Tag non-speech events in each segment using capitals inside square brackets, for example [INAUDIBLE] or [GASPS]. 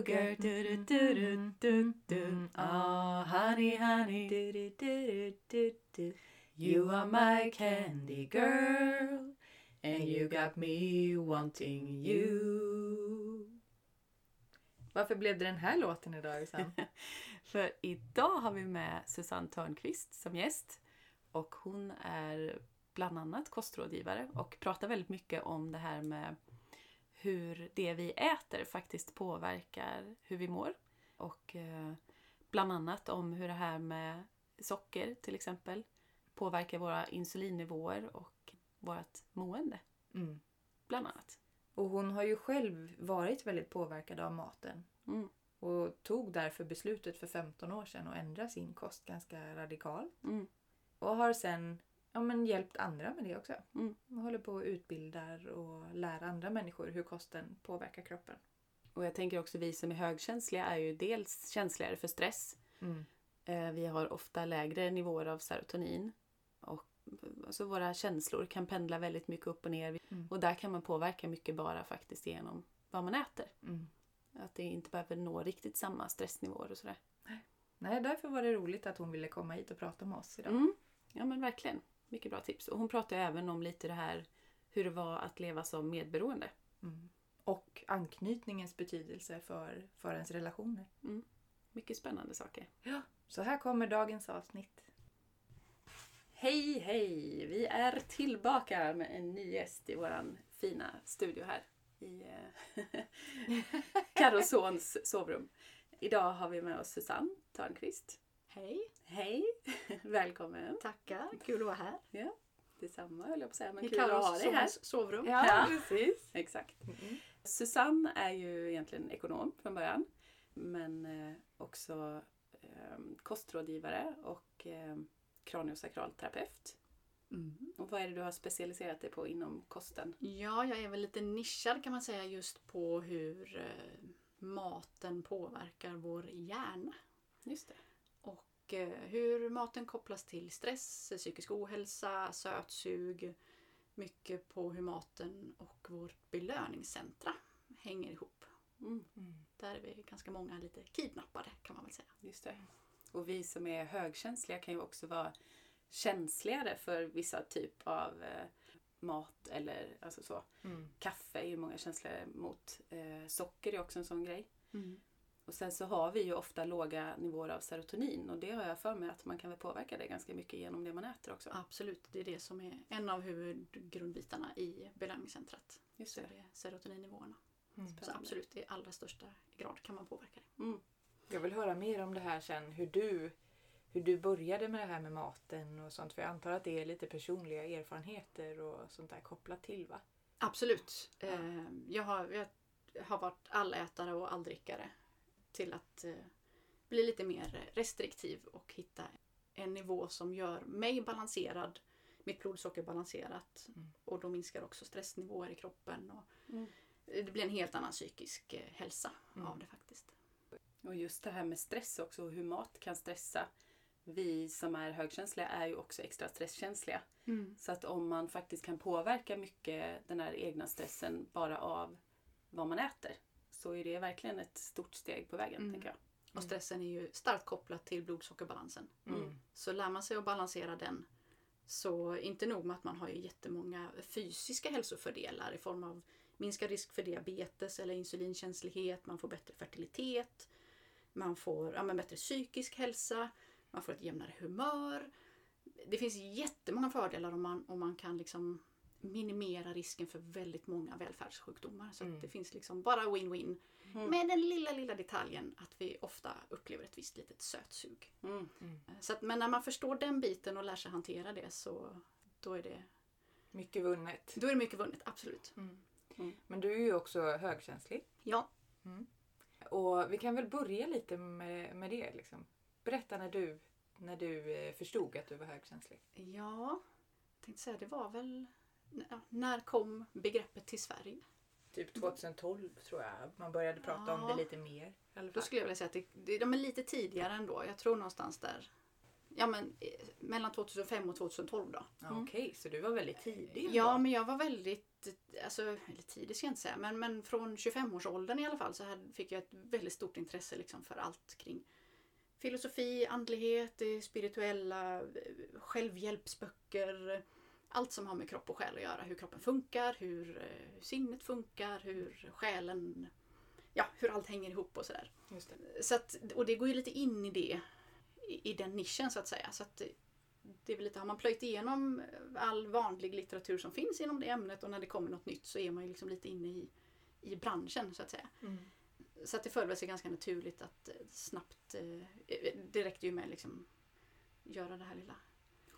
sugar, do do do do do do. Oh, honey, honey. You are my candy girl, and you got me wanting you. Varför blev det den här låten idag Susanne? [LAUGHS] För idag har vi med Susanne Törnqvist som gäst. Och hon är bland annat kostrådgivare och pratar väldigt mycket om det här med hur det vi äter faktiskt påverkar hur vi mår. Och eh, bland annat om hur det här med socker till exempel påverkar våra insulinnivåer och vårt mående. Mm. Bland annat. Och hon har ju själv varit väldigt påverkad av maten. Mm. Och tog därför beslutet för 15 år sedan att ändra sin kost ganska radikalt. Mm. Och har sen ja, men hjälpt andra med det också. Mm. Och håller på och utbildar och lär andra människor hur kosten påverkar kroppen. Och jag tänker också vi som är högkänsliga är ju dels känsligare för stress. Mm. Eh, Vi har ofta lägre nivåer av serotonin. Och alltså våra känslor kan pendla väldigt mycket upp och ner. Mm. Och där kan man påverka mycket bara faktiskt genom vad man äter. Mm. Att det inte behöver nå riktigt samma stressnivåer och sådär. Nej, därför var det roligt att hon ville komma hit och prata med oss idag. Mm. Ja men verkligen. Mycket bra tips. Och hon pratar även om lite det här hur det var att leva som medberoende. Mm. Och anknytningens betydelse för, för ens relationer. Mycket spännande saker. Ja, så här kommer dagens avsnitt. Hej hej! Vi är tillbaka med en ny gäst i våran fina studio här i eh, [LAUGHS] Carrosons sovrum. Idag har vi med oss Susanne Törnqvist. Hej, Hej! [LAUGHS] Välkommen! tackar. Kul att vara här. Ja, detsamma höll jag på att säga, men I kul att ha dig här. sovrum. Ja. precis. Exakt. Mm. Susanne är ju egentligen ekonom från början. Men eh, också eh, kostrådgivare och eh, kraniosakralterapeut. Mm. Och vad är det du har specialiserat dig på inom kosten? Ja, jag är väl lite nischad kan man säga just på hur eh, maten påverkar vår hjärna. Just det. Och eh, hur maten kopplas till stress, psykisk ohälsa, sötsug. Mycket på hur maten och vårt belöningscentra hänger ihop. Mm, Där är vi ganska många lite kidnappade kan man väl säga. just det. Och vi som är högkänsliga kan ju också vara känsligare för vissa typ av eh, mat eller alltså så. Mm. Kaffe är ju många känsligare mot. Eh, socker är också en sån grej. Och sen så har vi ju ofta låga nivåer av serotonin och det har jag för mig att man kan väl påverka det ganska mycket genom det man äter också. Absolut, det är det som är en av huvudgrundbitarna i belöningscentrat. Just Så det. är det serotoninnivåerna. Mm. Så absolut, i allra största grad kan man påverka det. Mm. Jag vill höra mer om det här sen, hur du, hur du började med det här med maten och sånt. För jag antar att det är lite personliga erfarenheter och sånt där kopplat till va? Absolut. Eh, Jag, har, jag har varit allätare och alldrickare till att eh, bli lite mer restriktiv och hitta en nivå som gör mig balanserad, mitt blodsocker balanserat Mm. och då minskar också stressnivåer i kroppen. Och Mm. det blir en helt annan psykisk eh, hälsa Mm. av det faktiskt. Och just det här med stress också och hur mat kan stressa. Vi som är högkänsliga är ju också extra stresskänsliga. Så att om man faktiskt kan påverka mycket den här egna stressen bara av vad man äter så är det verkligen ett stort steg på vägen, Mm. tänker jag. Och stressen är ju starkt kopplat till blodsockerbalansen. Mm. Så lär man sig att balansera den så inte nog med att man har ju jättemånga fysiska hälsofördelar i form av minskad risk för diabetes eller insulinkänslighet, man får bättre fertilitet, man får ja, bättre psykisk hälsa, man får ett jämnare humör. Det finns jättemånga fördelar om man, om man kan liksom minimera risken för väldigt många välfärdssjukdomar. Så Mm. att det finns liksom bara win-win. Mm. Med den lilla, lilla detaljen att vi ofta upplever ett visst litet sötsug. Mm. Så att, men när man förstår den biten och lär sig hantera det så då är det, Mycket vunnet. då är det mycket vunnet, absolut. Men du är ju också högkänslig. Ja, Och vi kan väl börja lite med, med det. Liksom. Berätta när du, när du eh, förstod att du var högkänslig. ja jag tänkte säga det var väl... Ja, när kom begreppet till Sverige? Typ 2012 tror jag man började prata om Ja. det lite mer. Då skulle jag vilja säga att det, de är lite tidigare ändå. Jag tror någonstans där. Ja men eh, mellan 2005 och 2012 då. Ja, Okej, så du var väldigt tidig. Ja ändå. men jag var väldigt alltså, eller tidigt ska jag inte säga, men, men från 25-årsåldern i alla fall så hade, fick jag ett väldigt stort intresse liksom för allt kring filosofi, andlighet, det spirituella, eh, självhjälpsböcker. Allt som har med kropp och själ att göra. Hur kroppen funkar, hur eh, sinnet funkar, hur själen... Ja, hur allt hänger ihop och sådär. Så att, och det går ju lite in i det, i, i den nischen så att säga. Så att det, det är väl lite, har man plöjt igenom all vanlig litteratur som finns inom det ämnet och när det kommer något nytt så är man ju liksom lite inne i, i branschen så att säga. Mm. Så att det föll sig ganska naturligt att eh, snabbt, eh, det räckte ju med liksom göra det här lilla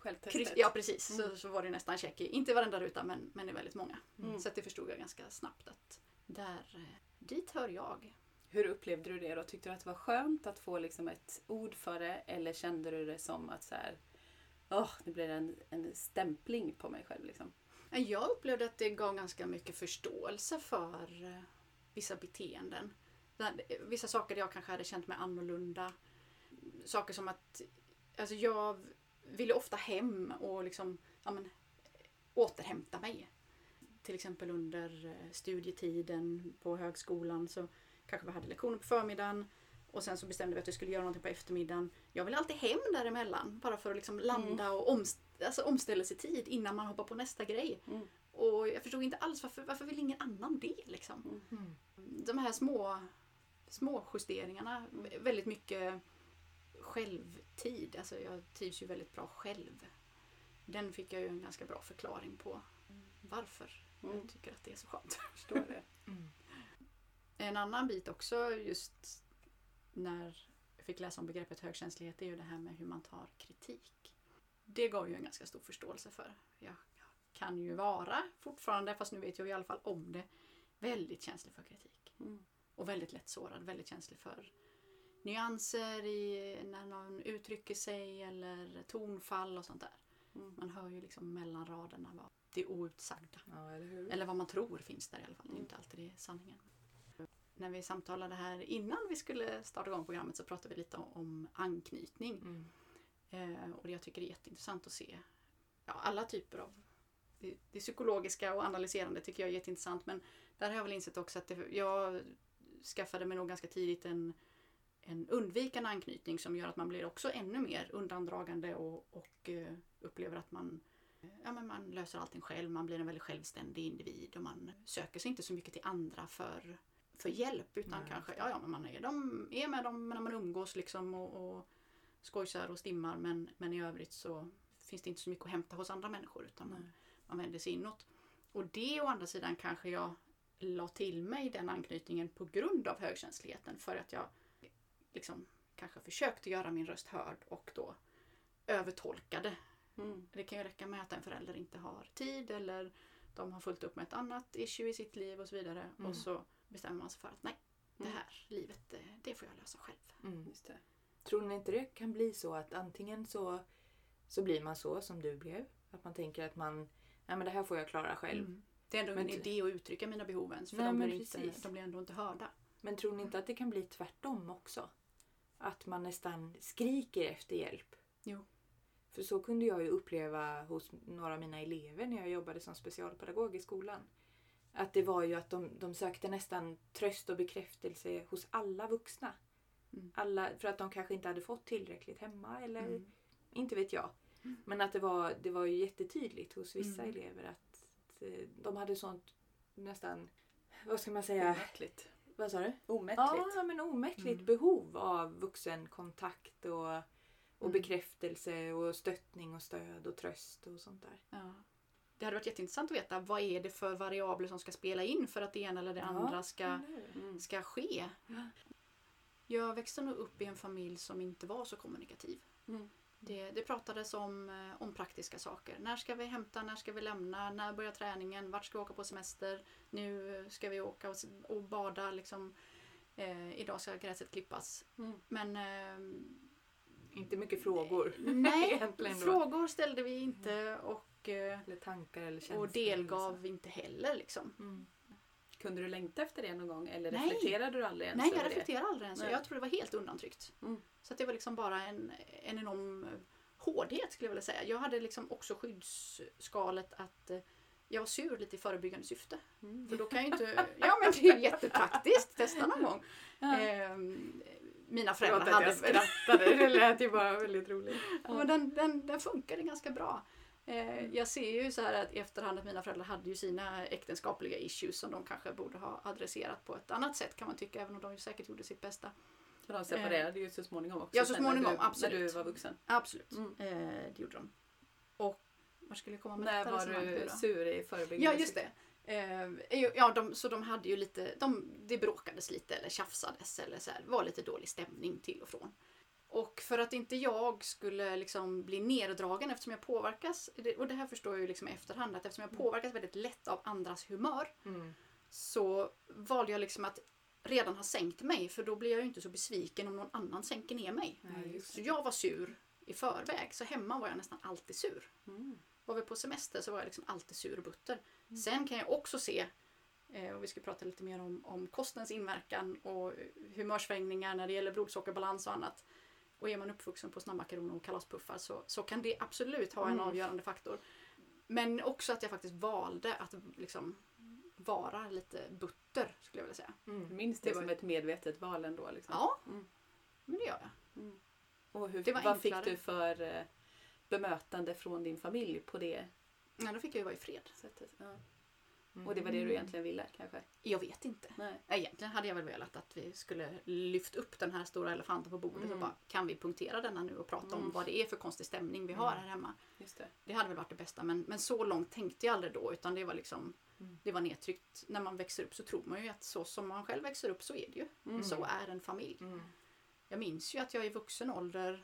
Självtestet. Ja precis, Mm. så, så var det nästan check i, inte i varenda ruta men, men i väldigt många. Mm. Så det förstod jag ganska snabbt att där, eh, dit hör jag. Hur upplevde du det då? Tyckte du att det var skönt att få liksom ett ord för det eller kände du det som att så här, åh, det blir en, en stämpling på mig själv liksom? Jag upplevde att det gav ganska mycket förståelse för eh, vissa beteenden. Där- Vissa saker där jag kanske hade känt mig annorlunda. Saker som att alltså jag ville ofta hem och liksom, ja, men, återhämta mig. Till exempel under eh, studietiden på högskolan så kanske vi hade lektioner på förmiddagen och sen så bestämde vi att vi skulle göra någonting på eftermiddagen. Jag ville alltid hem däremellan bara för att liksom landa och omst- alltså omställelsetid innan man hoppar på nästa grej. Mm. Och jag förstod inte alls varför, varför vill ingen annan det liksom? Mm. De här små, små justeringarna, väldigt mycket självtid. Alltså jag trivs ju väldigt bra själv. Den fick jag ju en ganska bra förklaring på varför Mm. jag tycker att det är så skönt. [LAUGHS] Förstår det. Mm. En annan bit också just när jag fick läsa om begreppet högkänslighet är ju det här med hur man tar kritik. Det gav ju en ganska stor förståelse för. Jag kan ju vara fortfarande, fast nu vet jag i alla fall om det, väldigt känslig för kritik. Mm. Och väldigt lätt sårad, väldigt känslig för nyanser i när någon uttrycker sig eller tonfall och sånt där. Mm. Man hör ju liksom mellan raderna vad det outsagda. Ja, eller? Eller vad man tror finns där i alla fall. Det är Mm. inte alltid det är sanningen. När vi samtalade här innan vi skulle starta igång programmet så pratade vi lite om, anknytning. Mm. Eh, och det jag tycker är jätteintressant att se ja, alla typer av det, det psykologiska och analyserande tycker jag är jätteintressant men där har jag väl insett också att det, jag skaffade mig nog ganska tidigt en, en undvikande anknytning som gör att man blir också ännu mer undandragande och, och eh, upplever att man Ja, men man löser allting själv, man blir en väldigt självständig individ och man söker sig inte så mycket till andra för, för hjälp utan Nej. kanske, ja, ja men man är, de, är med dem när man umgås liksom och, och skojsar och stimmar men, men i övrigt så finns det inte så mycket att hämta hos andra människor utan man, man vänder sig inåt. Och det å andra sidan kanske jag la till mig den anknytningen på grund av högkänsligheten för att jag liksom kanske försökte göra min röst hörd och då övertolkade. Mm. Det kan ju räcka med att en förälder inte har tid eller de har fullt upp med ett annat issue i sitt liv och så vidare Mm. och så bestämmer man sig för att nej, det Mm. här livet det, det får jag lösa själv. Mm. Tror ni inte det kan bli så att antingen så, så blir man så som du blev? Att man tänker att man, nej men det här får jag klara själv. Mm. Det är ändå Men en t- idé att uttrycka mina behov ens för Nej, de, blir inte, de blir ändå inte hörda. Men tror ni inte att det kan bli tvärtom också? Att man nästan skriker efter hjälp? Jo. För så kunde jag ju uppleva hos några av mina elever när jag jobbade som specialpedagog i skolan. Att det var ju att de, de sökte nästan tröst och bekräftelse hos alla vuxna. Mm. Alla, för att de kanske inte hade fått tillräckligt hemma eller Mm. inte vet jag. Men att det var, det var ju jättetydligt hos vissa Mm. elever att, eh, de hade sånt nästan, vad ska man säga, Omättligt. Vad sa du? Omättligt. Ja, men omättligt Mm. behov av vuxenkontakt och, och Mm. bekräftelse och stöttning och stöd och tröst och sånt där. Ja. Det hade varit jätteintressant att veta vad är det för variabler som ska spela in för att det ena eller det Ja, andra ska, hur? Mm. ska ske. Ja. Jag växte nog upp i en familj som inte var så kommunikativ. Mm. Det, det pratades om, eh, om praktiska saker. När ska vi hämta? När ska vi lämna? När börjar träningen? Vart ska vi åka på semester? Nu eh, ska vi åka och, och bada. Liksom. Eh, idag ska gräset klippas. Mm. Men eh, Inte mycket frågor. nej, [LAUGHS] Egentligen då. frågor ställde vi inte och, eh, Eller tankar eller känslor. och delgav inte heller. Liksom. Mm. Kunde du längta efter det någon gång eller Nej. reflekterade du aldrig ens Nej, jag det? reflekterar aldrig ens. Nej. Jag tror det var helt undantryckt. Mm. Så att det var liksom bara en, en enorm eh, hårdhet skulle jag vilja säga. Jag hade liksom också skyddsskalet att eh, jag var sur lite i förebyggande syfte. Mm. För då kan jag inte... Ja men det är ju jättepraktiskt. Testa någon gång. Ja. Ehm, mina föräldrar att jag hade... skrattade, det lät ju bara väldigt roligt. Ja, men den, den, den funkade ganska bra. Eh, jag ser ju så här att i efterhand att mina föräldrar hade ju sina äktenskapliga issues som de kanske borde ha adresserat på ett annat sätt kan man tycka, även om de säkert gjorde sitt bästa. För de separerade ju så småningom också. Ja, så sen när småningom, du, absolut. När du var vuxen. Absolut, Mm. eh, det gjorde de. Och var skulle jag komma med När var du sur i förebyggande Ja, just det. Eh, ja, de, så de hade ju lite, de, det bråkades lite eller tjafsades eller så här. Var lite dålig stämning till och från. Och för att inte jag skulle liksom bli neddragen eftersom jag påverkas, och det här förstår jag ju liksom i efterhand, att eftersom jag påverkas väldigt lätt av andras humör Mm. så valde jag liksom att redan ha sänkt mig för då blir jag ju inte så besviken om någon annan sänker ner mig. Nej, Så jag var sur i förväg, så hemma var jag nästan alltid sur. Mm. Var vi på semester så var jag liksom alltid sur och butter. Sen kan jag också se, eh, och vi ska prata lite mer om, om kostens inverkan och humörsvängningar när det gäller blodsockerbalans och annat. Och är man uppvuxen på snabbmakaroner och kalaspuffar så, så kan det absolut ha en Mm. avgörande faktor. Men också att jag faktiskt valde att liksom vara lite butter skulle jag vilja säga. Mm. Minns det Det var- som ett medvetet val ändå? Liksom. Ja, Mm. men det gör jag. Och hur, vad fick du för eh, bemötande från din familj på det Ja, då fick jag ju vara i fred. sättet? Ja. Och det var det du egentligen ville kanske? Jag vet inte. Nej. Egentligen hade jag väl velat att vi skulle lyfta upp den här stora elefanten på bordet och Mm. bara kan vi punktera denna nu och prata om Mm. vad det är för konstig stämning vi har här hemma. Just det. Det hade väl varit det bästa men, men så långt tänkte jag aldrig då utan det var liksom Mm. det var nedtryckt. När man växer upp så tror man ju att så som man själv växer upp så är det ju. Mm. Så är en familj. Mm. Jag minns ju att jag i vuxen ålder,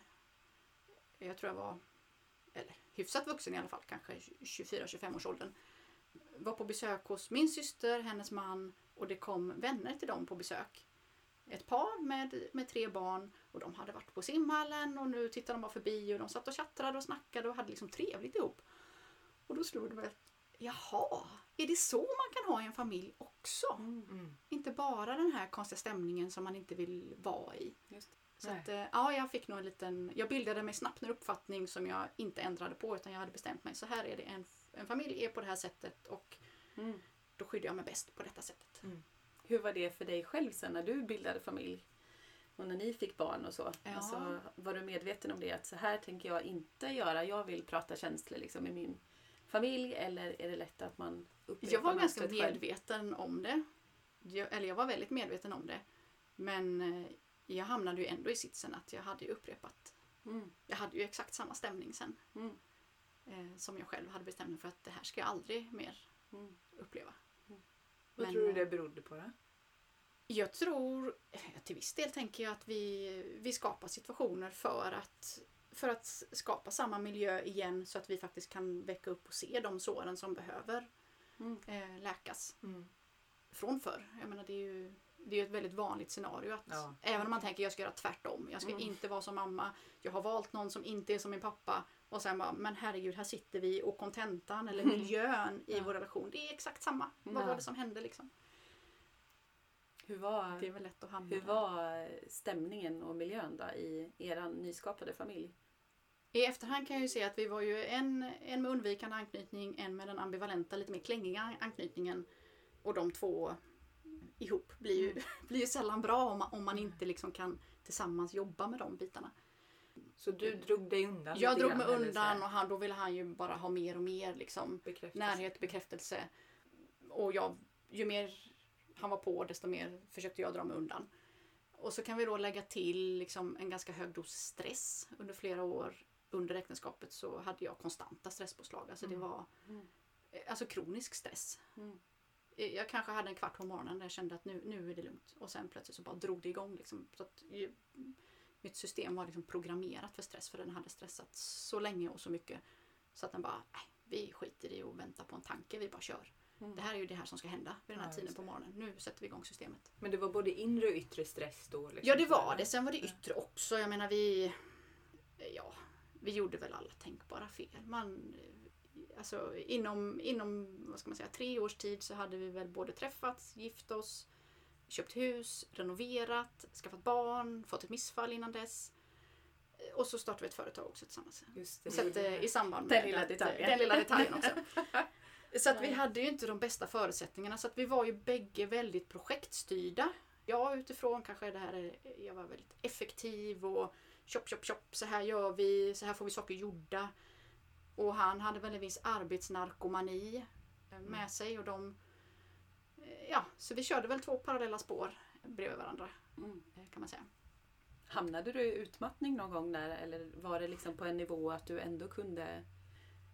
jag tror jag var, eller hyfsat vuxen i alla fall, kanske 24-25 års åldern, var på besök hos min syster, hennes man och det kom vänner till dem på besök. Ett par med, med tre barn och de hade varit på simhallen och nu tittade de bara förbi och de satt och tjattrade och snackade och hade liksom trevligt ihop. Och då slog det mig att jaha, är det så man kan ha i en familj också? Mm. Inte bara den här konstiga stämningen som man inte vill vara i. Just. Så att, eh, ja, jag fick nog en liten... Jag bildade mig snabbt en uppfattning som jag inte ändrade på utan jag hade bestämt mig. Så här är det, en, en familj är på det här sättet och Mm. då skyddar jag mig bäst på detta sättet. Hur var det för dig själv sen när du bildade familj? Och när ni fick barn och så? Ja. Alltså, var du medveten om det? Att så här tänker jag inte göra. Jag vill prata känslor liksom, i min familj. Eller är det lätt att man upprepar Jag var ganska mönstret själv? medveten om det. Jag, eller jag var väldigt medveten om det. Men eh, jag hamnade ju ändå i sitsen att jag hade ju upprepat. Mm. Jag hade ju exakt samma stämning sen. Mm. Eh, som jag själv hade bestämt mig för att det här ska jag aldrig mer Mm. uppleva. Vad Men, tror du eh, det berodde på då? Jag tror, eh, till viss del tänker jag att vi, vi skapar situationer för att, för att skapa samma miljö igen så att vi faktiskt kan väcka upp och se de såren som behöver Mm. eh, läkas Mm. från förr. Jag menar det är ju det är ju ett väldigt vanligt scenario att Ja. även om man tänker jag ska göra tvärtom. Jag ska Mm. inte vara som mamma. Jag har valt någon som inte är som min pappa. Och sen bara, men herregud här sitter vi och kontentan eller miljön i Ja. vår relation. Det är exakt samma. Vad Ja. var det som hände liksom? Hur var, Det är väl lätt att hamna hur där. var stämningen och miljön då i er nyskapade familj? I efterhand kan jag ju se att vi var ju en, en med undvikande anknytning, en med den ambivalenta, lite mer klängiga anknytningen. Och de två ihop blir ju, [LAUGHS] blir ju sällan bra om man, om man inte liksom kan tillsammans jobba med de bitarna. Så du drog dig undan Jag drog mig undan och han, då ville han ju bara ha mer och mer liksom. Bekräftelse. Närhet, bekräftelse. Och jag, ju mer han var på desto mer försökte jag dra mig undan. Och så kan vi då lägga till liksom en ganska hög dos stress. Under flera år under äktenskapet så hade jag konstanta stresspåslag. Alltså det Mm. var Mm. alltså kronisk stress. Mm. Eh, Jag kanske hade en kvart på morgonen där jag kände att nu, nu är det lugnt. Och sen plötsligt så bara drog det igång. Liksom. Så att, ju, mitt system var liksom programmerat för stress för den hade stressat så länge och så mycket. Så att den bara, nej, vi skiter i att vänta på en tanke, vi bara kör. Mm. Det här är ju det här som ska hända vid den här Ja, tiden på morgonen. Nu sätter vi igång systemet. Men det var både inre och yttre stress då? Liksom, Ja det var det. Sen var det yttre också. Jag menar vi... Ja, vi gjorde väl alla tänkbara fel. Man, alltså inom, inom vad ska man säga, tre års tid så hade vi väl både träffats, gift oss, köpt hus, renoverat, skaffat barn, fått ett missfall innan dess. Och så startade vi ett företag också tillsammans. Just det. Så att, eh, i samband Den med lilla att- detaljen. Den lilla detaljen också. [LAUGHS] Så att vi hade ju inte de bästa förutsättningarna så att vi var ju bägge väldigt projektstyrda. Jag utifrån kanske det här, är- jag var väldigt effektiv och chop chop chop, så här gör vi, så här får vi saker gjorda. Och han hade väl en viss arbetsnarkomani eh, med sig och de eh, Ja, så vi körde väl två parallella spår bredvid varandra Mm. kan man säga. Hamnade du i utmattning någon gång där eller var det liksom på en nivå att du ändå kunde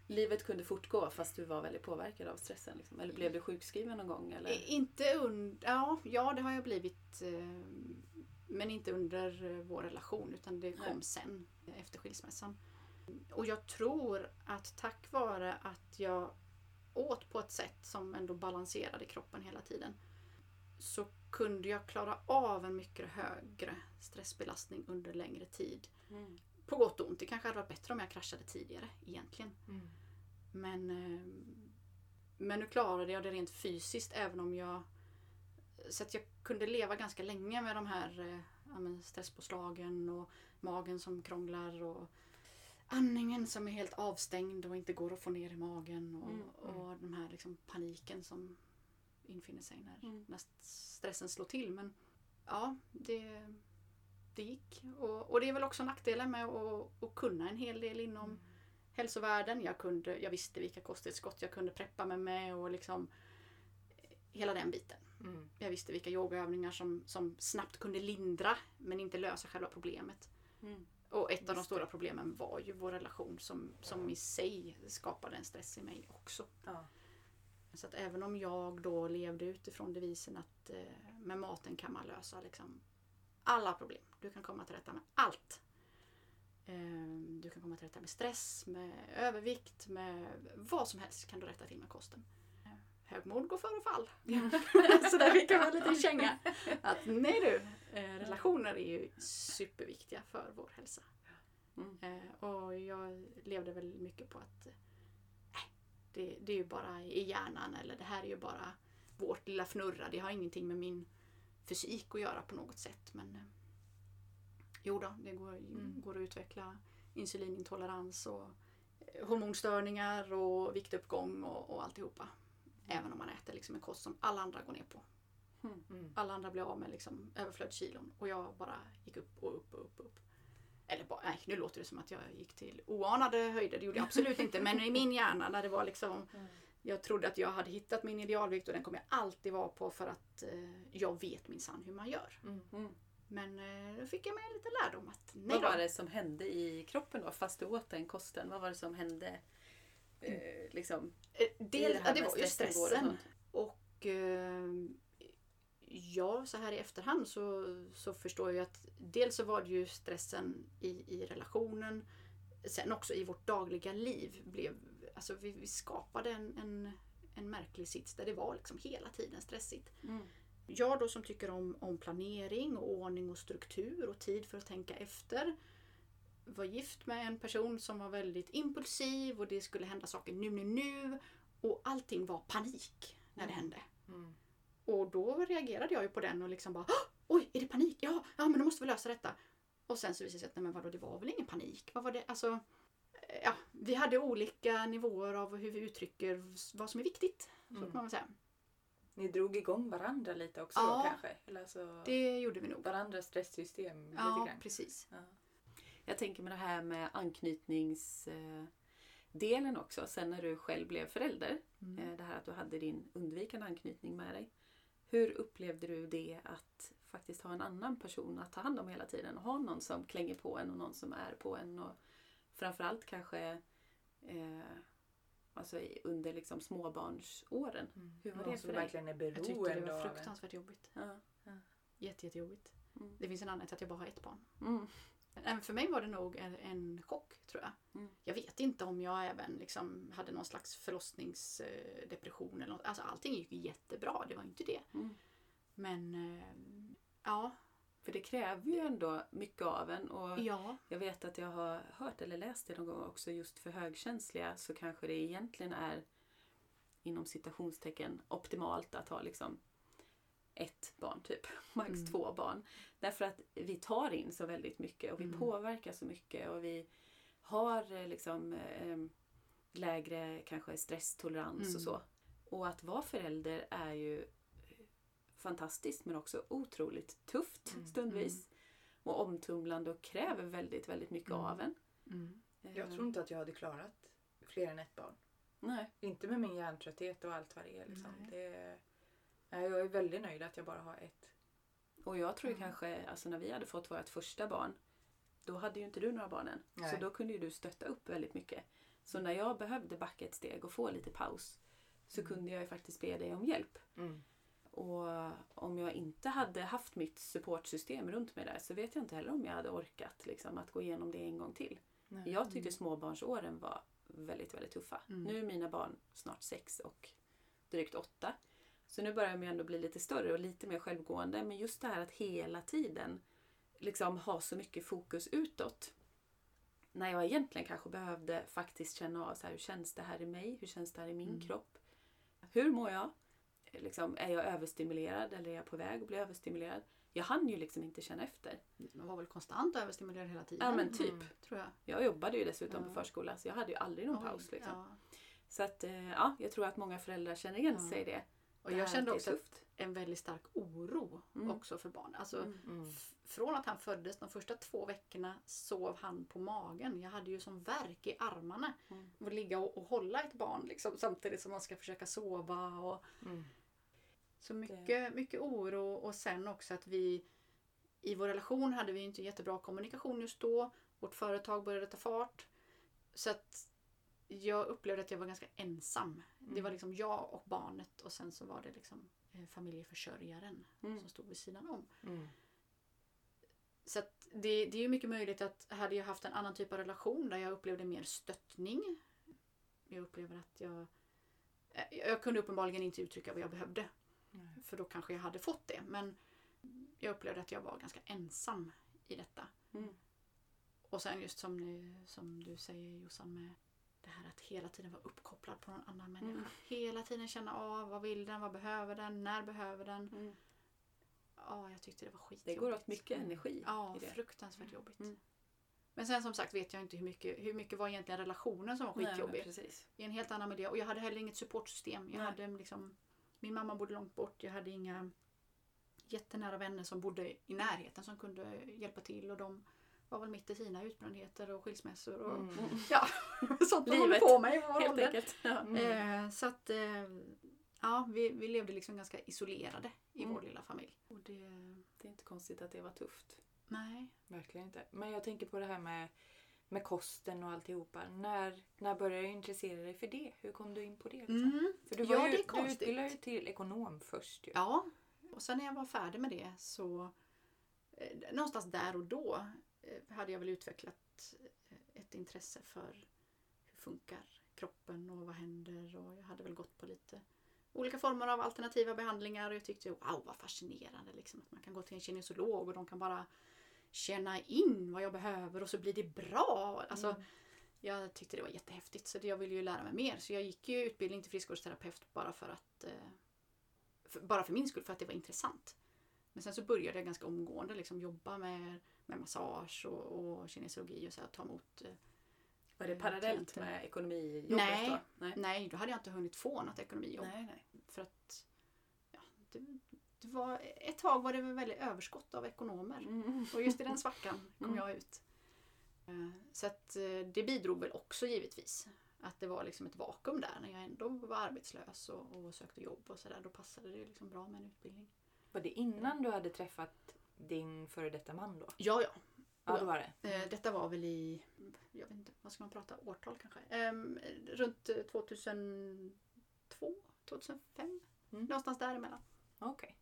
Livet kunde fortgå fast du var väldigt påverkad av stressen? Liksom? Eller blev du sjukskriven någon gång? Eller? Inte under, ja, ja det har jag blivit. eh, Men inte under vår relation utan det kom Nej. sen efter skilsmässan. Och jag tror att tack vare att jag åt på ett sätt som ändå balanserade kroppen hela tiden så kunde jag klara av en mycket högre stressbelastning under längre tid. Mm. På gott och ont. Det kanske hade varit bättre om jag kraschade tidigare egentligen. Mm. Men, eh, men nu klarade jag det rent fysiskt även om jag... Så att jag kunde leva ganska länge med de här eh, ja, stresspåslagen och magen som krånglar och andningen som är helt avstängd och inte går att få ner i magen och, Mm, mm. och den här liksom paniken som infinner sig när, Mm. när stressen slår till. Men ja, det, det gick. Och, och det är väl också nackdelen med att, att kunna en hel del inom hälsovärlden. Jag, kunde, jag visste vilka kosttillskott jag kunde preppa mig med och liksom eh, hela den biten. Mm. Jag visste vilka yogaövningar som, som snabbt kunde lindra men inte lösa själva problemet. Mm. Och ett av de stora problemen var ju vår relation som, som i sig skapade en stress i mig också. Ja. Så att även om jag då levde utifrån devisen att eh, med maten kan man lösa liksom alla problem. Du kan komma till rätta med allt. Eh, du kan komma till rätta med stress, med övervikt, med vad som helst kan du rätta till med kosten. Högmod går före fall. [LAUGHS] så där fick jag en liten känga. Att nej du, eh, relationer är ju superviktiga för vår hälsa. Mm. Eh, och jag levde väl mycket på att eh, det, det är ju bara i hjärnan eller det här är ju bara vårt lilla fnurra. Det har ingenting med min fysik att göra på något sätt. Men jo då, det går, Mm. går att utveckla insulinintolerans och hormonstörningar och viktuppgång och, och alltihopa. Även om man äter liksom en kost som alla andra går ner på. Mm. Alla andra blev av med liksom överflödskilon och jag bara gick upp och upp och upp och upp. Eller bara, nej, nu låter det som att jag gick till oanade höjder. Det gjorde jag absolut inte. Men i min hjärna när det var liksom Mm. Jag trodde att jag hade hittat min idealvikt och den kommer jag alltid vara på för att eh, jag vet minsann hur man gör. Mm. Mm. Men eh, då fick jag med lite lärdom att nej Vad då. var det som hände i kroppen då fast du åt den kosten? Vad var det som hände? Eh, liksom, Eh, Del, det ja, det med var ju stressen. Och eh, ja, så här i efterhand så, så förstår jag att dels så var det ju stressen i, i relationen. Sen också i vårt dagliga liv blev, alltså vi, vi skapade en, en, en märklig sits där det var liksom hela tiden stressigt. Mm. Jag då som tycker om, om planering och ordning och struktur och tid för att tänka efter var gift med en person som var väldigt impulsiv och det skulle hända saker nu, nu, nu. Och allting var panik när det Mm. hände. Mm. Och då reagerade jag ju på den och liksom bara "Åh, Oj, är det panik? Ja, ja men då måste vi lösa detta. Och sen så visade det sig att nej men vadå, det var väl ingen panik? Vad var det? Alltså, eh, ja, vi hade olika nivåer av hur vi uttrycker vad som är viktigt. Så Mm. kan man säga. Ni drog igång varandra lite också Ja. då kanske? Eller alltså, Det gjorde vi nog. varandras stresssystem lite Ja, grann? precis. Ja. Jag tänker med det här med anknytningsdelen också. Sen när du själv blev förälder. Mm. eh, Det här att du hade din undvikande anknytning med dig. Hur upplevde du det att faktiskt ha en annan person att ta hand om hela tiden? Ha någon som klänger på en och någon som är på en. Och framförallt kanske eh, alltså under liksom småbarnsåren. Hur var Någon det för dig? verkligen är Jag tyckte det beroende var fruktansvärt jobbigt. Ja. Jätte, jättejobbigt. Mm. Det finns en anledning till att jag bara har ett barn. Mm. Men För mig var det nog en, en chock tror jag. Mm. Jag vet inte om jag även liksom hade någon slags förlossningsdepression eller något. Alltså allting gick jättebra, det var inte det. Mm. Men eh, ja, För det kräver ju ändå mycket av en. Och ja, Jag vet att jag har hört eller läst det någon gång också just för högkänsliga så kanske det egentligen är inom citationstecken optimalt att ha liksom ett barn typ, max Mm. två barn. Därför att vi tar in så väldigt mycket och vi Mm. påverkar så mycket och vi har eh, liksom eh, lägre kanske stresstolerans Mm. och så. Och att vara förälder är ju fantastiskt men också otroligt tufft Mm. stundvis. Och omtumlande och kräver väldigt, väldigt mycket Mm. av en. Mm. Jag tror inte att jag hade klarat fler än ett barn. Nej. Inte med min hjärntrötthet och allt vad det är. Liksom. Det, jag är väldigt nöjd att jag bara har ett. Och jag tror Mm. kanske, alltså när vi hade fått vårt första barn, då hade ju inte du några barn än. Så Nej. då kunde ju du stötta upp väldigt mycket. Så när jag behövde backa ett steg och få lite paus så Mm. kunde jag ju faktiskt be dig om hjälp. Och om jag inte hade haft mitt supportsystem runt mig där så vet jag inte heller om jag hade orkat liksom, att gå igenom det en gång till. Nej. Jag tyckte småbarnsåren var väldigt, väldigt tuffa. Mm. Nu är mina barn snart sex och drygt åtta. Så nu börjar ju ändå bli lite större och lite mer självgående. Men just det här att hela tiden liksom ha så mycket fokus utåt. När jag egentligen kanske behövde faktiskt känna av så här, hur känns det här i mig? Hur känns det här i min Mm. kropp? Hur mår jag? Liksom, är jag överstimulerad eller är jag på väg att bli överstimulerad? Jag hann ju liksom inte känna efter. Man var väl konstant överstimulerad hela tiden. Ja men typ. Mm. Tror jag. Jag jobbade ju dessutom Ja. på förskola så jag hade ju aldrig någon Oj, paus. Liksom. ja. Så att eh, ja, jag tror att många föräldrar känner igen Ja. sig i det. Och jag kände också tufft. en väldigt stark oro Mm. också för barn. Alltså, Mm. Mm. från att han föddes, de första två veckorna sov han på magen. Jag hade ju som värk i armarna. Mm. Att ligga och, och hålla ett barn liksom, samtidigt som man ska försöka sova. Och, Mm. så mycket, mycket oro och sen också att vi i vår relation hade vi inte jättebra kommunikation just då. Vårt företag började ta fart. Så att jag upplevde att jag var ganska ensam. Det var Mm. liksom jag och barnet och sen så var det liksom eh, familjeförsörjaren Mm. som stod vid sidan om. Mm. Så det, det är ju mycket möjligt att hade jag haft en annan typ av relation där jag upplevde mer stöttning. Jag upplever att jag... eh, Jag kunde uppenbarligen inte uttrycka vad jag behövde. Nej. För då kanske jag hade fått det. Men jag upplevde att jag var ganska ensam i detta. Mm. Och sen just som, som du säger Jossan med det här att hela tiden vara uppkopplad på någon annan människa. Mm. Hela tiden känna av vad vill den, vad behöver den, när behöver den. Mm. Ja, jag tyckte det var skitjobbigt. Det går åt mycket energi Ja, fruktansvärt jobbigt. Mm. Men sen som sagt vet jag inte hur mycket, hur mycket var egentligen relationen som var Nej, skitjobbig. precis. I en helt annan miljö. Och jag hade heller inget supportsystem. Jag Nej. hade liksom, min mamma bodde långt bort. Jag hade inga jättenära vänner som bodde i närheten som kunde hjälpa till. Och de var väl mitt i sina utbrändheter och skilsmässor och Mm. [LAUGHS] ja, [LAUGHS] sånt man håller på med i vår Helt enkelt. Ja. Mm. Eh, så att eh, ja, vi, vi levde liksom ganska isolerade i Mm. vår lilla familj. Och det, Det är inte konstigt att det var tufft. nej. Verkligen inte. Men jag tänker på det här med, med kosten och alltihopa. När, när började du intressera dig för det? Hur kom du in på det? Liksom? Mm. För du, var Ja, ju, det är du konstigt. utbildade dig till ekonom först ju. Ja, och sen när jag var färdig med det så eh, någonstans där och då hade jag väl utvecklat eh, ett intresse för hur funkar kroppen och vad händer och jag hade väl gått på lite olika former av alternativa behandlingar och jag tyckte wow vad fascinerande liksom att man kan gå till en kinesolog och de kan bara känna in vad jag behöver och så blir det bra. Alltså, Mm. Jag tyckte det var jättehäftigt så jag ville ju lära mig mer. Så jag gick ju utbildning till friskvårdsterapeut bara för att eh, för, bara för min skull, för att det var intressant. Men sen så började jag ganska omgående liksom jobba med, med massage och, och kinesiologi och så här, ta emot. Eh, Var det Eh, parallellt klienter. med ekonomijobbet Nej. då? Nej. nej, då hade jag inte hunnit få något ekonomijobb. Nej, nej. För att ja, det, det var, ett tag var det väl väldigt överskott av ekonomer. Mm. Och just i den svackan [LAUGHS] kom Mm. jag ut. Eh, Så att det bidrog väl också givetvis. Att det var liksom ett vakuum där när jag ändå var arbetslös och, och sökte jobb och sådär. Då passade det liksom bra med en utbildning. Var det innan du hade träffat din före detta man då? Ja, ja. Ja, då var det. Eh, Detta var väl i, jag vet inte, vad ska man prata, årtal kanske? Ehm, runt eh, 2002, 2005. Mm. Någonstans däremellan. Okej.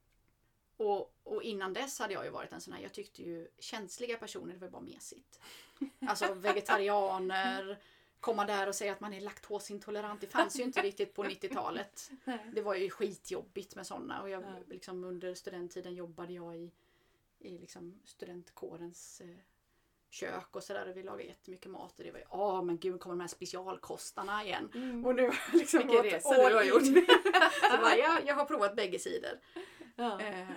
Och, och innan dess hade jag ju varit en sån här, jag tyckte ju känsliga personer det var bara mesigt. [LAUGHS] Alltså vegetarianer, komma där och säga att man är laktosintolerant. Det fanns ju inte [LAUGHS] riktigt på 90-talet. Det var ju skitjobbigt med sådana och jag, Ja. liksom, under studenttiden jobbade jag i, i liksom studentkårens eh, kök och sådär och vi lagade jättemycket mat och det var ju, åh men gud kommer de här specialkostarna igen. Mm. Och nu liksom Vilken resa du har gjort. [LAUGHS] Så bara, jag, jag har provat bägge sidor. Ja. Eh,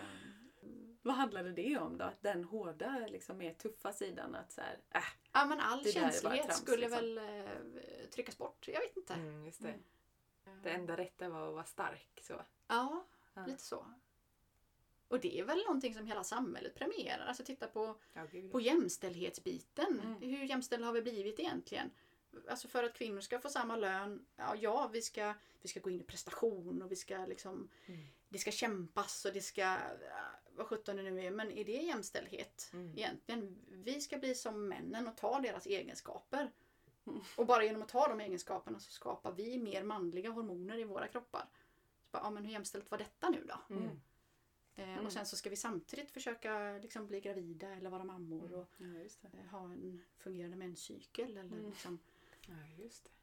Vad handlade det om då? Den hårda, liksom mer tuffa sidan att så här, äh, Ja men all känslighet trams, skulle liksom. väl eh, tryckas bort. Jag vet inte. Mm, det. Mm. det enda rätta var att vara stark. Så. Ja, Ja. lite så. Och det är väl någonting som hela samhället premierar. Alltså titta på, Ja, på jämställdhetsbiten. Mm. Hur jämställda har vi blivit egentligen? Alltså för att kvinnor ska få samma lön. Ja, ja vi, ska, vi ska gå in i prestation och vi ska liksom Mm. det ska kämpas och det ska, vad sjutton det nu är, men är det jämställdhet Mm. egentligen? Vi ska bli som männen och ta deras egenskaper. Mm. Och bara genom att ta de egenskaperna så skapar vi mer manliga hormoner i våra kroppar. Så bara, ja, men hur jämställt var detta nu då? Mm. Eh, Mm. Och sen så ska vi samtidigt försöka liksom, bli gravida eller vara mammor och ja, eh, ha en fungerande menscykel. Eller, Mm. liksom, Ja,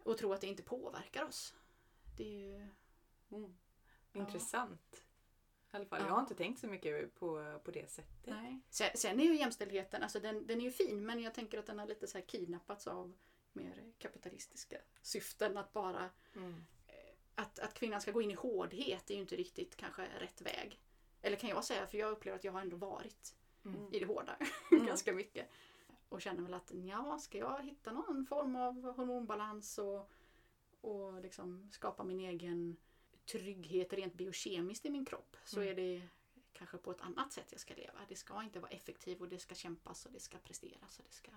och tro att det inte påverkar oss. Det är ju... Mm. Ja. Intressant. I alla fall. Ja. Jag har inte tänkt så mycket på, på det sättet. Nej. Sen, sen är ju jämställdheten, alltså den, den är ju fin men jag tänker att den har lite så här kidnappats av mer kapitalistiska syften. Att bara Mm. att, att kvinnan ska gå in i hårdhet är ju inte riktigt kanske rätt väg. Eller kan jag säga, för jag upplever att jag har ändå varit Mm. i det hårda [LAUGHS] Mm. ganska mycket. Och känner väl att ja, ska jag hitta någon form av hormonbalans och, och liksom skapa min egen trygghet rent biokemiskt i min kropp så Mm. är det kanske på ett annat sätt jag ska leva. Det ska inte vara effektivt och det ska kämpas och det ska presteras. Och det ska...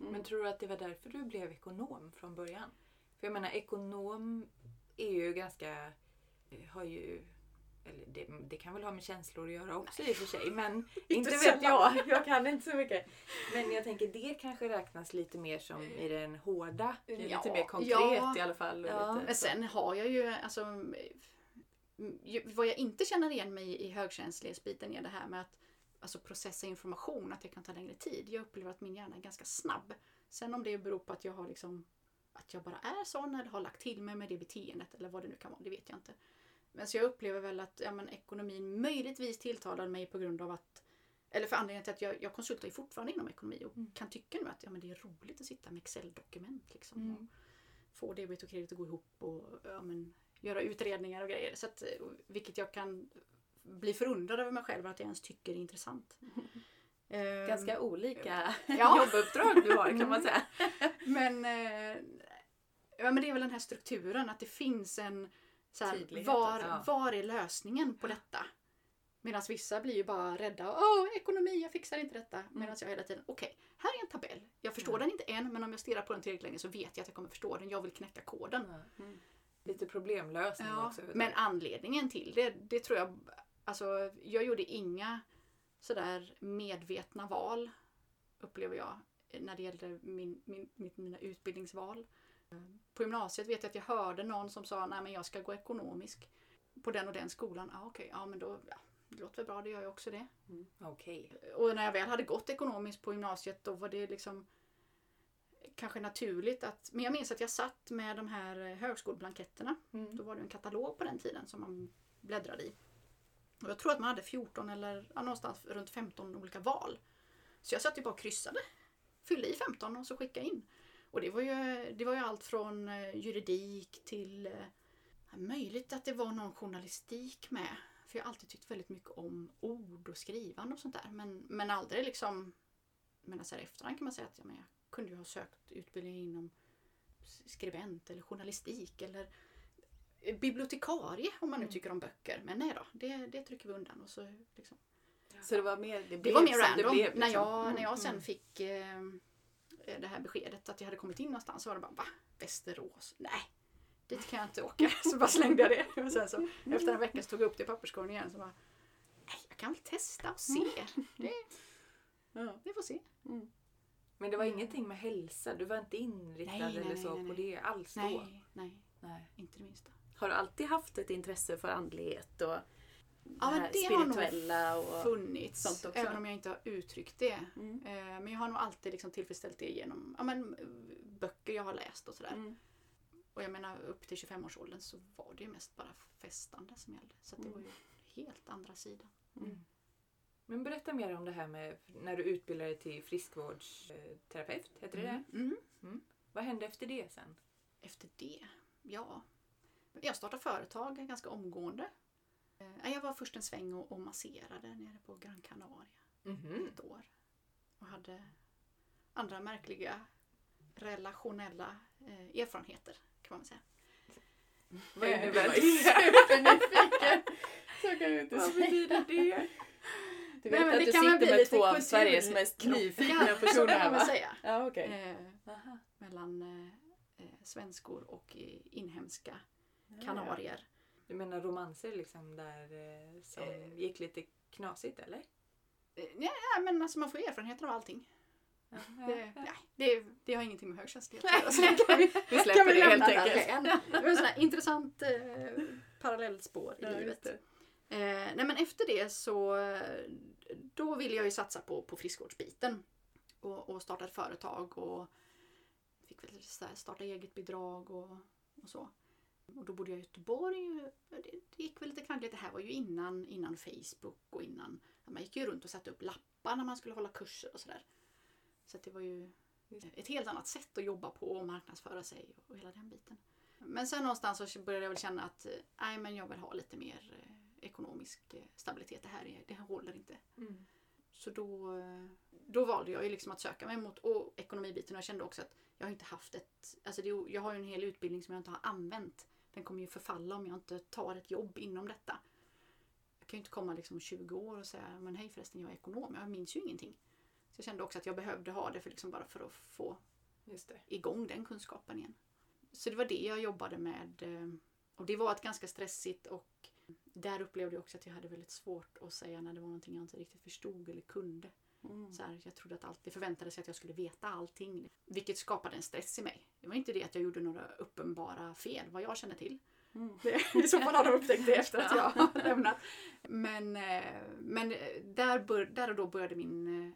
Mm. Men tror du att det var därför du blev ekonom från början? För jag menar ekonom är ju ganska, har ju, eller det, det kan väl ha med känslor att göra också i och för sig. Men [LAUGHS] inte vet jag, [LAUGHS] jag kan inte så mycket. Men jag tänker det kanske räknas lite mer som i den hårda. Ja, lite mer konkret ja. i alla fall. och Ja. lite, Men sen har jag ju, alltså, vad jag inte känner igen mig i i högkänslighetsbiten är det här med att alltså, processa information, att det kan ta längre tid. Jag upplever att min hjärna är ganska snabb. Sen om det beror på att jag har liksom att jag bara är sån eller har lagt till mig med det beteendet eller vad det nu kan vara, det vet jag inte. Men så jag upplever väl att ja, men, ekonomin möjligtvis tilltalar mig på grund av att eller för anledningen till att jag, jag konsultar ju fortfarande inom ekonomi och Mm. kan tycka nu att ja, men det är roligt att sitta med Excel-dokument. Liksom, Mm. och få debet och kredit att gå ihop och ja, men, göra utredningar och grejer. Så att, eh, vilket jag kan bli förundrad över mig själv att jag ens tycker är intressant. [LAUGHS] Ehm, Ganska olika Ja. [LAUGHS] jobbuppdrag du har kan man Mm. säga. [LAUGHS] Men, eh, ja, men det är väl den här strukturen att det finns en så här, var. Ja. var är lösningen på detta? Medan vissa blir ju bara rädda. Åh, ekonomi, jag fixar inte detta. Medan jag hela tiden, okej, här är en tabell. Jag förstår Ja. den inte än, men om jag stirrar på den tillräckligt länge så vet jag att jag kommer förstå den. Jag vill knäcka koden. Mm. Lite problemlösning Ja, också. men anledningen till det, det tror jag, alltså jag gjorde inga sådär medvetna val, upplever jag, när det gällde min, min, mina utbildningsval. På gymnasiet vet jag att jag hörde någon som sa, nej men jag ska gå ekonomisk på den och den skolan. Ja okej, ja men då, ja, det låter väl bra, det gör jag också det. Okej. Och när jag väl hade gått ekonomiskt på gymnasiet då var det liksom kanske naturligt att, men jag minns att jag satt med de här eh, högskoleblanketterna Mm. då var det en katalog på den tiden som man bläddrade i. Och jag tror att man hade 14 eller ja, någonstans runt 15 olika val. Så jag satt ju bara och kryssade. Fyllde i 15 och så skickade in. Och det var ju, det var ju allt från eh, juridik till eh, möjligt att det var någon journalistik med. För jag har alltid tyckt väldigt mycket om ord och skrivande och sånt där. Men, men aldrig liksom... Men så här i efterhand kan man säga att ja, men jag kunde ju ha sökt utbildning inom skribent eller journalistik eller bibliotekarie om man nu Mm. tycker om böcker. Men nej då, det, det trycker vi undan. Och så, liksom. Så det var mer, det Det blev var mer random. det blev. när, liksom. jag, när Mm. jag sen mm. fick eh, det här beskedet att jag hade kommit in någonstans så var det bara va? Västerås? Nej, dit kan jag inte åka. [LAUGHS] Så bara slängde jag det. [LAUGHS] Och sen så efter en vecka så tog jag upp det i papperskorgen igen. Så bara, nej, jag kan väl testa och se. [LAUGHS] Det, Ja. vi får se. Mm. Men det var ingenting med hälsa? Du var inte inriktad Nej, eller nej, så nej, på det alls då? Nej, nej, Nej. inte det minsta. Har du alltid haft ett intresse för andlighet och Ja, det men det har nog? Och... funnits. sånt också. Även om jag inte har uttryckt det. Mm. Eh, Men jag har nog alltid liksom tillfredsställt det genom ja, men, böcker jag har läst och sådär. Mm. Och jag menar upp till 25-årsåldern så var det ju mest bara festande som gällde. Så att det Mm. var ju helt andra sidan. Mm. Men berätta mer om det här med när du utbildade dig till friskvårdsterapeut. Heter det det? Mm. Vad hände efter det sen? Efter det, ja. Jag startade företag ganska omgående. Eh, Jag var först en sväng och, och masserade nere på Gran Canaria Mhm. ett år. Och hade andra märkliga relationella eh, erfarenheter kan man väl säga. Vad innebär det? supernyfiken. [LAUGHS] Så kan jag inte Vad betyder det? Du Nej, vet men att det du sitter bli med två av Sveriges mest nyfikna [LAUGHS] personer här va? säga. Ja, okej. Eh, mellan eh, eh, svenskor och inhemska kanarier. Du menar romanser liksom där eh, som Eh. gick lite knasigt eller? Eh, Nej, men alltså man får erfarenheter av allting. Ja, Det, nej, det, det har ingenting med högkänslighet att göra. Vi, [LAUGHS] Vi släpper vi det helt enkelt. var ett sånt här intressant eh, parallellspår i Ja, livet. Eh, nej men efter det så eh, då ville jag ju satsa på, på friskvårdsbiten. Och, och starta ett företag och fick väl starta eget bidrag och, och så. Och då bodde jag i Göteborg. Det, gick väl lite knaggligt. Det här var ju innan, innan Facebook och innan... Man gick ju runt och satte upp lappar när man skulle hålla kurser och sådär. Så det var ju ett helt annat sätt att jobba på och marknadsföra sig och hela den biten. Men sen någonstans så började jag väl känna att eh, nej, men jag vill ha lite mer eh, ekonomisk eh, stabilitet. Det här, är, det här håller inte. Mm. Så då, då valde jag ju liksom att söka mig mot och ekonomibiten och jag kände också att jag har inte haft ett... Alltså det, jag har ju en hel utbildning som jag inte har använt. Den kommer ju förfalla om jag inte tar ett jobb inom detta. Jag kan ju inte komma liksom om 20 år och säga men hej förresten jag är ekonom, jag minns ju ingenting. Så jag kände också att jag behövde ha det för, liksom bara för att få Just det. igång den kunskapen igen. Så det var det jag jobbade med. eh, Och det var ett ganska stressigt och där upplevde jag också att jag hade väldigt svårt att säga när det var någonting jag inte riktigt förstod eller kunde. Mm. Så här, jag trodde att allt, det förväntade sig att jag skulle veta allting. Vilket skapade en stress i mig. Det var inte det att jag gjorde några uppenbara fel vad jag känner till. Mm. Det, I så fall har de upptäckt det efter att jag [LAUGHS] har lämnat. Men, eh, men eh, där, bör, där och då började min, eh,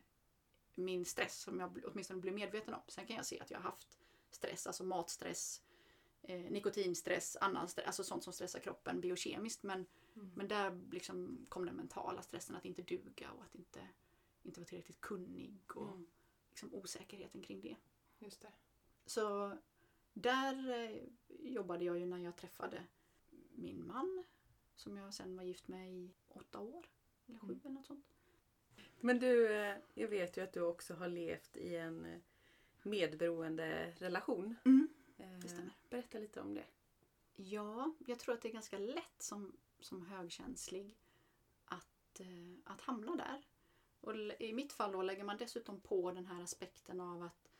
min stress som jag åtminstone blev medveten om. Sen kan jag se att jag har haft stress, alltså matstress, eh, nikotinstress, annan stress, alltså sånt som stressar kroppen biokemiskt. Men, Mm. men där liksom kom den mentala stressen att inte duga och att inte, inte vara tillräckligt kunnig och Mm. liksom osäkerheten kring det. Just det. Så där eh, jobbade jag ju när jag träffade min man som jag sen var gift med i åtta år. Eller sju Mm. eller något sånt. Men du, eh, jag vet ju att du också har levt i en eh, medberoende relation. Mm. Det stämmer. Berätta lite om det. Ja, jag tror att det är ganska lätt som, som högkänslig att, att hamna där. Och i mitt fall då lägger man dessutom på den här aspekten av att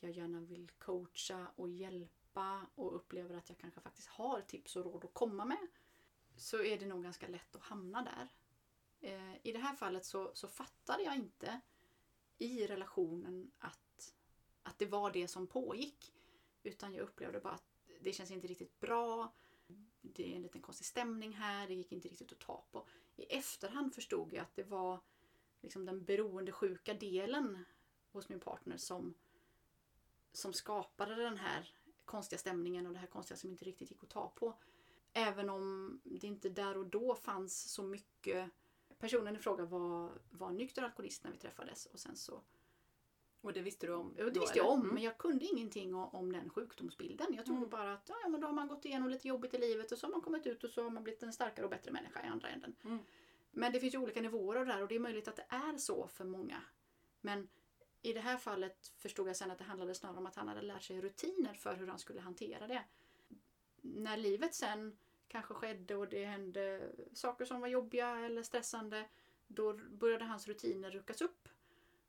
jag gärna vill coacha och hjälpa och upplever att jag kanske faktiskt har tips och råd att komma med. Så är det nog ganska lätt att hamna där. Eh, I det här fallet så, så fattade jag inte i relationen att, att det var det som pågick. Utan jag upplevde bara att det känns inte riktigt bra. Det är en liten konstig stämning här. Det gick inte riktigt att ta på. I efterhand förstod jag att det var liksom den beroendesjuka delen hos min partner som, som skapade den här konstiga stämningen och det här konstiga som inte riktigt gick att ta på. Även om det inte där och då fanns så mycket. Personen i fråga var, var nykter alkoholist när vi träffades och sen så Och det visste du om? Ja, det då, visste jag om, Mm. men jag kunde ingenting o- om den sjukdomsbilden. Jag trodde Mm. bara att ja, men då har man gått igenom lite jobbigt i livet och så har man kommit ut och så har man blivit en starkare och bättre människa i andra änden. Mm. Men det finns ju olika nivåer av det här och det är möjligt att det är så för många. Men i det här fallet förstod jag sen att det handlade snarare om att han hade lärt sig rutiner för hur han skulle hantera det. När livet sen kanske skedde och det hände saker som var jobbiga eller stressande, då började hans rutiner ruckas upp.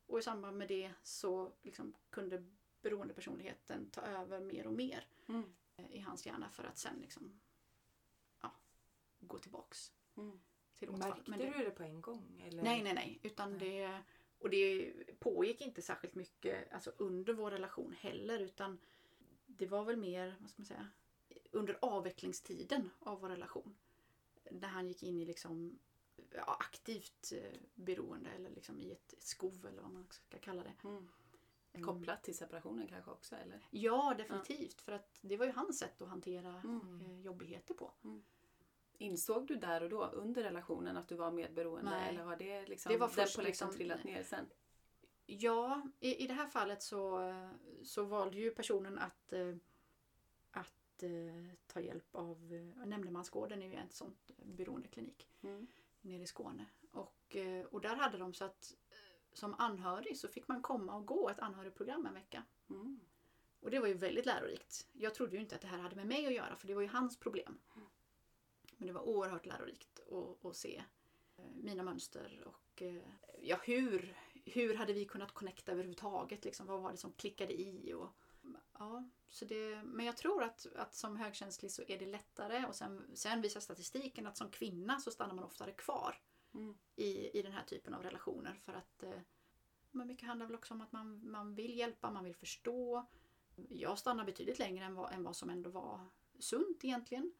Och i samband med det så liksom kunde beroendepersonligheten ta över mer och mer Mm. eh, i hans hjärna för att sen liksom ja, gå tillbaks Mm. Till återfall. Märkte det- du det på en gång? Eller? Nej, nej, nej. Utan Nej. det, och det pågick inte särskilt mycket alltså under vår relation heller. Utan det var väl mer, vad ska man säga, under avvecklingstiden av vår relation. Där han gick in i liksom ja, aktivt eh, beroende eller liksom i ett, skov eller vad man ska kalla det. Mm. Mm. Kopplat till separationen kanske också eller? Ja, definitivt. För att det var ju hans sätt att hantera Mm. eh, jobbigheter på. Insåg du där och då under relationen att du var medberoende? Nej. Eller har det liksom Det var den först på liksom trillat ner sen? Ja, i, i det här fallet så, så valde ju personen att, eh, att eh, ta hjälp av eh, Nämndemansgården är ju en sån beroendeklinik Mm. nere i Skåne. Och, och där hade de så att som anhörig så fick man komma och gå ett anhörigprogram en vecka. Mm. Och det var ju väldigt lärorikt. Jag trodde ju inte att det här hade med mig att göra för det var ju hans problem. Men det var oerhört lärorikt att, att se eh, mina mönster och eh, ja, hur, hur hade vi kunnat connecta överhuvudtaget? Liksom, vad var det som klickade i? Och, ja, så det, men jag tror att, att som högkänslig så är det lättare och sen, sen visar statistiken att som kvinna så stannar man oftare kvar Mm. i, i den här typen av relationer för att eh, men mycket handlar väl också om att man, man vill hjälpa, man vill förstå. Jag stannar betydligt längre än vad, än vad som ändå var sunt egentligen.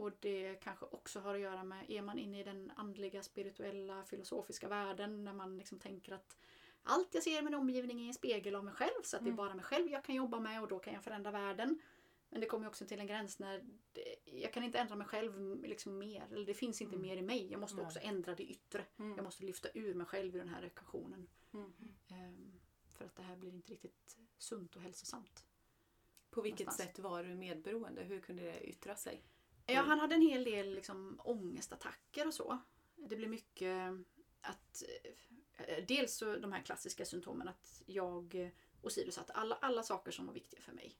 Och det kanske också har att göra med, är man inne i den andliga, spirituella, filosofiska världen när man liksom tänker att allt jag ser i min omgivning är en spegel av mig själv så att det är Mm. bara mig själv jag kan jobba med och då kan jag förändra världen. Men det kommer också till en gräns när det, jag kan inte ändra mig själv liksom mer. Eller det finns inte Mm. mer i mig. Jag måste Nej. också ändra det yttre. Mm. Jag måste lyfta ur mig själv ur den här ekvationen. Ehm, för att det här blir inte riktigt sunt och hälsosamt. På vilket Någonstans. sätt var du medberoende? Hur kunde det yttra sig? Ja, han hade en hel del liksom, ångestattacker och så. Det blev mycket att... eh, Dels så de här klassiska symptomen att jag åsidosatte alla, alla saker som var viktiga för mig.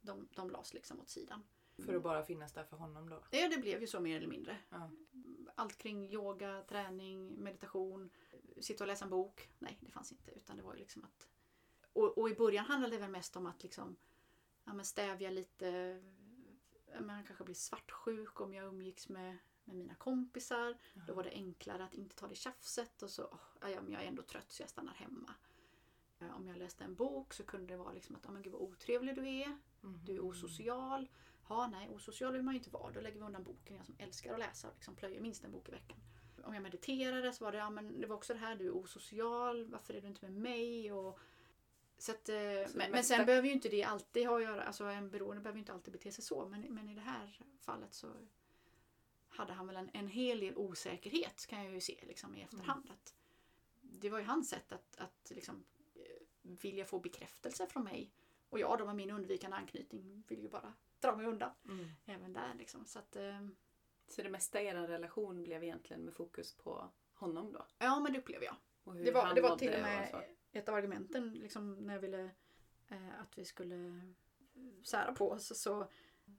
De, de lades liksom åt sidan. För att bara finnas där för honom då. Ja, det blev ju så mer eller mindre. Ja. Allt kring yoga, träning, meditation, sitta och läsa en bok. Nej, det fanns inte. Utan det var ju liksom att... Och, och i början handlade det väl mest om att liksom, ja, stävja lite... ja, men Han kanske blir svartsjuk om jag umgicks med, med mina kompisar. Då var det enklare att inte ta det tjafset och så, "Åh, ja, ja, men jag är ändå trött så jag stannar hemma. Eh, Om jag läste en bok så kunde det vara liksom att, ja men gud vad otrevlig du är. Mm. Du är osocial. Ja, nej, osocial vill man ju inte vara. Då lägger vi undan boken. Jag som älskar att läsa och liksom plöjer minst en bok i veckan. Om jag mediterade så var det, ja men det var också det här, du är osocial. Varför är du inte med mig? Och, så att, eh, men, men sen behöver ju inte det alltid ha att göra, alltså en beroende behöver ju inte alltid bete sig så. Men, men i det här fallet så hade han väl en, en hel del osäkerhet kan jag ju se liksom, i efterhand. Att det var ju hans sätt att, att liksom, eh, vilja få bekräftelse från mig. Och jag då med min undvikande anknytning vill ju bara dra mig undan. Mm. Även där liksom. Så att, eh, Så det mesta i er relation blev egentligen med fokus på honom då? ja men det upplever jag. Och Det var, det var till och och med så. Ett av argumenten liksom, när jag ville eh, att vi skulle sära på oss. Så,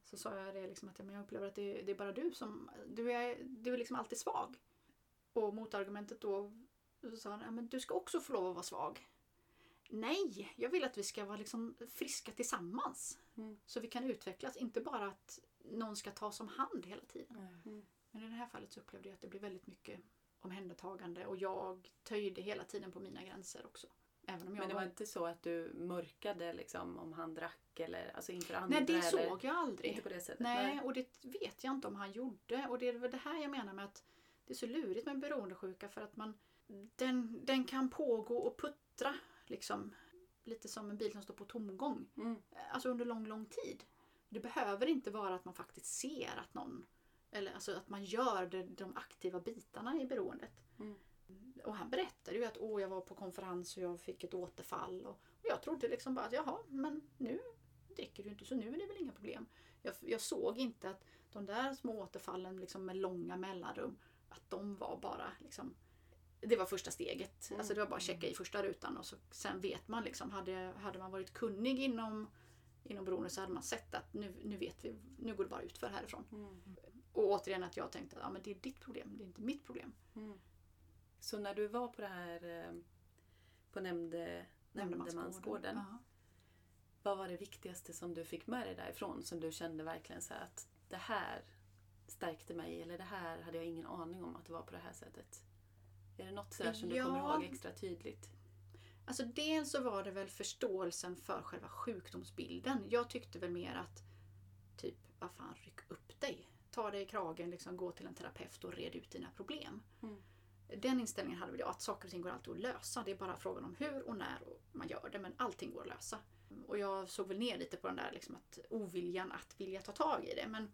så sa jag det liksom att ja, men jag upplever att det, det är bara du som... Du är, du är liksom alltid svag. Och motargumentet då så sa han ja, men du ska också få lov att vara svag. Nej, jag vill att vi ska vara liksom friska tillsammans. Mm. Så vi kan utvecklas. Inte bara att någon ska ta som hand hela tiden. Mm. Men i det här fallet så upplevde jag att det blev väldigt mycket omhändertagande och jag töjde hela tiden på mina gränser också. Även om jag Men det var... var inte så att du mörkade liksom om han drack eller alltså inför andra? Nej, det eller? såg jag aldrig. Inte på det sättet? Nej, och det vet jag inte om han gjorde. Och det är väl det här jag menar med att det är så lurigt med beroendesjuka för att man den, den kan pågå och puttra liksom lite som en bil som står på tomgång. Mm. Alltså under lång, lång tid. Det behöver inte vara att man faktiskt ser att någon eller alltså att man gör de aktiva bitarna i beroendet. Mm. Och han berättade ju att Åh, jag var på konferens och jag fick ett återfall. Och, och jag trodde liksom bara att jaha, men nu dricker du inte så nu är det väl inga problem. Jag, jag såg inte att de där små återfallen liksom med långa mellanrum, att de var bara liksom det var första steget. Mm. Alltså det var bara att checka i första rutan och så, sen vet man liksom, hade, hade man varit kunnig inom, inom beroende så hade man sett att nu, nu vet vi, nu går det bara ut för härifrån. Mm. Och återigen att jag tänkte att ja, men det är ditt problem, det är inte mitt problem. Mm. Så när du var på det här eh, på nämnde, nämndemansgården. Ja. Vad var det viktigaste som du fick med dig därifrån som du kände verkligen så att det här stärkte mig eller det här hade jag ingen aning om att det var på det här sättet? Är det något sådär som du Ja. kommer ihåg extra tydligt? Alltså dels så var det väl förståelsen för själva sjukdomsbilden. Jag tyckte väl mer att typ, vad fan, ryck upp dig. Ta dig i kragen, liksom, gå till en terapeut och red ut dina problem. Mm. Den inställningen hade väl jag, att saker och ting går alltid att lösa. Det är bara frågan om hur och när man gör det, men allting går att lösa. Och jag såg väl ner lite på den där liksom, att oviljan att vilja ta tag i det. Men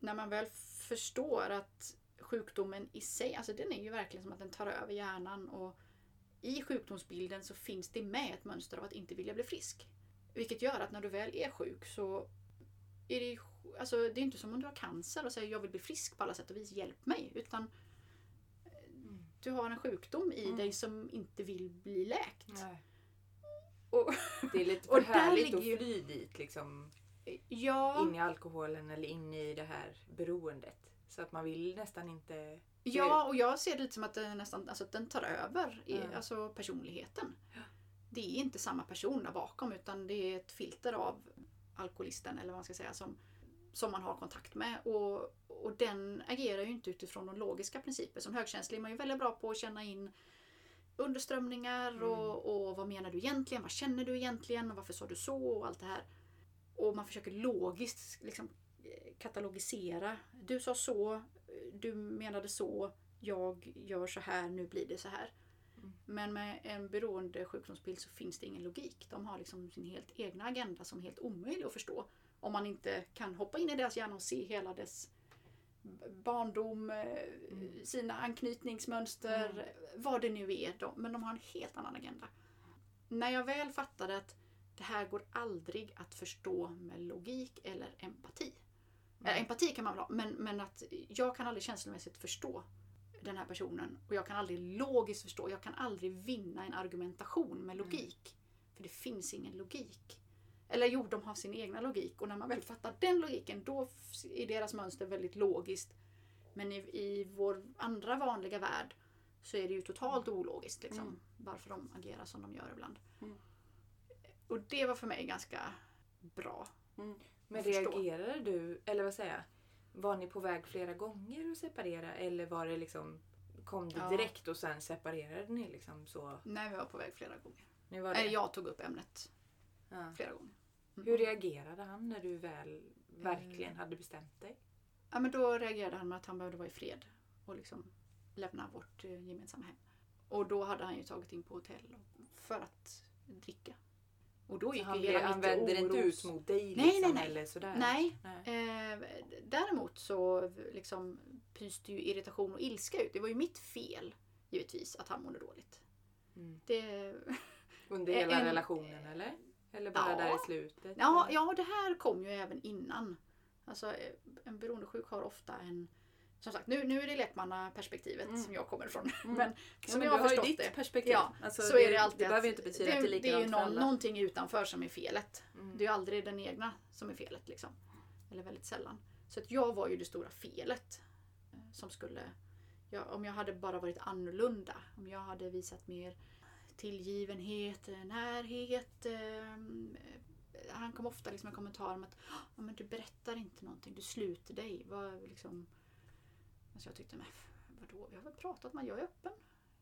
när man väl förstår att sjukdomen i sig, alltså den är ju verkligen som att den tar över hjärnan och i sjukdomsbilden så finns det med ett mönster av att inte vilja bli frisk. Vilket gör att när du väl är sjuk så är det, alltså, det är inte som om du har cancer och säger jag vill bli frisk på alla sätt och vis, hjälp mig. Utan du har en sjukdom i Mm. dig som inte vill bli läkt. Nej. Och, Det är lite [LAUGHS] för härligt att fly dit liksom. ja, In i alkoholen eller in i det här beroendet. Så att man vill nästan inte... ja, och jag ser det lite som att det nästan, alltså, att den tar över i, Ja. alltså, personligheten. Det är inte samma person där bakom utan det är ett filter av alkoholisten eller vad man ska säga som, som man har kontakt med. Och, och den agerar ju inte utifrån de logiska principer. Som högkänslig är man ju väldigt bra på att känna in underströmningar och, och vad menar du egentligen? Vad känner du egentligen? Och varför sa du så? Och allt det här. Och man försöker logiskt liksom, eh, katalogisera. Du sa så, du menade så, jag gör så här, nu blir det så här. Mm. Men med en beroende sjukdomsbild så finns det ingen logik. De har liksom sin helt egna agenda som är helt omöjlig att förstå. Om man inte kan hoppa in i deras hjärna och se hela dess barndom, eh, Mm. sina anknytningsmönster, Mm. vad det nu är. De, men de har en helt annan agenda. När jag väl fattade att det här går aldrig att förstå med logik eller empati. Mm. Eh, empati kan man väl ha, men, men att jag kan aldrig känslomässigt förstå den här personen. Och jag kan aldrig logiskt förstå. Jag kan aldrig vinna en argumentation med logik. För det finns ingen logik. Eller jo, de har sin egna logik. Och när man väl fattar den logiken, då är deras mönster väldigt logiskt. Men i, i vår andra vanliga värld så är det ju totalt ologiskt liksom, Mm. varför de agerar som de gör ibland. Mm. Och det var för mig ganska bra. Mm. Men reagerade du, eller vad säger jag? Var ni på väg flera gånger att separera eller var det liksom Kom det Ja. direkt och sen separerade ni liksom så? När vi var på väg flera gånger. Ni var det? Eller jag tog upp ämnet Ja. flera gånger. Hur reagerade han när du väl verkligen hade bestämt dig? Ja, men då reagerade han med att han behövde vara i fred och liksom lämna vårt eh, gemensamma hem. Och då hade han ju tagit in på hotell för att dricka. Och då gick han, ju blev, hela han vände inte ut mot dig Nej, liksom, nej, nej. eller sådär? Nej. Nej. Eh, däremot så liksom pyste ju irritation och ilska ut. Det var ju mitt fel givetvis att han mådde dåligt. Mm. Det, Under Eh, hela en- relationen eller? Eller bara Ja. där i slutet? ja, eller? ja, det här kom ju även innan. Alltså eh, en beroendesjuk har ofta en som sagt, nu, nu är det lekmannaperspektivet Mm. som jag kommer ifrån. Mm. [LAUGHS] Men Ja, som men jag har förstått ditt det. perspektiv. Ja, Alltså, så är det alltid Det att behöver inte betyda det, att det är det är någon, någonting utanför som är felet. Mm. Det är ju aldrig den egna som är felet. Liksom. Eller väldigt sällan. Så att jag var ju det stora felet. eh, Som skulle... Ja, om jag hade bara varit annorlunda. Om jag hade visat mer tillgivenhet, närhet. Eh, han kom ofta liksom med kommentarer om att ja, men du berättar inte någonting, du sluter dig. Vad, liksom... alltså jag tyckte, men vadå, vi har väl pratat, man jag är öppen.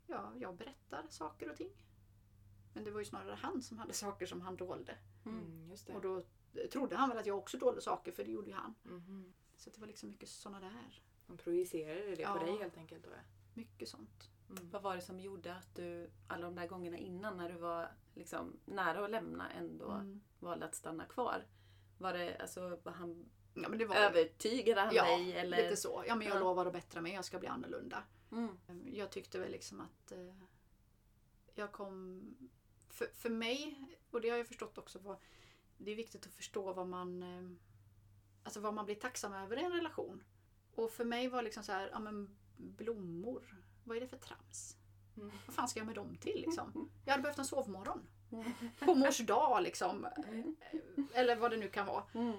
Ja, jag berättar saker och ting. Men det var ju snarare han som hade [LAUGHS] saker som han dolde. Mm. Mm, just det. Och då trodde han väl att jag också dolde saker, för det gjorde ju han. Mhm. Så det var liksom mycket sådana där. De projicerade det Ja. på dig helt enkelt då? Mycket sånt. Mm. Vad var det som gjorde att du alla de där gångerna innan när du var liksom nära att lämna ändå Mm. valde att stanna kvar? Var det alltså, var han Ja, men det var övertygade han ja, dig? Eller? lite så. Ja, men jag Ja. lovar att bättra mig, jag ska bli annorlunda. Mm. Jag tyckte väl liksom att eh, jag kom... För, för mig, och det har jag förstått också, var, det är viktigt att förstå vad man, eh, alltså vad man blir tacksam över i en relation. Och för mig var liksom så här, ja men blommor, vad är det för trams? Mm. Vad fan ska jag med dem till liksom? Jag hade behövt en sovmorgon. Mm. På mors dag liksom. Eller vad det nu kan vara. Mm.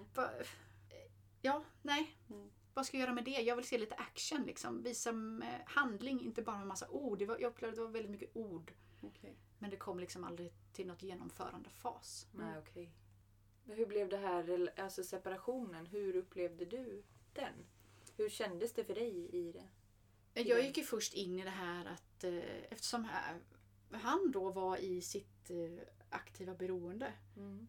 Ja, nej. Mm. Vad ska jag göra med det? Jag vill se lite action liksom. Visa med handling, inte bara med massa ord. Var, jag upplevde att det var väldigt mycket ord. Okej. Men det kom liksom aldrig till något genomförande fas. Nej. Men hur blev det här, alltså separationen, hur upplevde du den? Hur kändes det för dig i det? Jag gick ju först in i det här att eh, eftersom han då var i sitt eh, aktiva beroende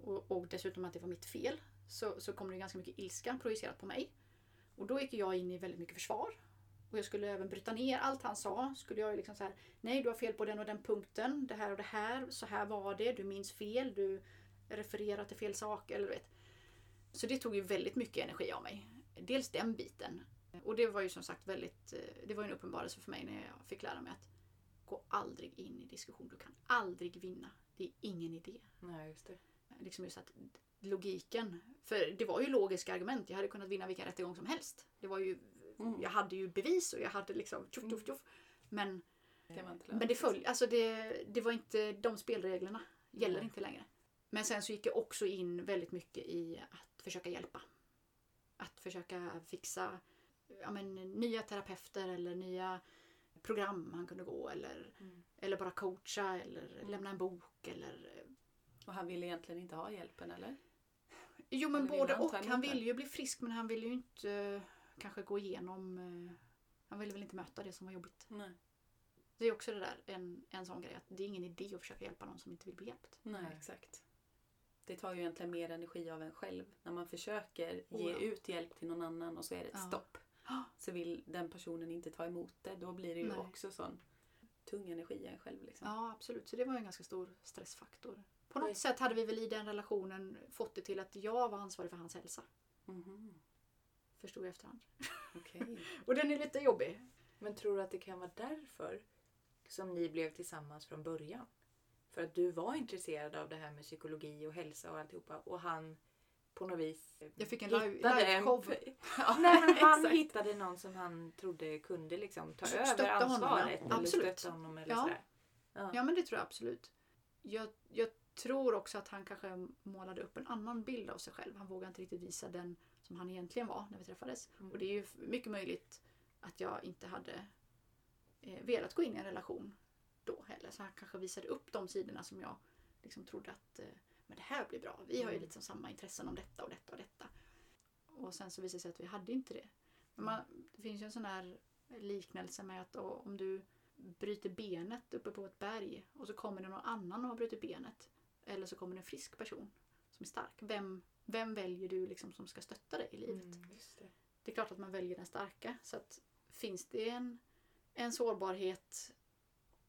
och, och dessutom att det var mitt fel så, så kom det ganska mycket ilska projicerat på mig. Och då gick jag in i väldigt mycket försvar. Och jag skulle även bryta ner allt han sa. Skulle jag ju liksom så här, nej du har fel på den och den punkten, det här och det här, så här var det, du minns fel, du refererar till fel saker. Eller vet. Så det tog ju väldigt mycket energi av mig. Dels den biten. Och det var ju som sagt väldigt, eh, det var en uppenbarelse för mig när jag fick lära mig att gå aldrig in i diskussion. Du kan aldrig vinna. Det är ingen idé. Nej, just det. liksom just att logiken. För det var ju logiska argument. Jag hade kunnat vinna vilken rättegång som helst. Det var ju, Mm. Jag hade ju bevis och jag hade liksom tjoff tjoff tjoff. Men, Det var inte men det, följ, alltså det, det var inte de spelreglerna. Gäller Nej. inte längre. Men sen så gick jag också in väldigt mycket i att försöka hjälpa. Att försöka fixa ja, men, nya terapeuter eller nya program han kunde gå eller, Mm. eller bara coacha eller lämna en bok eller Och han ville egentligen inte ha hjälpen eller? Jo men Eller vill både han och. Han ville ju bli frisk men han ville ju inte eh, kanske gå igenom... eh, han ville väl inte möta det som var jobbigt. Nej. Det är också det där, en, en sån grej att det är ingen idé att försöka hjälpa någon som inte vill bli hjälpt. Nej, Nej. exakt. Det tar ju egentligen mer energi av en själv. När man försöker ge Oh ja. ut hjälp till någon annan och så är det ett Ja. stopp. [GASPS] Så vill den personen inte ta emot det. Då blir det ju Nej. också sån tung energi i en själv. Liksom. Ja absolut, så det var ju en ganska stor stressfaktor. På något Oj. sätt hade vi väl i den relationen fått det till att jag var ansvarig för hans hälsa. Mhm. Förstod jag efterhand. Okej. [LAUGHS] Och den är lite jobbig. Men tror du att det kan vara därför som ni blev tillsammans från början? För att du var intresserad av det här med psykologi och hälsa och alltihopa och han på något vis Jag fick en live- live-show. [LAUGHS] Ja, Nej men han hittade någon som han trodde kunde liksom ta Stötta över honom, ja. ansvaret. eller Absolut. stötta honom eller Ja. sådär. Ja. Ja men det tror jag absolut. Jag, jag tror också att han kanske målade upp en annan bild av sig själv. Han vågade inte riktigt visa den som han egentligen var när vi träffades. Mm. Och det är ju mycket möjligt att jag inte hade eh, velat gå in i en relation då heller. Så han kanske visade upp de sidorna som jag liksom trodde att eh, men det här blir bra. Vi har ju Mm. liksom samma intressen om detta och detta och detta. Och sen så visade det sig att vi hade inte det. Men man, det finns ju en sån här liknelse med att om du bryter benet uppe på ett berg och så kommer det någon annan och har brutit benet. Eller så kommer det en frisk person som är stark. Vem, vem väljer du liksom som ska stötta dig i livet? Mm, just det. Det är klart att man väljer den starka. Så att finns det en, en sårbarhet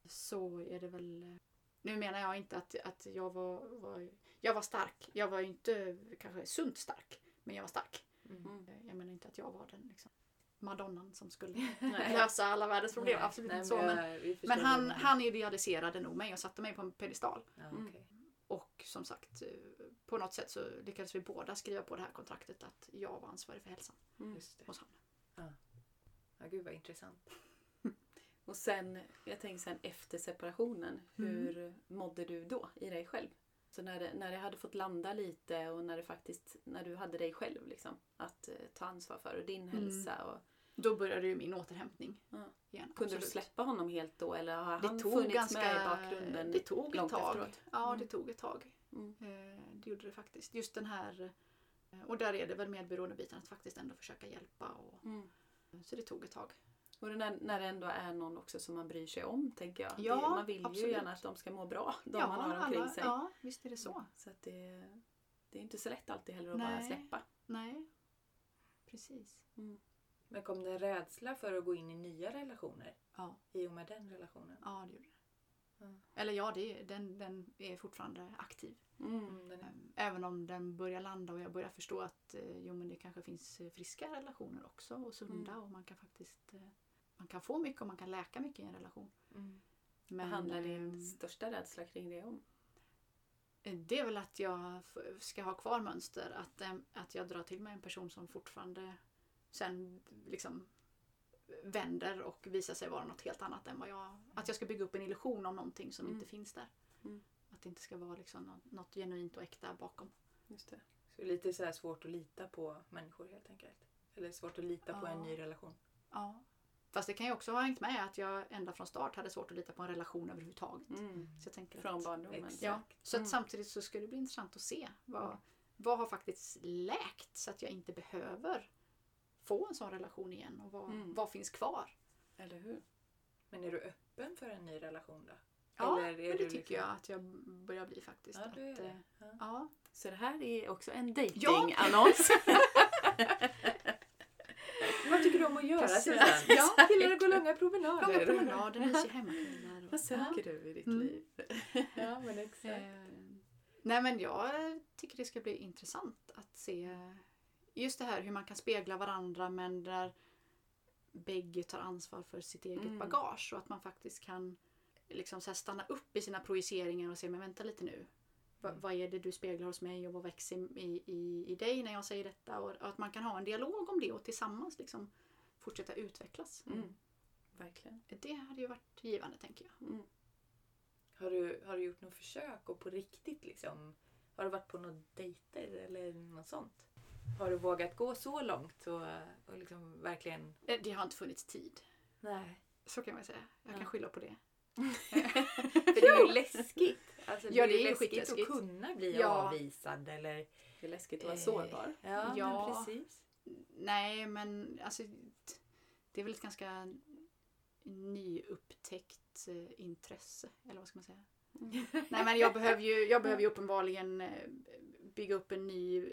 så är det väl... Nu menar jag inte att, att jag var, var... Jag var stark. Jag var ju inte kanske sunt stark. Men jag var stark. Mm. Mm. Jag menar inte att jag var den liksom, madonnan som skulle [LAUGHS] lösa alla världens problem. Nej, Absolut nej, inte så. Men, jag- men han, han idealiserade nog mig och satte mig på en pedestal. Ja, Mm. okej. Och som sagt, eh, på något sätt så lyckades vi båda skriva på det här kontraktet att jag var ansvarig för hälsan Mm. Just det. hos honom. Ja, gud vad intressant. [LAUGHS] Och sen, jag tänker sen efter separationen, hur mådde du då i dig själv? Så när det, när det hade fått landa lite och när det faktiskt, när du hade dig själv liksom, att eh, ta ansvar för och din hälsa. Och, Då började ju min återhämtning Ja. igen. kunde du absolut. släppa honom helt då eller har Det han tog funnits ganska... med i bakgrunden Det tog ett tag. efteråt? Ja, Mm. det tog ett tag. Mm. Eh, Det gjorde det faktiskt. Just den här... eh, Och där är det väl med beroendebiten att faktiskt ändå försöka hjälpa. Och, Mm. så det tog ett tag. Och när, när det ändå är någon också som man bryr sig om, tänker jag. Ja, det, man vill ju absolut. gärna att de ska må bra, de man har omkring sig. Ja, visst är det så. Så att det, det är inte så lätt alltid heller att bara Nej. släppa. Nej, precis. Men kom det en rädsla för att gå in i nya relationer Ja, i och med den relationen? ja det gjorde det. Ja. Eller ja, det, är- den, den är fortfarande aktiv. Mm. Mm, är... Ehm, Även om den börjar landa och jag börjar förstå att eh, jo, men det kanske finns friska relationer också och sunda Mm. och man kan faktiskt eh, man kan få mycket och man kan läka mycket i en relation. Mm. Vad Men handlar din ehm, största rädsla kring det om? eh, det är väl att jag ska ha kvar mönster. Att, eh, att jag drar till mig en person som fortfarande sen liksom vänder och visar sig vara något helt annat än vad jag... Att jag ska bygga upp en illusion om någonting som Mm. inte finns där. Mm. Att det inte ska vara liksom något, genuint och äkta bakom. Just det. Så lite så svårt att lita på människor helt enkelt. Eller svårt att lita på Ja. en ny relation. Ja. Fast det kan ju också ha hängt med att jag ända från start hade svårt att lita på en relation överhuvudtaget. Mm. Så jag tänker Från att, barndomen. Exakt. ja, så att Mm. samtidigt så ska det bli intressant att se vad, vad har faktiskt läkt så att jag inte behöver få en sån relation igen och vad, Mm. vad finns kvar? Eller hur? Men är du öppen för en ny relation då? Ja, Eller är men det du tycker liksom- jag att jag börjar bli faktiskt. Ja, att, du är eh, det. Ja. Ja. Så det här är också en Ja. [LAUGHS] [LAUGHS] datingannons. Vad tycker du om att göra Precis. Susanne? [LAUGHS] Ja. Gillar att gå långa promenader? Långa promenader, mysiga [LAUGHS] hemmakvällar. Vad söker du i ditt Mm. liv? [LAUGHS] Ja, men exakt. Eh, nej men jag tycker det ska bli intressant att se just det här hur man kan spegla varandra men där bägge tar ansvar för sitt eget Mm. bagage och att man faktiskt kan liksom så stanna upp i sina projiceringar och se men vänta lite nu. Mm. Vad är det du speglar hos mig och vad växer i, i, i dig när jag säger detta? Och, och att man kan ha en dialog om det och tillsammans liksom fortsätta utvecklas. Mm. Verkligen. Det hade ju varit givande tänker jag. Mm. Har du, har du gjort något försök och på riktigt liksom? Har du varit på några dejter eller något sånt? Har du vågat gå så långt och, och liksom verkligen... Eh, Det har inte funnits tid. Nej. Så kan man säga. Jag kan Ja. skylla på det. [LAUGHS] För det är ju läskigt. Alltså, Ja, det det är ju läskigt skitläskigt. att kunna bli Ja. avvisad eller... Det är läskigt att vara sårbar. Ja, Ja. men precis. Nej, men alltså det är väl ett ganska nyupptäckt eh, intresse. Eller vad ska man säga? Mm. [LAUGHS] Nej, men jag behöver ju, jag behöver ju uppenbarligen eh, bygga upp en ny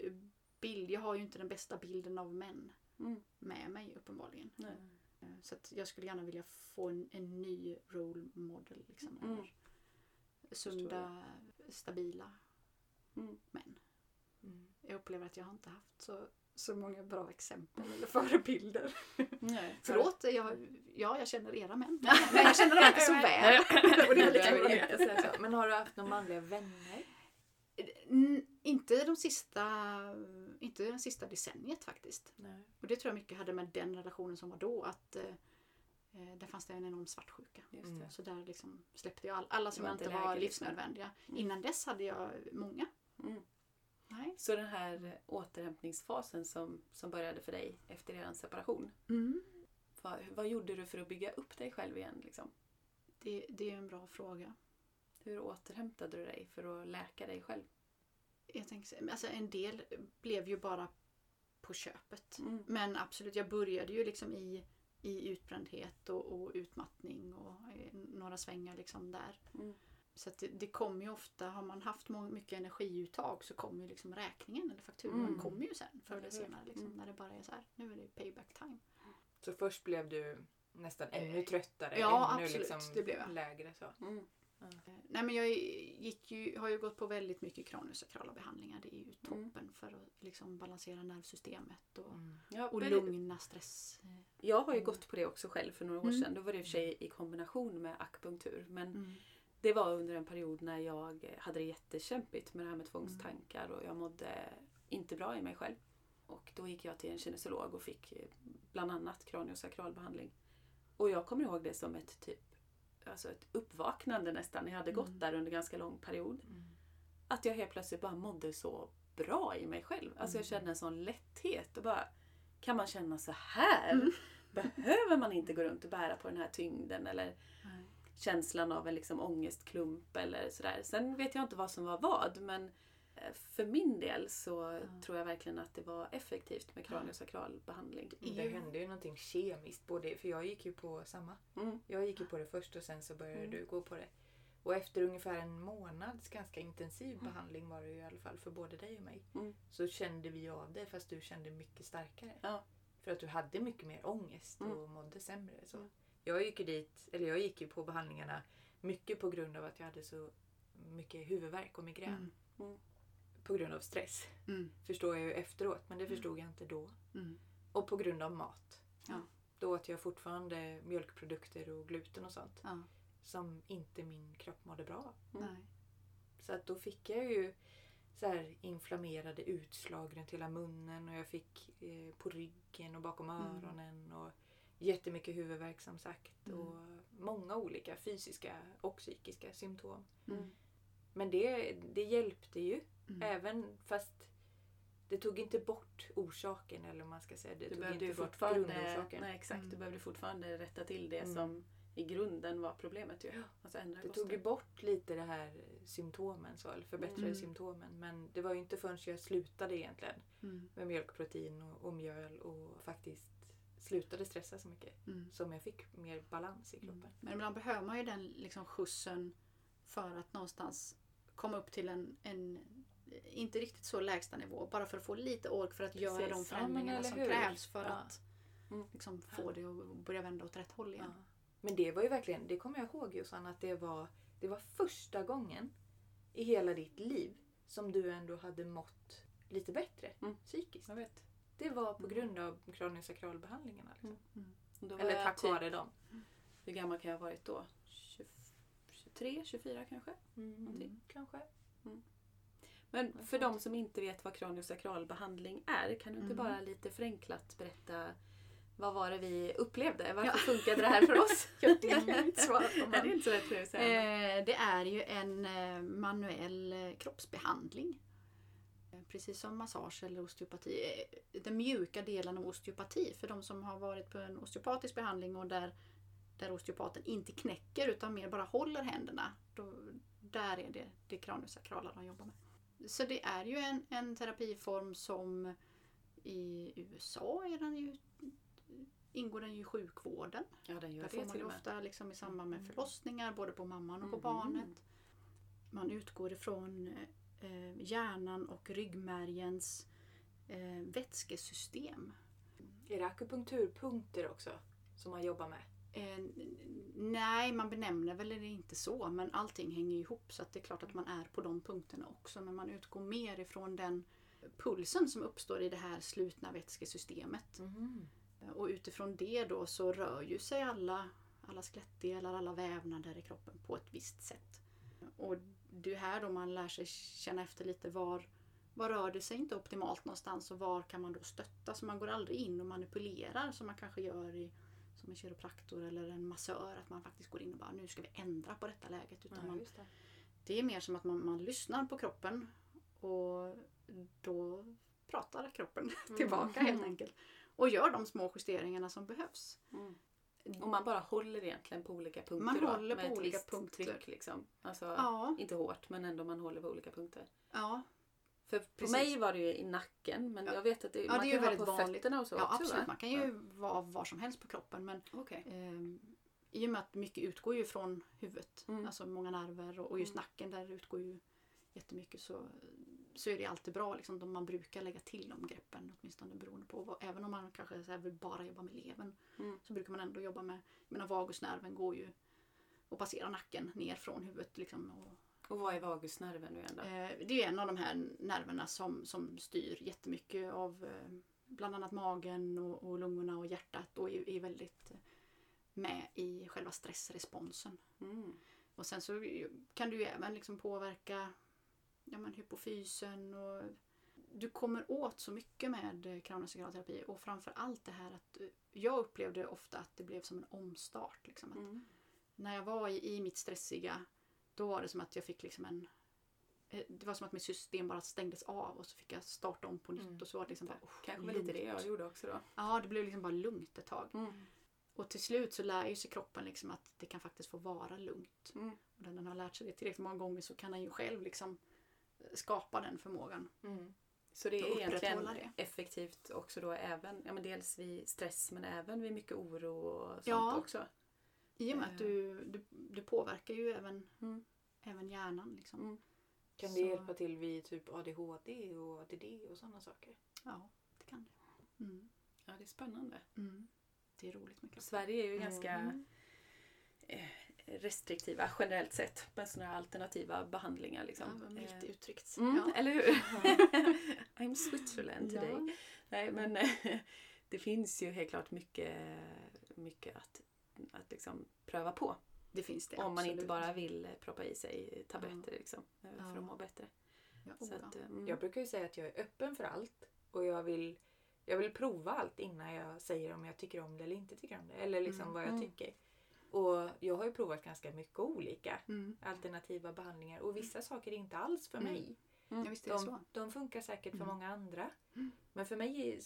bild. Jag har ju inte den bästa bilden av män Mm. med mig uppenbarligen. Nej. Eh, Så jag skulle gärna vilja få en, en ny role model. Liksom, Mm. Sunda, stabila Mm. män. Mm. Jag upplever att jag har inte haft så, så många bra exempel eller [LAUGHS] förebilder. Nej. Förlåt, jag, ja jag känner era män. Men jag känner dem inte så väl. Och det är lika Jag bra. Men har du haft några manliga vänner? Inte de sista, inte det sista decenniet faktiskt. Nej. Och det tror jag mycket hade med den relationen som var då. Att eh, eh, där fanns det en enorm svartsjuka. Just Mm. det. Så där liksom släppte jag all, alla som inte var läge, liksom. livsnödvändiga. Mm. Innan dess hade jag många. Mm. Nej. Så den här återhämtningsfasen som, som började för dig efter er separation. Mm. Vad, vad gjorde du för att bygga upp dig själv igen? Liksom? Det, det är en bra fråga. Hur återhämtade du dig för att läka dig själv? Jag tänker, alltså en del blev ju bara på köpet. Mm. Men absolut, jag började ju liksom i, i utbrändhet och, och utmattning och eh, några svängar liksom där. Mm. Så att det, det kommer ju ofta, har man haft mycket energiuttag så kommer ju liksom räkningen eller fakturan Mm. kommer ju sen förr Eller senare. Liksom, Mm. När det bara är så här, nu är det payback time. Så först blev du nästan ännu tröttare? Eh, ja, ännu absolut. Liksom Det blev jag. Lägre så. Mm. Eh, Nej men jag gick ju, har ju gått på väldigt mycket kraniosakrala behandlingar. Det är ju toppen för att liksom balansera nervsystemet och, Mm. Ja, och lugna stress. Jag har ju gått på det också själv för några år Mm. sedan. Då var det i och för sig i kombination med akupunktur. Men Mm. Det var under en period när jag hade det jättekämpigt med det här med tvångstankar och jag mådde inte bra i mig själv. Och då gick jag till en kinesolog och fick eh, bland annat kraniosakralbehandling. Och jag kommer ihåg det som ett typ alltså ett uppvaknande nästan. Jag hade gått Mm. där under ganska lång period. Mm. Att jag helt plötsligt bara mådde så bra i mig själv. Alltså jag Mm. kände en sån lätthet. Och bara, kan man känna så här? Mm. Behöver man inte gå runt och bära på den här tyngden? Eller Nej. Känslan av en liksom ångestklump eller sådär. Sen vet jag inte vad som var vad men eh, för min del så tror jag verkligen att det var effektivt med kraniosakral behandling. Det ju- hände ju någonting kemiskt. Både, för jag gick ju på samma. Mm. Jag gick ju på det först och sen så började Mm. du gå på det. Och efter ungefär en månads ganska intensiv behandling var det ju i alla fall för både dig och mig. Mm. Så kände vi av det fast du kände mycket starkare. Ja. För att du hade mycket mer ångest Mm. och mådde sämre. Så. Mm. Jag, gick ju dit, eller jag gick ju på behandlingarna mycket på grund av att jag hade så mycket huvudvärk och migrän. Mm. På grund av stress. Mm. Förstår jag ju efteråt men det förstod jag inte då. Mm. Och på grund av mat. Ja. Då åt jag fortfarande mjölkprodukter och gluten och sånt. Ja. Som inte min kropp mådde bra av. Mm. Så att då fick jag ju så här inflammerade utslag runt hela munnen och jag fick eh, på ryggen och bakom Mm. öronen. Och jättemycket huvudvärk som sagt. Mm. Och många olika fysiska och psykiska symptom. Mm. Men det, det hjälpte ju. Mm. Även fast det tog inte bort orsaken eller man ska säga. Det Du tog inte bort grundorsaken. nej, exakt, Mm. du behövde fortfarande rätta till det Mm. som i grunden var problemet. Ju. Alltså ändra Det kosten. tog ju bort lite det här symptomen, så, eller förbättrade Mm. symptomen. Men det var ju inte förrän jag slutade egentligen Mm. med mjölkprotein och, och mjöl och faktiskt slutade stressa så mycket Mm. som jag fick mer balans i kroppen. Men ibland behöver man ju den liksom skjutsen för att någonstans komma upp till en, en inte riktigt så lägsta nivå. Bara för att få lite ork för att göra Precis. de Ja, men förändringarna eller som krävs för Ja. att Mm. liksom, få det att börja vända åt rätt håll igen. Ja. Men det var ju verkligen, det kommer jag ihåg Jossan, att det var, det var första gången i hela ditt liv som du ändå hade mått lite bättre Mm. psykiskt. Jag vet. Det var på Mm. grund av kraniosakralbehandlingarna. Liksom. Mm. Var Eller tack typ, vare dem. Hur gammal kan jag ha varit då? 20, 23, 24 kanske? Mm. Någonting. Kanske. Men för de som inte vet vad kraniosakralbehandling är, kan du inte Mm. bara lite förenklat berätta vad var det vi upplevde? Varför funkade det här för oss? [LAUGHS] [LAUGHS] Ja, det kan jag inte svara på, Nej, men- det är inte så lätt för att säga. Eh, det är ju en eh, manuell eh, kroppsbehandling. Eh, Precis som massage eller osteopati. Eh, Den mjuka delen av osteopati för de som har varit på en osteopatisk behandling och där, där osteopaten inte knäcker utan mer bara håller händerna. Då, där är det det kraniosakrala de jobbar med. Så det är ju en, en terapiform som i USA är den ju, ingår den ju i sjukvården. Ja, den gör Där det får man ju ofta liksom i samband med Mm. förlossningar både på mamman och på Mhm. barnet. Man utgår ifrån eh, hjärnan och ryggmärgens eh, vätskesystem. Är det akupunkturpunkter också som man jobbar med? Eh, nej, man benämner väl det inte så men allting hänger ihop så det är klart att man är på de punkterna också men man utgår mer ifrån den pulsen som uppstår i det här slutna vätskesystemet. Och utifrån det då så rör ju sig alla, alla skelettdelar, alla vävnader i kroppen på ett visst sätt. Och det är här då man lär sig känna efter lite var, var rör det sig inte optimalt någonstans och var kan man då stötta? Så man går aldrig in och manipulerar som man kanske gör i, som en kiropraktor eller en massör. Att man faktiskt går in och bara nu ska vi ändra på detta läget. Utan man, just det. det är mer som att man, man lyssnar på kroppen och då pratar kroppen [LAUGHS] tillbaka helt enkelt. Och gör de små justeringarna som behövs. Mm. Och man bara håller egentligen på olika punkter Man då, håller på olika punkter. tryck liksom. Alltså, Ja, inte hårt men ändå man håller på olika punkter. ja, För på Precis. mig var det ju i nacken men Ja. jag vet att det, Ja, man det kan ju ha på vanligt. fötterna och så ja också absolut. va? Man kan ju vara var som helst på kroppen men Okej. ehm, i och med att mycket utgår ju från huvudet, Mm. alltså många nerver och, och just Mm. nacken där utgår ju jättemycket så, så är det alltid bra liksom, man brukar lägga till de greppen åtminstone beroende på vad, även om man kanske så vill bara jobba med levern Mm. så brukar man ändå jobba med, jag menar vagusnerven går ju och passerar nacken ner från huvudet liksom, och Och vad är vagusnerven nu igen då? Eh, Det är en av de här nerverna som, som styr jättemycket av eh, bland annat magen och, och lungorna och hjärtat och är, är väldigt eh, med i själva stressresponsen. Mm. Och sen så kan du ju även liksom påverka ja, men hypofysen och du kommer åt så mycket med eh, kraniosakralterapi och framför allt det här att eh, jag upplevde ofta att det blev som en omstart. Liksom, att Mm. när jag var i, i mitt stressiga då var det som att jag fick liksom en eh, det var som att mitt system bara stängdes av och så fick jag starta om på nytt Mm. och så var det liksom bara oh, Kanske var lite det lugnt. jag gjorde också då. Ja, det blev liksom bara lugnt ett tag. Mm. Och till slut så lär ju sig kroppen liksom att det kan faktiskt få vara lugnt. Mm. Och när den har lärt sig det tillräckligt många gånger så kan den ju själv liksom eh, skapa den förmågan. Mm. Så det är egentligen det. effektivt också då även, ja men dels vid stress men även vid mycket oro och sånt Ja. också. I och med Eh. att du, du, du påverkar ju även, Mm. även hjärnan. Liksom. Mm. Kan Så- det hjälpa till vid typ ADHD och ADD och sådana saker? Ja, det kan det. Mm. Ja, det är spännande. Mm. Det är roligt kroppen. Sverige är ju ganska Mm. eh, restriktiva generellt sett med sådana här alternativa behandlingar. Ja, Liksom. vad milt uttryckt. Mm, Ja. Eller hur? [LAUGHS] I'm Switzerland today. Ja. Nej, men [LAUGHS] det finns ju helt klart mycket, mycket att, att liksom pröva på. Det finns det Om man inte bara vill proppa i sig tabletter liksom, eh, för Ja. att må bättre. Ja, Så oh, att, ja. eh, mm. Jag brukar ju säga att jag är öppen för allt och jag vill, jag vill prova allt innan jag säger om jag tycker om det eller inte tycker om det. Eller liksom Mm. vad jag Mm. tycker. Och jag har ju provat ganska mycket olika Mm. alternativa behandlingar och vissa saker är inte alls för Mm. mig. Ja, är det De, de funkar säkert för Mm. många andra. Mm. Men för mig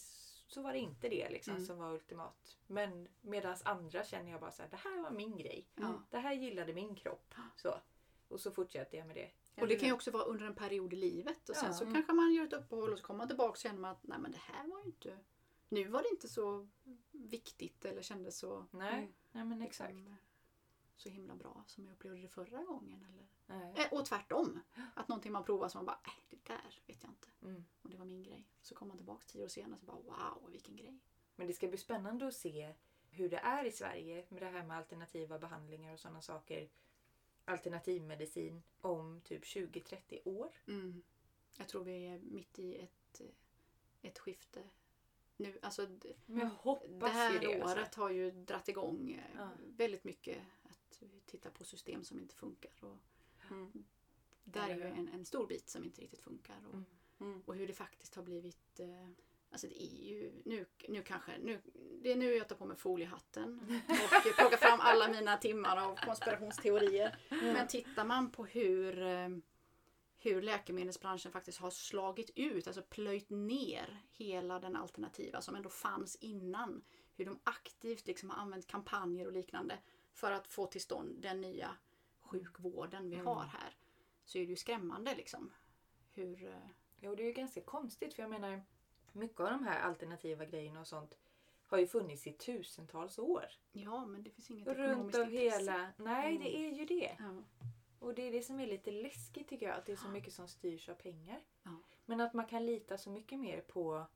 så var det inte det liksom Mm. som var ultimat. Men medan andra känner jag bara så här, det här var min grej. Ja. Det här gillade min kropp. Så. Och så fortsätter jag med det. Och det kan ju också vara under en period i livet och sen Ja. så Mm. kanske man gör ett uppehåll och så kommer man tillbaka och känner man att nej men det här var ju inte nu var det inte så viktigt eller kändes så, Nej, Mm. Nej men liksom, exakt. så himla bra som jag upplevde det förra gången. Eller, Nej. eh, och tvärtom. Att någonting man provar som man bara, äh, det där vet jag inte. Mm. Och det var min grej. Så kommer man tillbaka tio år senare och så bara wow vilken grej. Men det ska bli spännande att se hur det är i Sverige med det här med alternativa behandlingar och sådana saker. Alternativmedicin om typ 20-30 år. Mm. Jag tror vi är mitt i ett, eh, ett skifte nu. Alltså, Men jag hoppas det här ju det. året Alltså. har ju dratt igång eh, Ja. väldigt mycket att vi tittar på system som inte funkar. Och Mm. där är ju en, en stor bit som inte riktigt funkar. Och, Mm. Mm. och hur det faktiskt har blivit eh, Alltså det är ju nu, nu kanske, nu, det är nu jag tar på mig foliehatten och [LAUGHS] plockar fram alla mina timmar av konspirationsteorier. Men tittar man på hur, eh, hur läkemedelsbranschen faktiskt har slagit ut, alltså plöjt ner hela den alternativa som ändå fanns innan. Hur de aktivt liksom har använt kampanjer och liknande för att få till stånd den nya sjukvården vi Mm. har här. Så är det ju skrämmande liksom. Hur... eh, Jo, det är ju ganska konstigt för jag menar mycket av de här alternativa grejerna och sånt har ju funnits i tusentals år. Ja, men det finns inget Runt ekonomiskt av intresse. hela... Nej, det är ju det. Ja. Och det är det som är lite läskigt tycker jag. Att det är så mycket som styrs av pengar. Ja. Men att man kan lita så mycket mer på,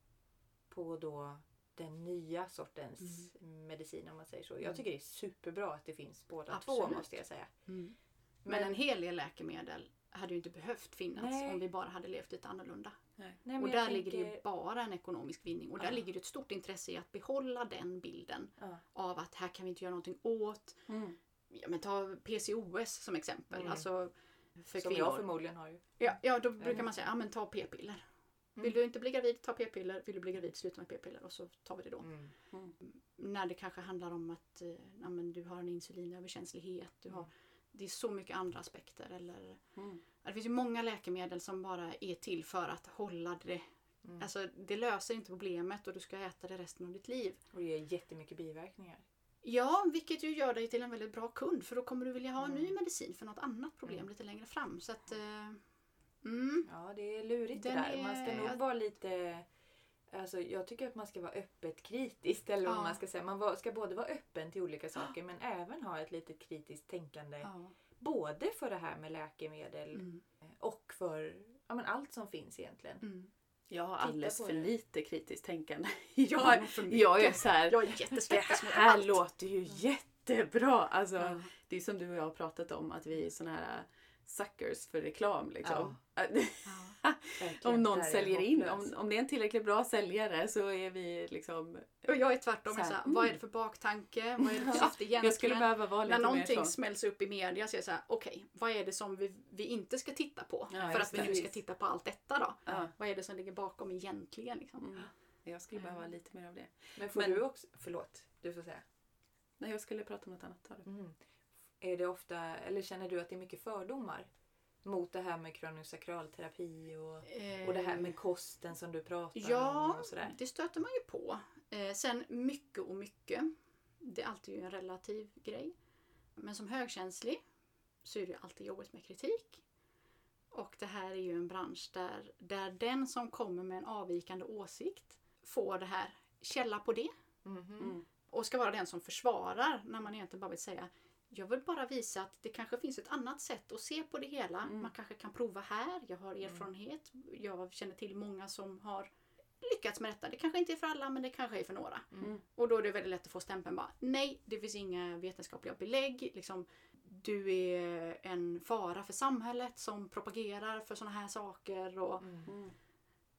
på då den nya sortens medicin om man säger så. Jag Mm. tycker det är superbra att det finns båda Absolut. två måste jag säga. Mm. Men en hel del läkemedel hade ju inte behövt finnas Nej. om vi bara hade levt lite annorlunda. Nej. Och men där jag ligger det ju tänker- bara en ekonomisk vinning. Och där Ja. ligger det ett stort intresse i att behålla den bilden Ja. av att här kan vi inte göra någonting åt. Mm. Ja, men ta PCOS som exempel. Mm. Alltså för Som kvinnor. jag förmodligen har ju. Ja, ja, då brukar Mm. man säga, ja men ta p-piller. Mm. Vill du inte bli gravid, ta p-piller. Vill du bli gravid, sluta med p-piller och så tar vi det då. Mm. När det kanske handlar om att eh, ja, men du har en insulinöverkänslighet. Du har, Mm. Det är så mycket andra aspekter. Eller, Mm. det finns ju många läkemedel som bara är till för att hålla det. Mm. Alltså det löser inte problemet och du ska äta det resten av ditt liv. Och det ger jättemycket biverkningar. Ja, vilket ju gör dig till en väldigt bra kund för då kommer du vilja ha en ny Mm. medicin för något annat problem Mm. lite längre fram. Så att, eh, mm, Ja, det är lurigt Den det där. Man ska nog vara lite... Alltså, jag tycker att man ska vara öppet kritisk. Eller vad Ja. man ska säga. Man ska både vara öppen till olika saker men även ha ett litet kritiskt tänkande. ja, Både för det här med läkemedel mm, och för ja, men allt som finns egentligen. Mm. Jag har alldeles för det. lite kritiskt tänkande. [LAUGHS] Ja, Jag, jag är så här, Jag är det jätteskeptisk mot här allt. låter ju jättebra. Alltså, Ja. Det är som du och jag har pratat om, att vi är såna här suckers för reklam. Liksom. Ja. [LAUGHS] Verkligen, om någon säljer in, om, om det är en tillräckligt bra säljare så är vi liksom... Och jag är tvärtom. Så Så här, mm. Vad är det för baktanke? Vad är det för [LAUGHS] syfte egentligen? Jag skulle behöva vara lite När mer någonting så. smälls upp i media så är jag så här, okej, vad är det som vi, vi inte ska titta på? Ja, för att vi nu ska titta på allt detta då. Ja. Vad är det som ligger bakom egentligen? Liksom? Mm. Jag skulle behöva Mm. lite mer av det. Men får Men- du också... Förlåt, du får säga. Nej, jag skulle prata om något annat. Tar du? Mm. Är det ofta, eller känner du att det är mycket fördomar? Mot det här med kraniosakralterapi och, och det här med kosten som du pratar om Ja, och sådär. det stöter man ju på. Eh, sen mycket och mycket. Det är alltid ju en relativ grej. Men som högkänslig så är det alltid jobbigt med kritik. Och det här är ju en bransch där, där den som kommer med en avvikande åsikt får det här källa på det. Mm. Och ska vara den som försvarar när man egentligen bara vill säga jag vill bara visa att det kanske finns ett annat sätt att se på det hela. Mm. Man kanske kan prova här. Jag har erfarenhet. Jag känner till många som har lyckats med detta. Det kanske inte är för alla men det kanske är för några. Mm. Och då är det väldigt lätt att få stämpeln bara nej, det finns inga vetenskapliga belägg. Liksom, du är en fara för samhället som propagerar för sådana här saker. Och, Mm.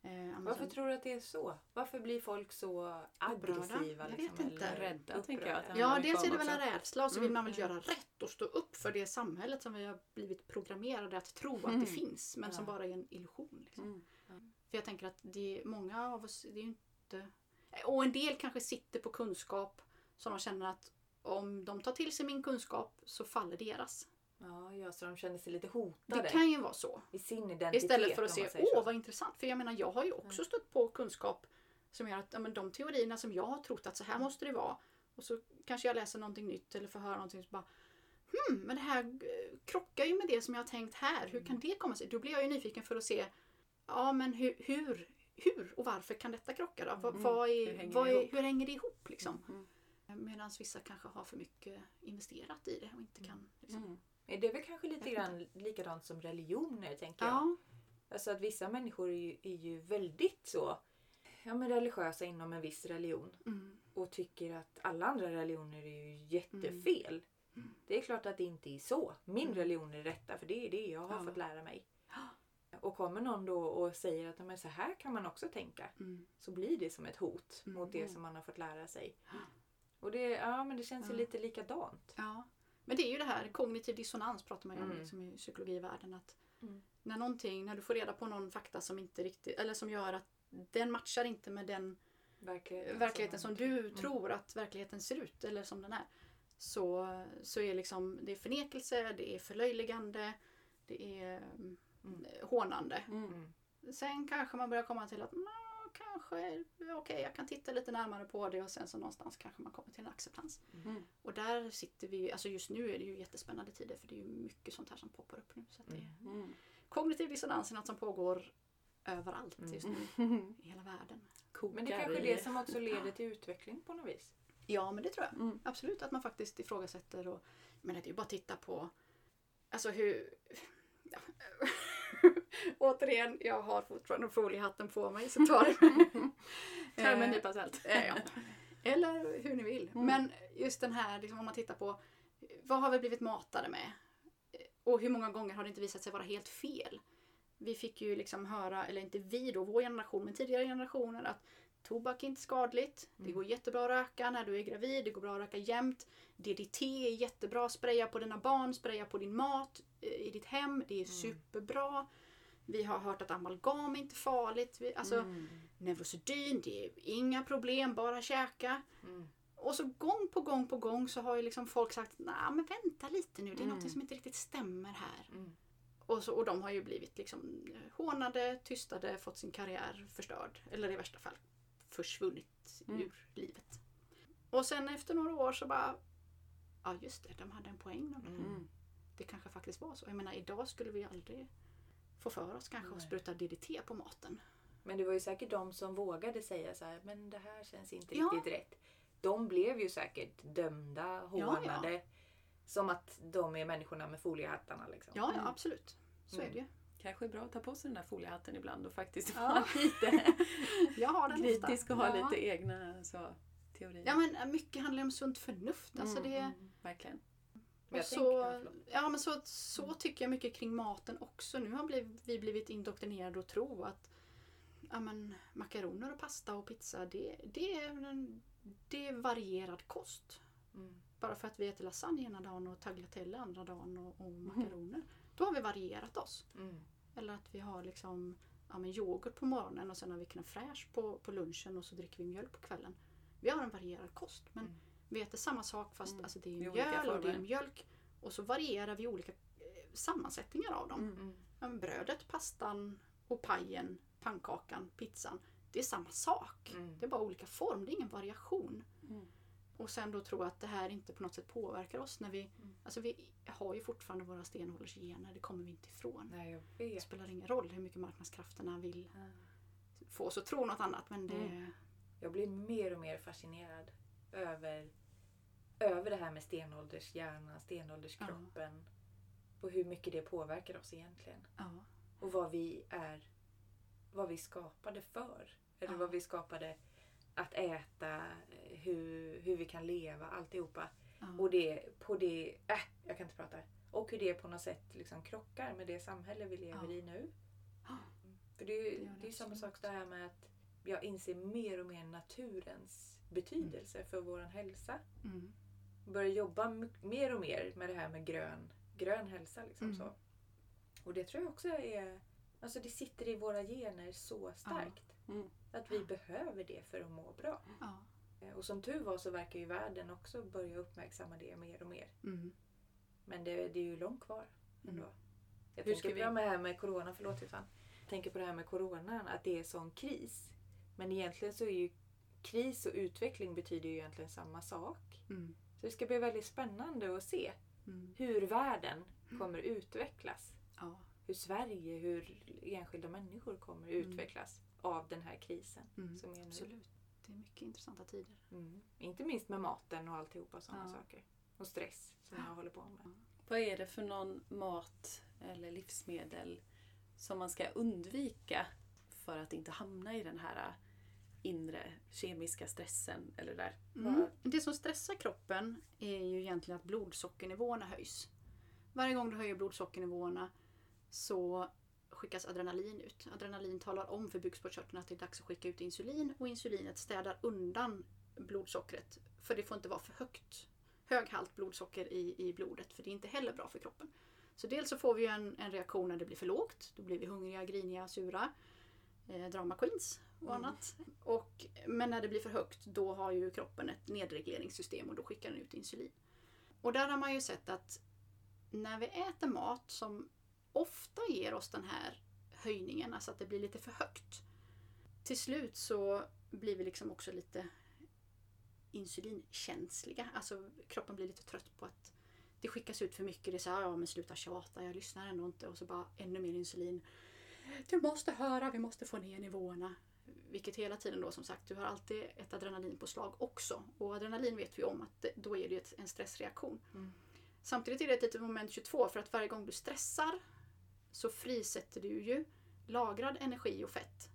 Mm. eh, Varför tror du att det är så? Varför blir folk så aggressiva? Jag liksom, vet inte. eller Rädda, tänker jag upprörda? Ja, dels är det väl en rädsla och så vill Mm. man väl göra rätt och stå upp för det samhället som vi har blivit programmerade att tro att Mm. det finns men som Ja. bara är en illusion. Liksom. Mm. För jag tänker att det är många av oss, det är ju inte... Och en del kanske sitter på kunskap som de känner att om de tar till sig min kunskap så faller deras. Ja, ja, så de känner sig lite hotade Det kan ju vara så. i sin identitet. Istället för att se, åh vad intressant. För jag menar, jag har ju också stött på kunskap som gör att ja, men de teorierna som jag har trott att så här måste det vara. Och så kanske jag läser någonting nytt eller får höra någonting som bara Hmm, men det här eh, krockar ju med det som jag har tänkt här. Hur kan det komma sig? Då blir jag ju nyfiken för att se Ja men hur, hur, hur och varför kan detta krocka då? Mm. vad Hur är, hänger vad det är, ihop? hur hänger det ihop liksom? Mm. Medan vissa kanske har för mycket investerat i det och inte kan. Liksom. Mm. Är det väl kanske lite grann likadant som religioner, tänker jag. Ja, Alltså att vissa människor är ju, är ju väldigt så ja, men religiösa inom en viss religion mm, och tycker att alla andra religioner är ju jättefel. Mm. Det är klart att det inte är så. Min Mm. religion är rätta för det är det jag har Ja. fått lära mig. Och kommer någon då och säger att men så här kan man också tänka mm, så blir det som ett hot Mm. mot det som man har fått lära sig. Och det, ja, men det känns ju Ja. lite likadant. ja. Men det är ju det här, kognitiv dissonans pratar man ju om Mm. liksom, i psykologivärlden. Att Mm. När någonting, när du får reda på någon fakta som inte riktigt, eller som gör att den matchar inte med den Verkligheten, verkligheten som du Mm. tror att verkligheten ser ut eller som den är. Så, så är liksom, det är förnekelse, det är förlöjligande, det är mm, Mm. hånande. Mm. Sen kanske man börjar komma till att "Nå, kanske, okej jag kan titta lite närmare på det och sen så någonstans kanske man kommer till en acceptans. Mm. Och där sitter vi, alltså just nu är det ju jättespännande tider för det är ju mycket sånt här som poppar upp nu. Så att det, Mm. Mm. Kognitiv dissonans är något som pågår överallt just nu Mm. [LAUGHS] i hela världen. Men det är kanske är det som också leder till utveckling på något vis. Ja men det tror jag. Mm. Absolut att man faktiskt ifrågasätter och men det är ju bara att titta på Alltså hur [LAUGHS] ja. [LAUGHS] Återigen, jag har fortfarande foliehatten på mig så ta det [LAUGHS] med en nypa salt. eh. Eller hur ni vill. Mm. Men just den här, liksom, om man tittar på vad har vi blivit matade med? Och hur många gånger har det inte visat sig vara helt fel? Vi fick ju liksom höra, eller inte vi då, vår generation, men tidigare generationer att tobak är inte skadligt. Det Mm. går jättebra att röka när du är gravid, det går bra att röka jämt. DDT är jättebra, spraya på dina barn, spraya på din mat i ditt hem. Det är superbra. Vi har hört att amalgam är inte farligt. Vi, alltså, Mm. Neurosedyn, det är inga problem, bara käka. Mm. Och så gång på gång på gång så har ju liksom folk sagt nej men vänta lite nu, det är Mm. något som inte riktigt stämmer här. Mm. Och, så, och de har ju blivit liksom eh, hånade, tystade, fått sin karriär förstörd. Eller i värsta fall försvunnit Mm. ur livet. Och sen efter några år så bara Ja just det, de hade en poäng. De. Mm. Mm. Det kanske faktiskt var så. Jag menar idag skulle vi aldrig få för oss kanske att spruta DDT på maten. Men det var ju säkert de som vågade säga så här, men det här känns inte Ja. riktigt rätt. De blev ju säkert dömda, hånade. Som att de är människorna med foliehattarna. Liksom. Ja, ja Mm. absolut. Så är Mm. det ju. Kanske är bra att ta på sig den där foliehatten ibland och faktiskt Ja. vara [LAUGHS] lite [LAUGHS] Jag har den ofta. kritisk och ha Ja. lite egna så, teorier. Ja men äh, mycket handlar om sunt förnuft. Alltså Mm, det, mm, verkligen. Och så, ja, men så, så tycker jag mycket kring maten också. Nu har vi blivit indoktrinerade att tro att ja, men, makaroner och pasta och pizza det, det, är, det är varierad kost. Mm. Bara för att vi äter lasagne ena dagen och tagliatelle andra dagen och, och makaroner. Då har vi varierat oss. Mm. Eller att vi har liksom ja, men yoghurt på morgonen och sen har vi crème fraîche på, på lunchen och så dricker vi mjölk på kvällen. Vi har en varierad kost men Vi äter samma sak fast Mm. alltså, det är mjöl och det är mjölk. Och så varierar vi olika eh, sammansättningar av dem. Mm. Mm. Men brödet, pastan och pajen, pannkakan, pizzan. Det är samma sak. Mm. Det är bara olika form, det är ingen variation. Mm. Och sen då tro att det här inte på något sätt påverkar oss när vi, Mm. alltså vi har ju fortfarande våra stenåldersgener, det kommer vi inte ifrån. Nej, Det spelar ingen roll hur mycket marknadskrafterna vill få oss att tro något annat men det... Mm. Jag blir mer och mer fascinerad över, över det här med stenåldershjärnan, stenålderskroppen. Och hur mycket det påverkar oss egentligen. Ja. Och vad vi är, vad vi skapade för. Eller Ja. vad vi skapade att äta, hur, hur vi kan leva, alltihopa. Ja. Och det på det, äh, jag kan inte prata. Och hur det på något sätt liksom krockar med det samhälle vi lever Ja. i nu. Ja. För det är ju Det det är samma sak det här med att jag inser mer och mer naturens betydelse för vår hälsa. Mm. Börjar jobba mer och mer med det här med grön, grön hälsa. Liksom Mm. så. Och det tror jag också är, alltså det sitter i våra gener så starkt. Mm. Att vi behöver det för att må bra. Ja. Eh, Och som tur var så verkar ju världen också börja uppmärksamma det mer och mer. Mm. Men det, det är ju långt kvar ändå. Mm. Jag Hur tänker ska på vi- det här med corona, förlåt Susanne. Jag tänker på det här med coronan, att det är sån kris. Men egentligen så är ju kris och utveckling betyder ju egentligen samma sak. Mm. Så det ska bli väldigt spännande att se Mm. hur världen kommer utvecklas. Ja. Hur Sverige, hur enskilda människor kommer Mm. utvecklas av den här krisen Mm. som är nu. Absolut. Det är mycket intressanta tider. Mm. Inte minst med maten och alltihopa sådana Ja. saker. Och stress som jag håller på med. Vad är det för någon mat eller livsmedel som man ska undvika för att inte hamna i den här inre kemiska stressen? Eller där? Mm. Det som stressar kroppen är ju egentligen att blodsockernivåerna höjs. Varje gång du höjer blodsockernivåerna så skickas adrenalin ut. Adrenalin talar om för bukspottkörteln att det är dags att skicka ut insulin och insulinet städar undan blodsockret. För det får inte vara för högt hög halt blodsocker i, i blodet för det är inte heller bra för kroppen. Så dels så får vi en, en reaktion när det blir för lågt. Då blir vi hungriga, griniga, sura. Eh, drama queens och Mm. Och, men när det blir för högt då har ju kroppen ett nedregleringssystem och då skickar den ut insulin. Och där har man ju sett att när vi äter mat som ofta ger oss den här höjningen, alltså att det blir lite för högt. Till slut så blir vi liksom också lite insulinkänsliga. Alltså kroppen blir lite trött på att det skickas ut för mycket. Det är så här, ja men sluta tjata, jag lyssnar ändå inte. Och så bara ännu mer insulin. Du måste höra, vi måste få ner nivåerna. Vilket hela tiden då som sagt, du har alltid ett adrenalinpåslag också. Och adrenalin vet vi om att då är det ett, en stressreaktion. Mm. Samtidigt är det ett litet moment 22 för att varje gång du stressar så frisätter du ju lagrad energi och fett.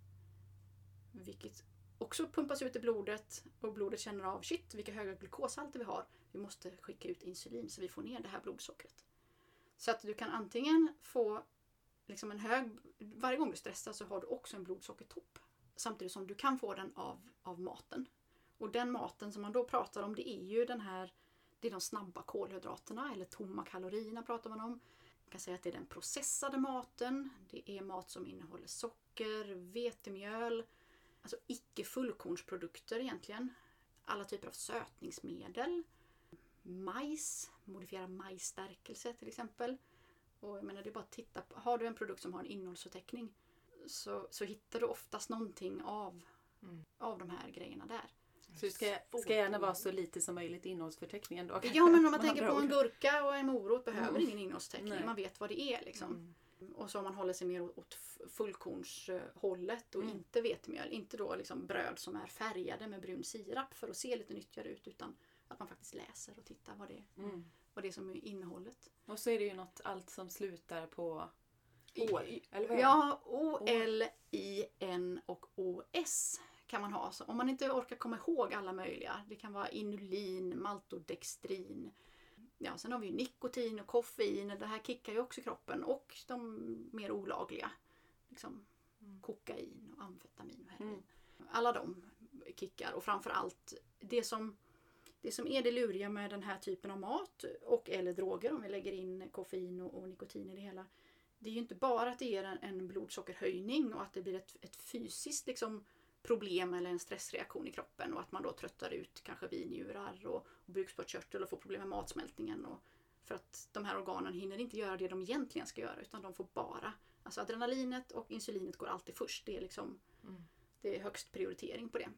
Vilket också pumpas ut i blodet och blodet känner av shit vilka höga glukoshalter vi har. Vi måste skicka ut insulin så vi får ner det här blodsockret. Så att du kan antingen få liksom en hög... Varje gång du stressar så har du också en blodsockertopp. Samtidigt som du kan få den av, av maten. Och den maten som man då pratar om det är ju den här det är de snabba kolhydraterna eller tomma kalorierna pratar man om. Man kan säga att det är den processade maten. Det är mat som innehåller socker, vetemjöl, alltså icke fullkornsprodukter egentligen. Alla typer av sötningsmedel. Majs, modifierad majsstärkelse till exempel. Och jag menar det är bara att titta på, har du en produkt som har en innehållsförteckning så, så hittar du oftast någonting av, Mm. av de här grejerna där. Så det ska, ska gärna vara så lite som möjligt i innehållsförteckningen då? Ja men om man tänker på en gurka och en morot behöver Mm. ingen innehållstäckning. Nej. Man vet vad det är liksom. Mm. Och så om man håller sig mer åt- fullkornshållet och Mm. inte vetemjöl. Inte då liksom bröd som är färgade med brun sirap för att se lite nyttigare ut utan att man faktiskt läser och tittar vad det är, Mm. vad det är som är innehållet. Och så är det ju något allt som slutar på Ål, eller det? Ja, O, L, I, N och OS kan man ha. Så om man inte orkar komma ihåg alla möjliga. Det kan vara inulin, maltodextrin. Ja, sen har vi nikotin och koffein. Det här kickar ju också kroppen. Och de mer olagliga. Liksom Mm. kokain och amfetamin och heroin. Mm. Alla de kickar. Och framförallt det som, det som är det luriga med den här typen av mat och eller droger om vi lägger in koffein och, och nikotin i det hela det är ju inte bara att det ger en, en blodsockerhöjning och att det blir ett, ett fysiskt liksom, problem eller en stressreaktion i kroppen och att man då tröttar ut kanske vinjurar och, och bukspottkörtel och får problem med matsmältningen. Och, för att de här organen hinner inte göra det de egentligen ska göra utan de får bara... Alltså adrenalinet och insulinet går alltid först. Det är, liksom, Mm. det är högst prioritering på det.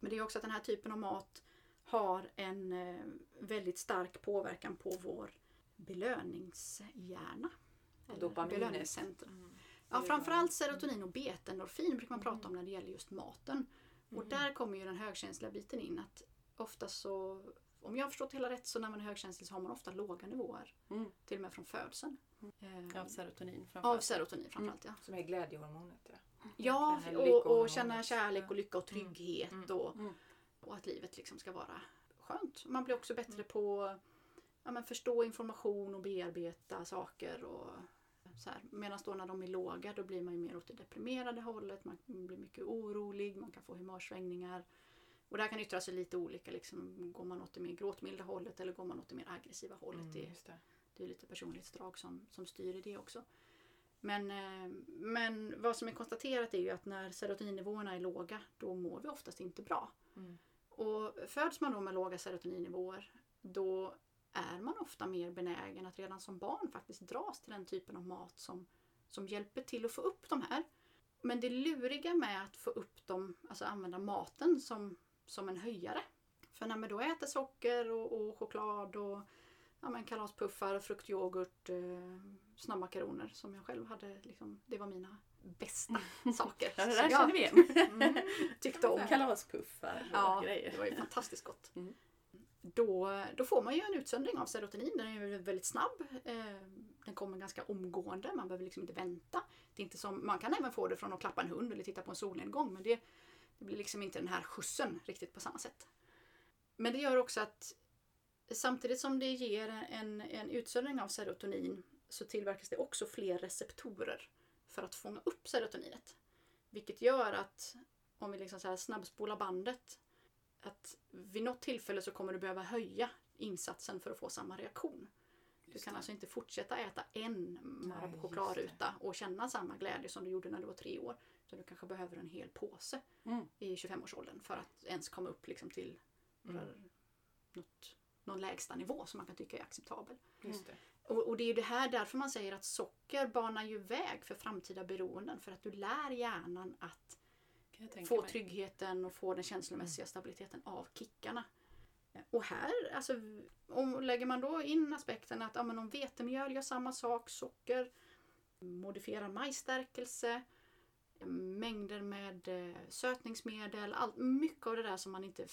Men det är också att den här typen av mat har en eh, väldigt stark påverkan på vår belöningshjärna. Belöningscenter. Mm. Ja, framförallt serotonin och betendorfin brukar man prata om Mm. när det gäller just maten. Och Mm. där kommer ju den högkänsliga biten in. att ofta så, Om jag har förstått hela rätt så när man är högkänslig så har man ofta låga nivåer. Mm. Till och med från födseln. Eh, av serotonin av framförallt. serotonin framförallt ja. Som är glädjehormonet. Ja. Ja, och, och känna kärlek och Ja. lycka och Mm. trygghet Mm. Och, Mm. och att livet liksom ska vara skönt. Man blir också bättre Mm. på ja, men förstå information och bearbeta saker. Och så här. Medan då när de är låga då blir man ju mer åt det deprimerade hållet. Man blir mycket orolig, man kan få humörsvängningar. Och det här kan yttra sig lite olika. Liksom, går man åt det mer gråtmilda hållet eller går man åt det mer aggressiva hållet? Mm, Det, det. det är lite personlighetsdrag som, som styr i det också. Men, eh, men vad som är konstaterat är ju att när serotoninnivåerna är låga då mår vi oftast inte bra. Mm. Och föds man då med låga serotoninnivåer då är man ofta mer benägen att redan som barn faktiskt dras till den typen av mat som, som hjälper till att få upp de här. Men det luriga med att få upp dem, alltså använda maten som, som en höjare. För när man då äter socker och, och choklad och ja, men kalaspuffar, fruktyoghurt, eh, snabbmakaroner som jag själv hade, liksom, det var mina bästa [LAUGHS] saker. Ja, det där känner vi igen. [LAUGHS] Mm. tyckte om. Kalaspuffar och Ja, grejer. det var ju fantastiskt gott. Mm. Då, då får man ju en utsöndring av serotonin. Den är ju väldigt snabb. Eh, Den kommer ganska omgående. Man behöver liksom inte vänta. Det är inte som, man kan även få det från att klappa en hund eller titta på en solnedgång. Men det, det blir liksom inte den här skjutsen riktigt på samma sätt. Men det gör också att samtidigt som det ger en, en utsöndring av serotonin så tillverkas det också fler receptorer för att fånga upp serotoninet. Vilket gör att om vi liksom så här snabbspolar bandet att vid något tillfälle så kommer du behöva höja insatsen för att få samma reaktion. Du kan det. alltså inte fortsätta äta en Marabou chokladruta och känna samma glädje som du gjorde när du var tre år. Så du kanske behöver en hel påse Mm. i 25-årsåldern för att ens komma upp liksom till Mm. något, någon lägsta nivå som man kan tycka är acceptabel. Just det. Och, och det är ju det här därför man säger att socker banar ju väg för framtida beroenden. För att du lär hjärnan att få mig. tryggheten och få den känslomässiga stabiliteten av kickarna. Och här, alltså, om, lägger man då in aspekten att ja, men om vetemjöl gör samma sak, socker, modifierad majsstärkelse, mängder med eh, sötningsmedel, allt, mycket av det där som man inte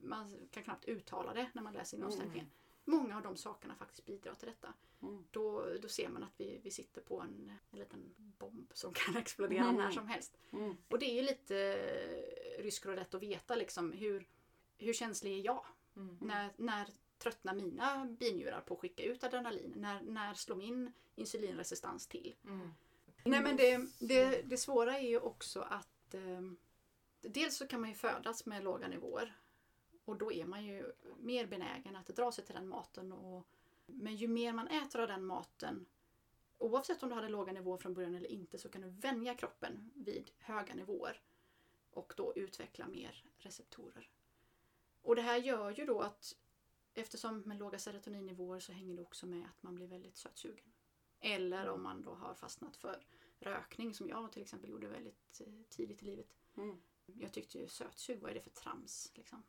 man kan knappt uttala det när man läser innehållsförteckningen. Många av de sakerna faktiskt bidrar till detta. Mm. Då, då ser man att vi, vi sitter på en, en liten bomb som [LAUGHS] kan explodera Mm. när som helst. Mm. Och det är ju lite rysk roulette att veta liksom hur, hur känslig är jag? Mm. När, när tröttnar mina binjurar på att skicka ut adrenalin? När, när slår min insulinresistans till? Mm. Nej men det, det, det svåra är ju också att eh, dels så kan man ju födas med låga nivåer och då är man ju mer benägen att dra sig till den maten. Och, men ju mer man äter av den maten oavsett om du hade låga nivåer från början eller inte så kan du vänja kroppen vid höga nivåer och då utveckla mer receptorer. Och det här gör ju då att eftersom med låga serotoninnivåer så hänger det också med att man blir väldigt sötsugen. Eller om man då har fastnat för rökning som jag till exempel gjorde väldigt eh, tidigt i livet. Mm. Jag tyckte ju sötsug, vad är det för trams? Liksom.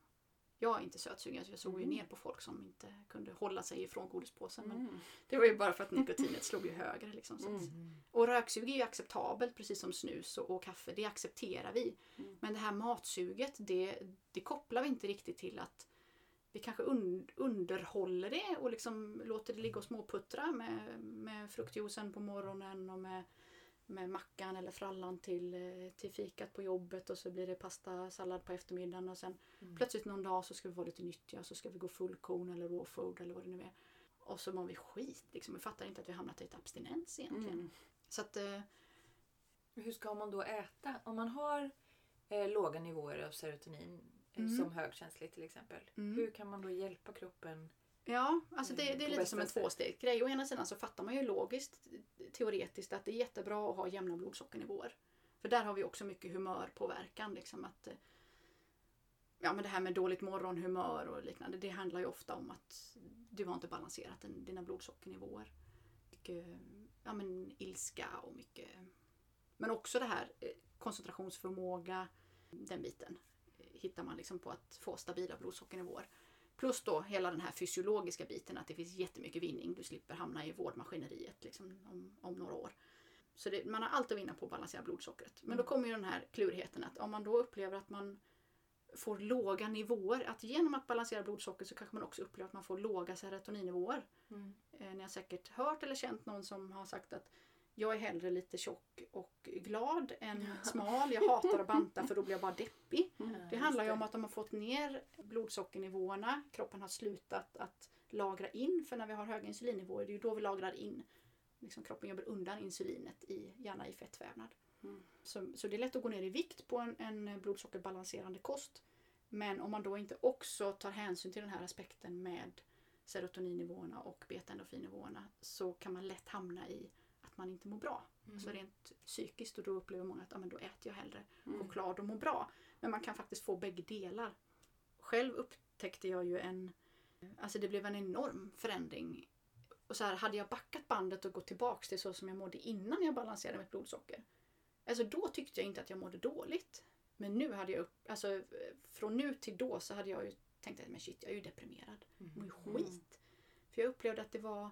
Jag är inte sötsugen, så jag såg ju Mm. ner på folk som inte kunde hålla sig ifrån godispåsen. Men Mm. det var ju bara för att nikotinet slog ju högre. Liksom, Mm. och röksug är ju acceptabelt precis som snus och, och kaffe. Det accepterar vi. Mm. Men det här matsuget det, det kopplar vi inte riktigt till att vi kanske un, underhåller det och liksom låter det ligga och småputtra med, med fruktjuicen på morgonen och med, med mackan eller frallan till, eh, till fikat på jobbet och så blir det pasta sallad på eftermiddagen och sen Mm. plötsligt någon dag så ska vi vara lite nyttiga så ska vi gå fullkorn eller raw food eller vad det nu är. Och så mår vi skit liksom. Vi fattar inte att vi hamnat i ett abstinens egentligen. Mm. Så att eh, Hur ska man då äta? Om man har eh, låga nivåer av serotonin eh, Mm. som högkänslig till exempel. Mm. Hur kan man då hjälpa kroppen? Ja, alltså det, det är lite som en tvåstegsgrej. Å ena sidan så fattar man ju logiskt, teoretiskt, att det är jättebra att ha jämna blodsockernivåer. För där har vi också mycket humörpåverkan. Liksom att, eh, ja, men det här med dåligt morgonhumör och liknande, det handlar ju ofta om att du har inte balanserat din- dina blodsockernivåer. Mycket ja, men ilska och mycket... Men också det här eh, koncentrationsförmåga, den biten eh, hittar man liksom på att få stabila blodsockernivåer. Plus då hela den här fysiologiska biten att det finns jättemycket vinning. Du slipper hamna i vårdmaskineriet liksom, om, om några år. Så det, man har allt att vinna på att balansera blodsockret. Men då kommer ju den här klurigheten att om man då upplever att man får låga nivåer, att genom att balansera blodsockret så kanske man också upplever att man får låga serotoninnivåer. Mm. Eh, ni har säkert hört eller känt någon som har sagt att jag är hellre lite tjock och glad än smal. Jag hatar att banta för då blir jag bara deppig. Det handlar ju om att de har fått ner blodsockernivåerna. Kroppen har slutat att lagra in. För när vi har höga insulinnivåer, det är ju då vi lagrar in. Liksom kroppen jobbar undan insulinet, i, gärna i fettvävnad. Mm. Så, så det är lätt att gå ner i vikt på en, en blodsockerbalanserande kost. Men om man då inte också tar hänsyn till den här aspekten med serotoninnivåerna och beta-endorfinnivåerna så kan man lätt hamna i man inte mår bra. Mm. Så rent psykiskt och då upplever många att ah, men då äter jag hellre Mm. choklad och mår bra. Men man kan faktiskt få bägge delar. Själv upptäckte jag ju en... Alltså det blev en enorm förändring. Och så här, hade jag backat bandet och gått tillbaks till så som jag mådde innan jag balanserade mitt blodsocker. Alltså då tyckte jag inte att jag mådde dåligt. Men nu hade jag upp, alltså från nu till då så hade jag ju tänkt att men shit, jag är ju deprimerad. Jag mår ju skit. För jag upplevde att det var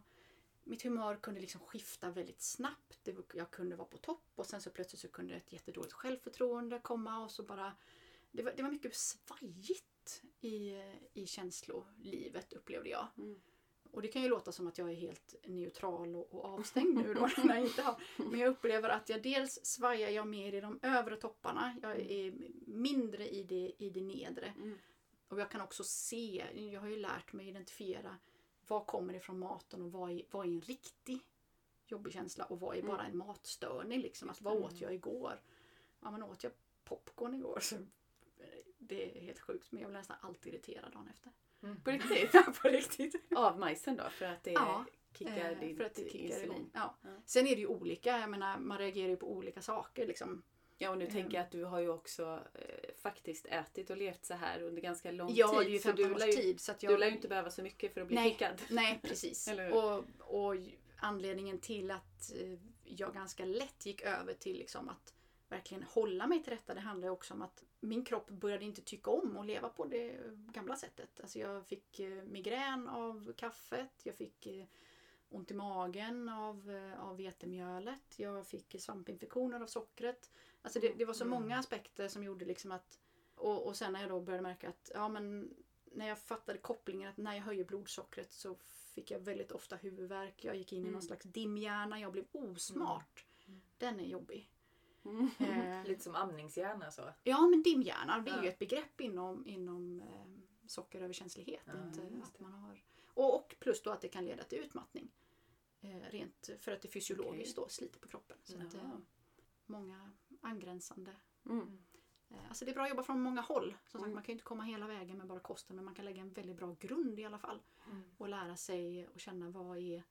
mitt humör kunde liksom skifta väldigt snabbt. Jag kunde vara på topp och sen så plötsligt så kunde ett jättedåligt självförtroende komma och så bara... Det var, det var mycket svajigt i, i känslolivet upplevde jag. Mm. Och det kan ju låta som att jag är helt neutral och, och avstängd nu då. [LAUGHS] när jag inte har. Men jag upplever att jag dels svajar jag mer i de övre topparna. Jag är mindre i det, i det nedre. Mm. Och jag kan också se, jag har ju lärt mig identifiera vad kommer ifrån maten och vad är, vad är en riktig jobbig känsla och vad är bara en matstörning. Liksom. Att, vad åt jag igår? Ja, men åt jag popcorn igår så det är helt sjukt men jag blir nästan alltid irriterad dagen efter. Mm. På riktigt? [LAUGHS] På riktigt. Av majsen då? För att det Ja. kickar Eh, ditt för att det kickar insulin. Ja. Ja. Sen är det ju olika, jag menar man reagerar ju på olika saker liksom. Ja och nu Ehm. tänker jag att du har ju också eh, faktiskt ätit och levt så här under ganska lång Ja, tid. det är ju så du 15 års tid. Så att jag, du lär ju inte behöva så mycket för att bli Nej. kickad. [LAUGHS] Nej, precis. [LAUGHS] Och, och anledningen till att eh, jag ganska lätt gick över till liksom att verkligen hålla mig till detta. Det handlar också om att min kropp började inte tycka om att leva på det gamla sättet. Alltså jag fick eh, migrän av kaffet. Jag fick eh, ont i magen av, av vetemjölet. Jag fick svampinfektioner av sockret. Alltså det, det var så Mm. många aspekter som gjorde liksom att... Och, och sen när jag då började märka att ja, men när jag fattade kopplingen att när jag höjer blodsockret så fick jag väldigt ofta huvudvärk. Jag gick in i någon Mm. slags dimhjärna. Jag blev osmart. Mm. Den är jobbig. Mm. Eh, Lite som amningshjärna så. Ja men dimhjärna det är ju Ja. ett begrepp inom, inom eh, sockeröverkänslighet. Ja, inte att man har, och, och plus då att det kan leda till utmattning. Eh, rent för att det fysiologiskt då sliter på kroppen. Så att, Jaha. eh, många angränsande. Mm. Eh, alltså det är bra att jobba från många håll. Som sagt, Mm. man kan ju inte komma hela vägen med bara kosten men man kan lägga en väldigt bra grund i alla fall. Mm. Och lära sig och känna vad är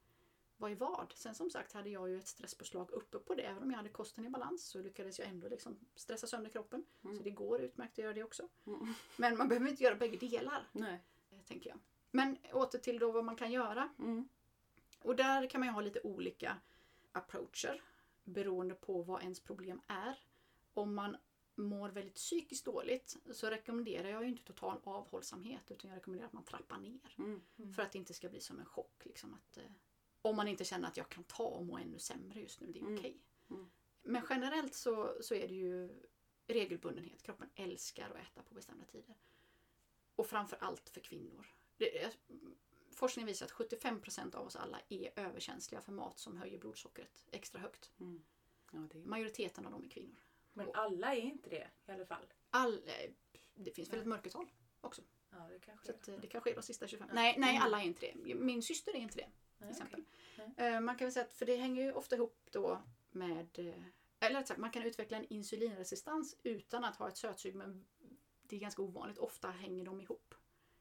vad är vad? Sen som sagt hade jag ju ett stresspåslag uppe på det. Även om jag hade kosten i balans så lyckades jag ändå liksom stressa sönder kroppen. Mm. Så det går utmärkt att göra det också. Mm. Men man behöver inte göra bägge delar, Nej. eh, tänker jag. Men åter till då vad man kan göra. Mm. Och där kan man ju ha lite olika approacher beroende på vad ens problem är. Om man mår väldigt psykiskt dåligt så rekommenderar jag ju inte total avhållsamhet utan jag rekommenderar att man trappar ner. Mm. För att det inte ska bli som en chock. Liksom att, eh, om man inte känner att jag kan ta och må ännu sämre just nu, det är Mm. okej. Mm. Men generellt så, så är det ju regelbundenhet. Kroppen älskar att äta på bestämda tider. Och framför allt för kvinnor. Det forskning visar att 75% av oss alla är överkänsliga för mat som höjer blodsockret extra högt. Mm. Ja, det. Majoriteten av dem är kvinnor. Men alla är inte det i alla fall. All, eh, det finns väl ett mörkertal också. Ja, det kanske Så är. eh, det kanske är de sista 25. Ja. Nej, nej, Mm. alla är inte det. Min syster är inte det. Till exempel. okej. Eh, Man kan väl säga att, för det hänger ju ofta ihop då med, eller rätt sagt, man kan utveckla en insulinresistans utan att ha ett sötsug men det är ganska ovanligt. Ofta hänger de ihop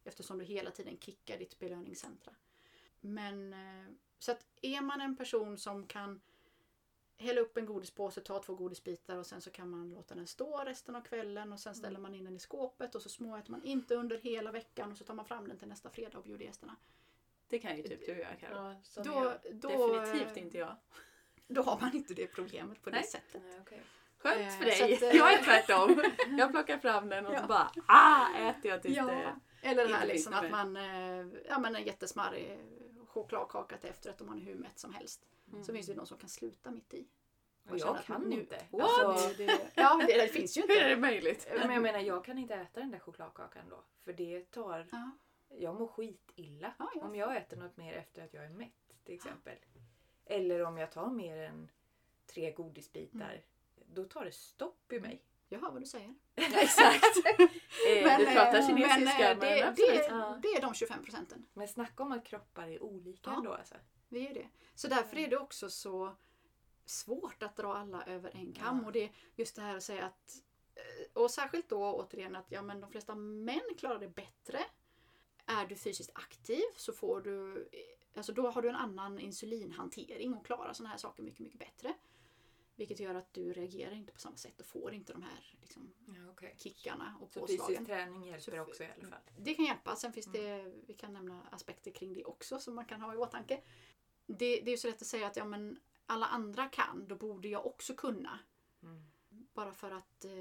eftersom du hela tiden kickar ditt belöningscentra. Men eh, så att är man en person som kan hälla upp en godispåse, ta två godisbitar och sen så kan man låta den stå resten av kvällen och sen ställer man in den i skåpet och så småäter man inte under hela veckan och så tar man fram den till nästa fredag och bjuder gästerna. det kan ju typ du göra Karo. Ja, Då, jag. då, Definitivt inte jag. Då har man inte det problemet på det Nej. sättet. Nej, okej. Skönt Eh, för dig. så att, eh, Jag är tvärtom. Jag plockar fram den och [LAUGHS] Ja. så bara ah, äter jag tills det... Eller det inte här liksom att man, eh, ja men en jättesmarrig chokladkaka till efterrätt om man är hur mätt som helst. Mm. Så finns det ju de som kan sluta mitt i. Och jag kan nu- inte. What? Alltså, Det, ja, det, det finns ju [LAUGHS] Hur är inte. det möjligt? men jag menar, jag kan inte äta den där chokladkakan då. För det tar... Ja, Jag mår skitilla Ja, ja. om jag äter något mer efter att jag är mätt till exempel. Eller om jag tar mer än tre godisbitar. Mm. Då tar det stopp i mig. Jag hör vad du säger. [LAUGHS] Exakt. [LAUGHS] Eh, du pratar eh, kinesiska men, men, eh, det, absolut. det, Ja. det är de 25 procenten. Men snacka om att kroppar är olika Ja. ändå alltså. Vi är det. Så därför är det också så svårt att dra alla över en kam. Ja. Och det just det här att säga att och särskilt då återigen att ja, men de flesta män klarar det bättre. Är du fysiskt aktiv så får du Alltså då har du en annan insulinhantering och klarar sådana här saker mycket, mycket bättre. Vilket gör att du reagerar inte på samma sätt och får inte de här liksom, Ja, okay. kickarna och Så påslagen. fysisk träning hjälper Så- också i alla fall. Det kan hjälpa. Sen finns det, vi kan nämna aspekter kring det också som man kan ha i åtanke. Det, det är ju så lätt att säga att ja, men alla andra kan, då borde jag också kunna. Mm. Bara för att eh,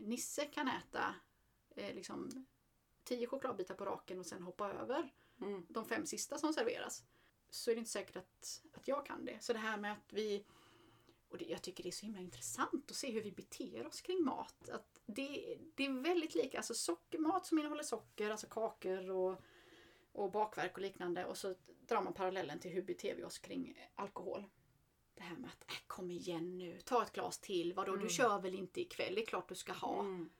Nisse kan äta eh, liksom tio chokladbitar på raken och sen hoppa över Mm. de fem sista som serveras. Så är det inte säkert att, att jag kan det. Så det här med att vi... Och det, jag tycker det är så himla intressant att se hur vi beter oss kring mat. Att det, det är väldigt lika. Alltså socker, mat som innehåller socker, alltså kakor och, och bakverk och liknande. Och så drar man parallellen till hur beter vi oss kring alkohol. Det här med att äh, kom igen nu, ta ett glas till. Vadå, Mm. du kör väl inte ikväll? Det är klart du ska ha. Mm.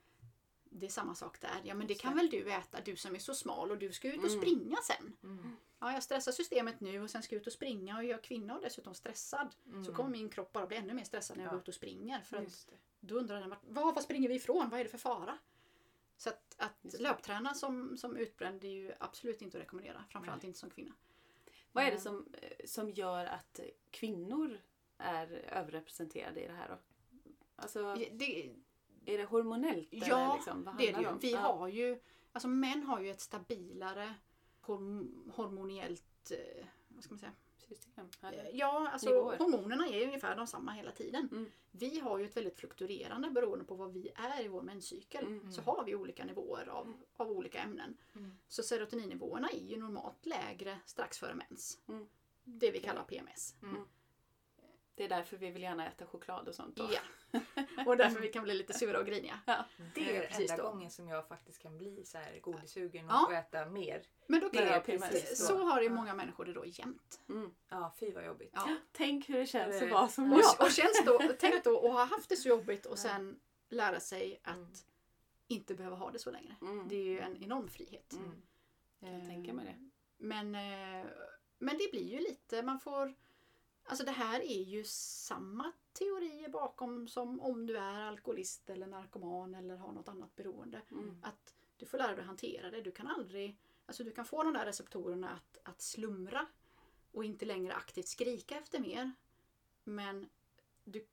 Det är samma sak där. Ja men det kan väl du äta, du som är så smal och du ska ut och Mm. springa sen. Mm. Ja, jag stressar systemet nu och sen ska jag ut och springa och jag är kvinna och dessutom stressad. Mm. Så kommer min kropp bara bli ännu mer stressad när jag Ja. går ut och springer. För att då undrar den, vad, vad springer vi ifrån? Vad är det för fara? Så att, att löpträna som, som utbränd är ju absolut inte att rekommendera. Framförallt inte som kvinna. Vad är det Ja. som, eh, som gör att kvinnor är överrepresenterade i det här då? Alltså, Det, är det hormonellt? Ja, liksom? Det är det ju. om? Vi har ju, alltså män har ju ett stabilare horm, hormoniellt, eh, vad ska man säga? System, eller? Ja, alltså Nivåer. hormonerna är ungefär de samma hela tiden. Mm. Vi har ju ett väldigt fluktuerande beroende på vad vi är i vår menscykel. Mm. Så har vi olika nivåer av, av olika ämnen. Mm. Så serotoninnivåerna är ju normalt lägre strax före mens. Mm. Det vi kallar PMS. Det är därför vi vill gärna äta choklad och sånt. Då. Ja. [LAUGHS] Och därför vi kan bli lite sura och griniga. Det är Eh, precis enda då. gången som jag faktiskt kan bli så här godissugen och Ja. äta mer. Men då Det kan jag, PMS så då. har ju många människor det då jämt. Mm. Ja, fy vad jobbigt. Ja. [GASPS] Tänk hur det känns Det- att vara som Och, jag. och känns då, [LAUGHS] tänk då att ha haft det så jobbigt och sen lära sig att Mm. inte behöva ha det så längre. Mm. Det är ju en enorm frihet. Mm. Jag kan tänka mig det. Men, eh, men det blir ju lite, man får... Alltså det här är ju samma teorier bakom som om du är alkoholist eller narkoman eller har något annat beroende. Mm. Att du får lära dig att hantera det. Du kan aldrig... Alltså du kan få de där receptorerna att, att slumra och inte längre aktivt skrika efter mer. Men du,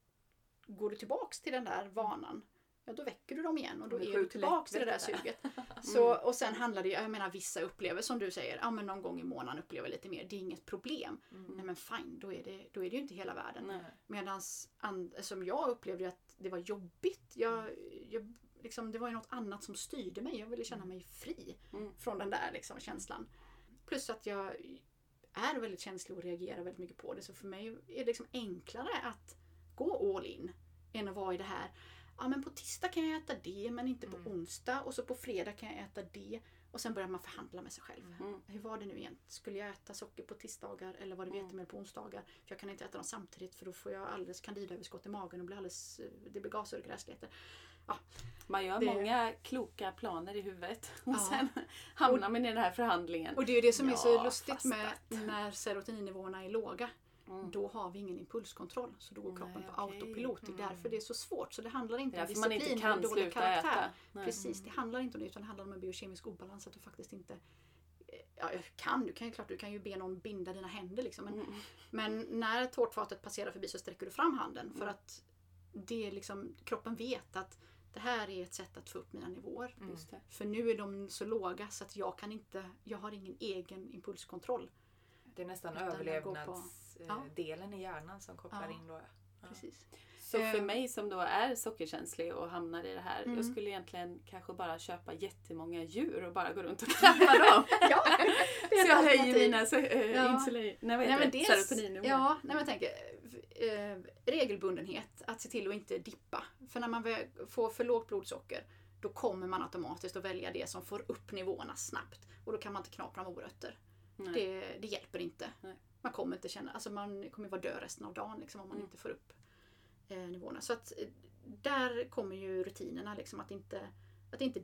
går du tillbaks till den där vanan, ja då väcker du dem igen och då är du sjukt tillbaks till det där suget. [LAUGHS] Så, och sen handlar det ju, jag menar vissa upplever som du säger, ja men någon gång i månaden upplever lite mer, det är inget problem. Nej men fine, då är det, då är det ju inte hela världen. Medan som jag upplevde att det var jobbigt. Jag, jag, liksom, det var ju något annat som styrde mig. Jag ville känna mig fri Mm. från den där liksom, känslan. Plus att jag är väldigt känslig och reagerar väldigt mycket på det. Så för mig är det liksom enklare att gå all in än att vara i det här. Ja men på tisdag kan jag äta det men inte på Mm. onsdag och så på fredag kan jag äta det. Och sen börjar man förhandla med sig själv. Mm. Hur var det nu igen? Skulle jag äta socker på tisdagar eller var det Mm. vetemjöl på onsdagar? För jag kan inte äta dem samtidigt för då får jag alldeles candidöverskott i magen och blir alldeles, det blir gaser och gräsligheter. Man gör Det- många kloka planer i huvudet [LAUGHS] och Ja. sen hamnar man i den här förhandlingen. Och det är ju det som är så Ja, lustigt med fastat. när serotoninnivåerna är låga. Mm. Då har vi ingen impulskontroll så då går kroppen Nej, på okej. autopilot. Det är därför det är så svårt. Så det handlar inte om man disciplin inte kan dålig karaktär. Precis, det handlar inte om det utan det handlar om en biokemisk obalans. Att du faktiskt inte Ja, jag kan, du kan ju klart du kan ju be någon binda dina händer liksom. Men, Mm. men när tårtfatet passerar förbi så sträcker du fram handen för Mm. att det är liksom, kroppen vet att det här är ett sätt att få upp mina nivåer. Mm. För nu är de så låga så att jag kan inte, jag har ingen egen impulskontroll. Det är nästan Utan på- överlevnadsdelen i hjärnan som kopplar Ja. in då. Ja. Precis. Så för Ehm. mig som då är sockerkänslig och hamnar i det här. Mm. Jag skulle egentligen kanske bara köpa jättemånga djur och bara gå runt och [LAUGHS] klappa dem. Ja, det är [LAUGHS] Så jag höjer mina så, äh, Ja. insulin, nej, vad Nej, heter men det? dels, serotoninnivåer. ja, nej, men jag tänker eh, regelbundenhet, att se till att inte dippa. För när man får för lågt blodsocker då kommer man automatiskt att välja det som får upp nivåerna snabbt. Och då kan man inte knapra morötter. Nej. Det, det hjälper inte. Nej. Man kommer inte känna, alltså man kommer vara död resten av dagen liksom, om man Mm. inte får upp eh, nivåerna. Så att eh, där kommer ju rutinerna liksom att inte, att inte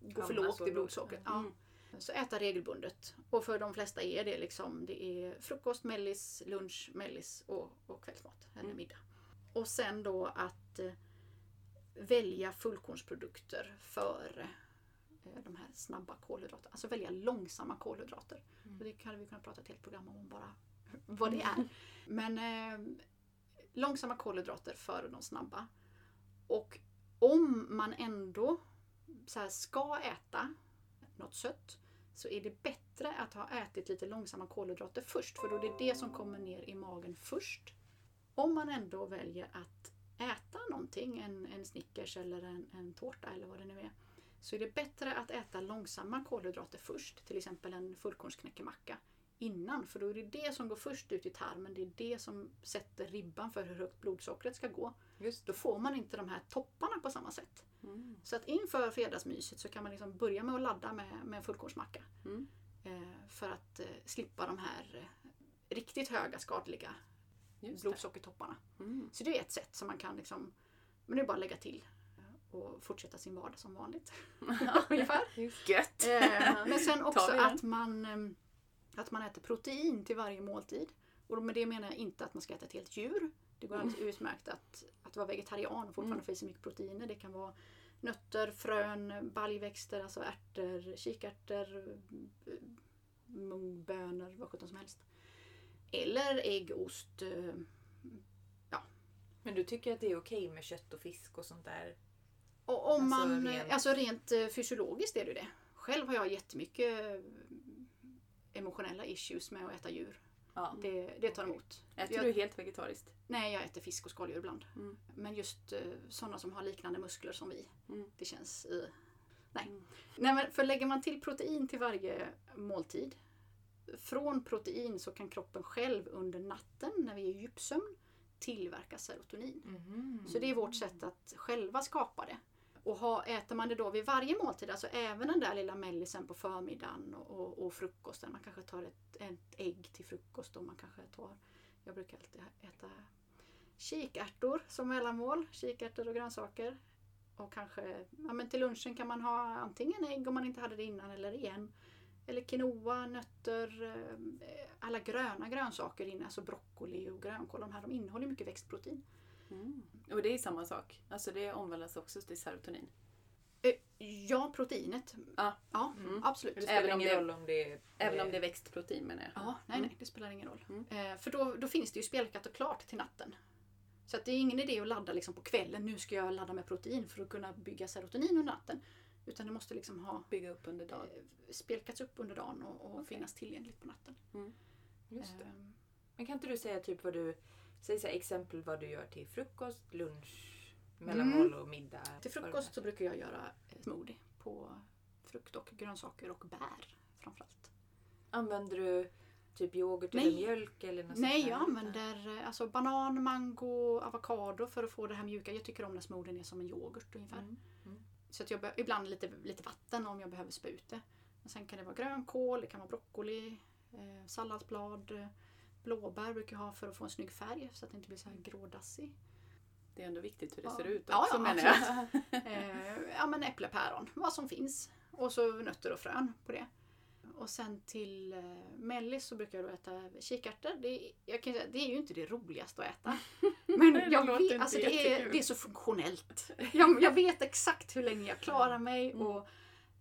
gå för Hamna lågt i blodsockret. Ja. Så äta regelbundet. Och för de flesta är det liksom det är frukost, mellis, lunch, mellis och, och kvällsmat eller Mm. middag. Och sen då att eh, välja fullkornsprodukter för eh, de här snabba kolhydraterna. Alltså välja långsamma kolhydrater. Mm. Och det hade vi kunnat prata ett helt program om bara [LAUGHS] vad det är. Men eh, långsamma kolhydrater före de snabba. Och om man ändå här, ska äta något sött så är det bättre att ha ätit lite långsamma kolhydrater först för då är det det som kommer ner i magen först. Om man ändå väljer att äta någonting, en, en Snickers eller en, en tårta eller vad det nu är, så är det bättre att äta långsamma kolhydrater först, till exempel en fullkornsknäckemacka innan, för då är det det som går först ut i tarmen, det är det som sätter ribban för hur högt blodsockret ska gå. Just Då får man inte de här topparna på samma sätt. Mm. Så att inför fredagsmyset så kan man liksom börja med att ladda med, med en fullkornsmacka. Mm. Eh, för att eh, slippa de här eh, riktigt höga skadliga Just blodsockertopparna. Mm. Så det är ett sätt som man kan liksom, men det är bara att lägga till och fortsätta sin vardag som vanligt. [LAUGHS] Ungefär. Gött! Eh, men sen också att man, eh, att man äter protein till varje måltid. Och med det menar jag inte att man ska äta ett helt djur. Det går alldeles utmärkt att, att vara vegetarian och fortfarande få i sig mycket proteiner. Det kan vara nötter, frön, baljväxter, alltså ärtor, kikärtor, mungbönor, vad sjutton som helst. Eller ägg, ost. eh, Men du tycker att det är okej med kött och fisk och sånt där? Och om Alltså man, rent- alltså rent eh, fysiologiskt är det det. Själv har jag jättemycket eh, emotionella issues med att äta djur. Ja. Det, det tar emot. Äter jag, du helt vegetariskt? Nej, jag äter fisk och skaldjur ibland. Mm. Men just eh, sådana som har liknande muskler som vi. Mm. Det känns... Eh, nej. Mm. nej men för lägger man till protein till varje måltid. Från protein så kan kroppen själv under natten när vi är i djupsömn tillverka serotonin. Mhm. Så det är vårt sätt att själva skapa det. Och ha, äter man det då vid varje måltid, alltså även den där lilla mellisen på förmiddagen och, och, och frukosten. Man kanske tar ett, ett ägg till frukost och man kanske tar, jag brukar alltid äta kikärtor som mellanmål, kikärtor och grönsaker. Och kanske, ja men till lunchen kan man ha antingen ägg om man inte hade det innan eller igen. Eller quinoa, nötter, eh, alla gröna grönsaker inne, alltså broccoli och grönkål. De här de innehåller mycket växtprotein. Mm. Och det är samma sak. Alltså det omvandlas också till serotonin. Eh, Ja, proteinet. Ja. ja Mm. absolut. Det spelar Även om ingen det- roll om det är... Även om det är växtprotein menar jag. Ja, nej, Mm. nej, det spelar ingen roll. Mm. Eh, för då, då finns det ju spelkat och klart till natten. Så att det är ingen idé att ladda liksom på kvällen. Nu ska jag ladda med protein för att kunna bygga serotonin under natten. Utan det måste liksom ha Bygga upp under eh, dagen. spelkats upp under dagen och, och Okej. finnas tillgängligt på natten. Just det. Ehm, Men kan inte du säga typ vad du... Säg så här, exempel vad du gör till frukost, lunch, mellanmål och middag. Mm. Till frukost så brukar jag göra smoothie på frukt och grönsaker och bär framförallt. Använder du typ yoghurt Nej. eller mjölk eller något Nej, jag använder eh, alltså banan, mango, avokado för att få det här mjuka. Jag tycker om när smoothien är som en yoghurt ungefär. Mm. Så att jag ibland lite, lite vatten om jag behöver spä ut det. Men sen kan det vara grönkål, det kan vara broccoli, eh, salladsblad, blåbär brukar jag ha för att få en snygg färg så att det inte blir så här grådassig. Det är ändå viktigt hur det Ja. ser ut Ja, också ja, menar jag. [LAUGHS] Eh, ja men äpple, päron, vad som finns. Och så nötter och frön på det. Och sen till eh, mellis så brukar jag äta kikärtor. Det, är- jag kan säga, det är ju inte det roligaste att äta. [LAUGHS] Men Det jag vet, alltså det, är, det är så funktionellt. Jag, jag vet exakt hur länge jag klarar mig. Mm. Och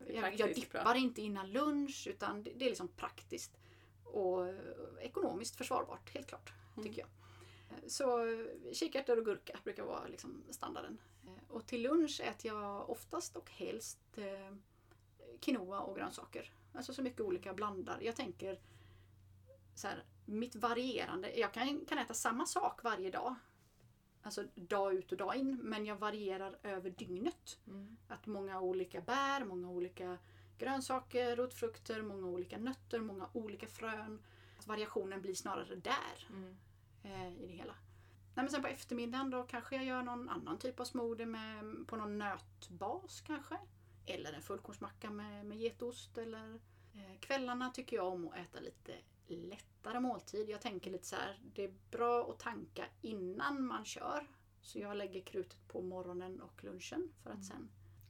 är jag, jag dippar bra. inte innan lunch utan det, det är liksom praktiskt. Och ekonomiskt försvarbart, helt klart. Mm. Tycker jag. Så kikärtor och gurka brukar vara liksom standarden. Eh, Och till lunch äter jag oftast och helst eh, quinoa och grönsaker. Alltså så mycket olika blandar. Jag tänker så här, mitt varierande. Jag kan, kan äta samma sak varje dag. Alltså dag ut och dag in. Men jag varierar över dygnet. Mm. Att många olika bär, många olika grönsaker, rotfrukter, många olika nötter, många olika frön. Att variationen blir snarare där Mm. eh, i det hela. Nej, men sen på eftermiddagen då kanske jag gör någon annan typ av smoothie med, på någon nötbas kanske. Eller en fullkornsmacka med, med getost. Eller, eh, kvällarna tycker jag om att äta lite lättare måltid. Jag tänker lite så här, det är bra att tanka innan man kör. Så jag lägger krutet på morgonen och lunchen för att sen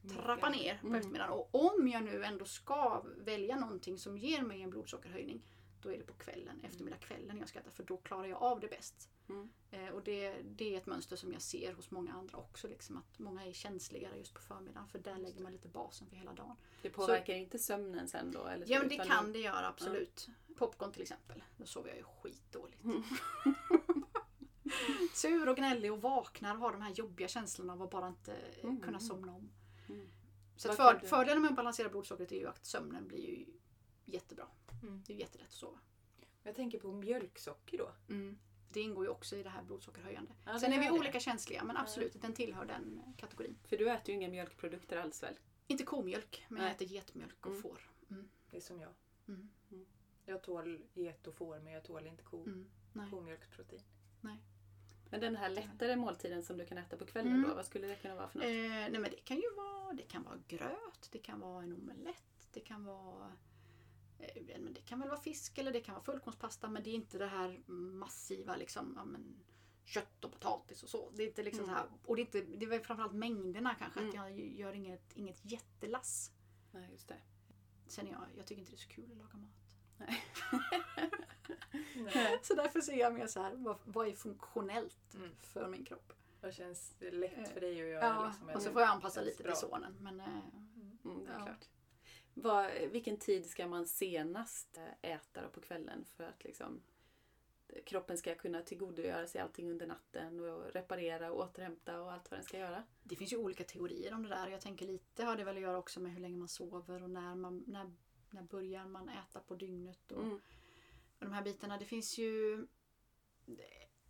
trappa ner på Mm. eftermiddagen. Och om jag nu ändå ska välja någonting som ger mig en blodsockerhöjning då är det på kvällen, eftermiddagskvällen jag ska äta för då klarar jag av det bäst. Mm. Eh, och det, det är ett mönster som jag ser hos många andra också. Liksom, att många är känsligare just på förmiddagen för där lägger man lite basen för hela dagen. Det påverkar inte sömnen sen då? Eller så, Ja men det kan det göra absolut. Popcorn till exempel. Då sover jag ju skitdåligt. Mm. [LAUGHS] Sur och gnällig och vaknar och har de här jobbiga känslorna av att bara inte Mm. kunna somna om. Mm. Så för, fördelen med att balansera blodsockret är ju att sömnen blir ju jättebra. Mm. Det är ju jättelätt att sova. Jag tänker på mjölksocker då. Det ingår ju också i det här blodsockerhöjande. Ja, Sen är vi det. olika känsliga men absolut, den tillhör den kategorin. För du äter ju inga mjölkprodukter alls väl? Inte komjölk, men jag Nej. äter getmjölk och Mm. får. Mm. Det är som jag. Mm. Jag tål get och får men jag tål inte ko, Mm. Nej. Men den här lättare måltiden som du kan äta på kvällen Mm. då, vad skulle det kunna vara för något? Eh, nej men det kan ju vara, det kan vara gröt, det kan vara en omelett, det kan vara eh, men det kan väl vara fisk eller det kan vara fullkornspasta men det är inte det här massiva liksom, ja, men, kött och potatis och så. Det är inte liksom Mm. så här, och det är, inte, det är väl framförallt mängderna kanske, att Mm. jag gör inget, inget jättelass. Nej, just det. Sen jag, jag tycker inte det är så kul att laga mat. Nej. Nej. [LAUGHS] Så därför ser jag mer så här, vad, vad är funktionellt Mm. för min kropp? Vad känns lätt för dig att göra? Ja, liksom, och så får jag anpassa lite bra? till sonen. Men, eh, Mm, det är Ja. klart. Vad, vilken tid ska man senast eh, äta då på kvällen för att liksom kroppen ska kunna tillgodogöra sig allting under natten och reparera och återhämta och allt vad den ska göra. Det finns ju olika teorier om det där. Jag tänker lite har det väl att göra också med hur länge man sover och när, man, när, när börjar man äta på dygnet. Och, Mm. och de här bitarna. Det finns ju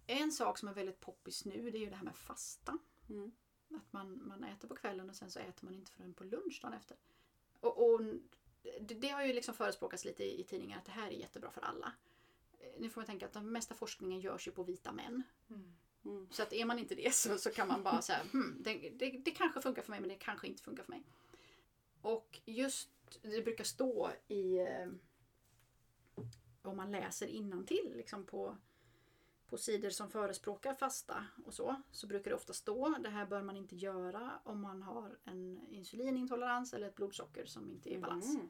en sak som är väldigt poppis nu det är ju det här med fasta. Mm. Att man, man äter på kvällen och sen så äter man inte förrän på lunch dagen efter. Och, och det, det har ju liksom förespråkats lite i, i tidningar att det här är jättebra för alla. Eh, Nu får man tänka att den mesta forskningen görs ju på vita män. Mm. Mm. Så att är man inte det så, så kan man bara säga [LAUGHS] hmm, det, det, det kanske funkar för mig men det kanske inte funkar för mig. Och just det brukar stå i eh, om man läser till liksom på, på sidor som förespråkar fasta och så, så brukar det ofta stå det här bör man inte göra om man har en insulinintolerans eller ett blodsocker som inte är i balans. Mm.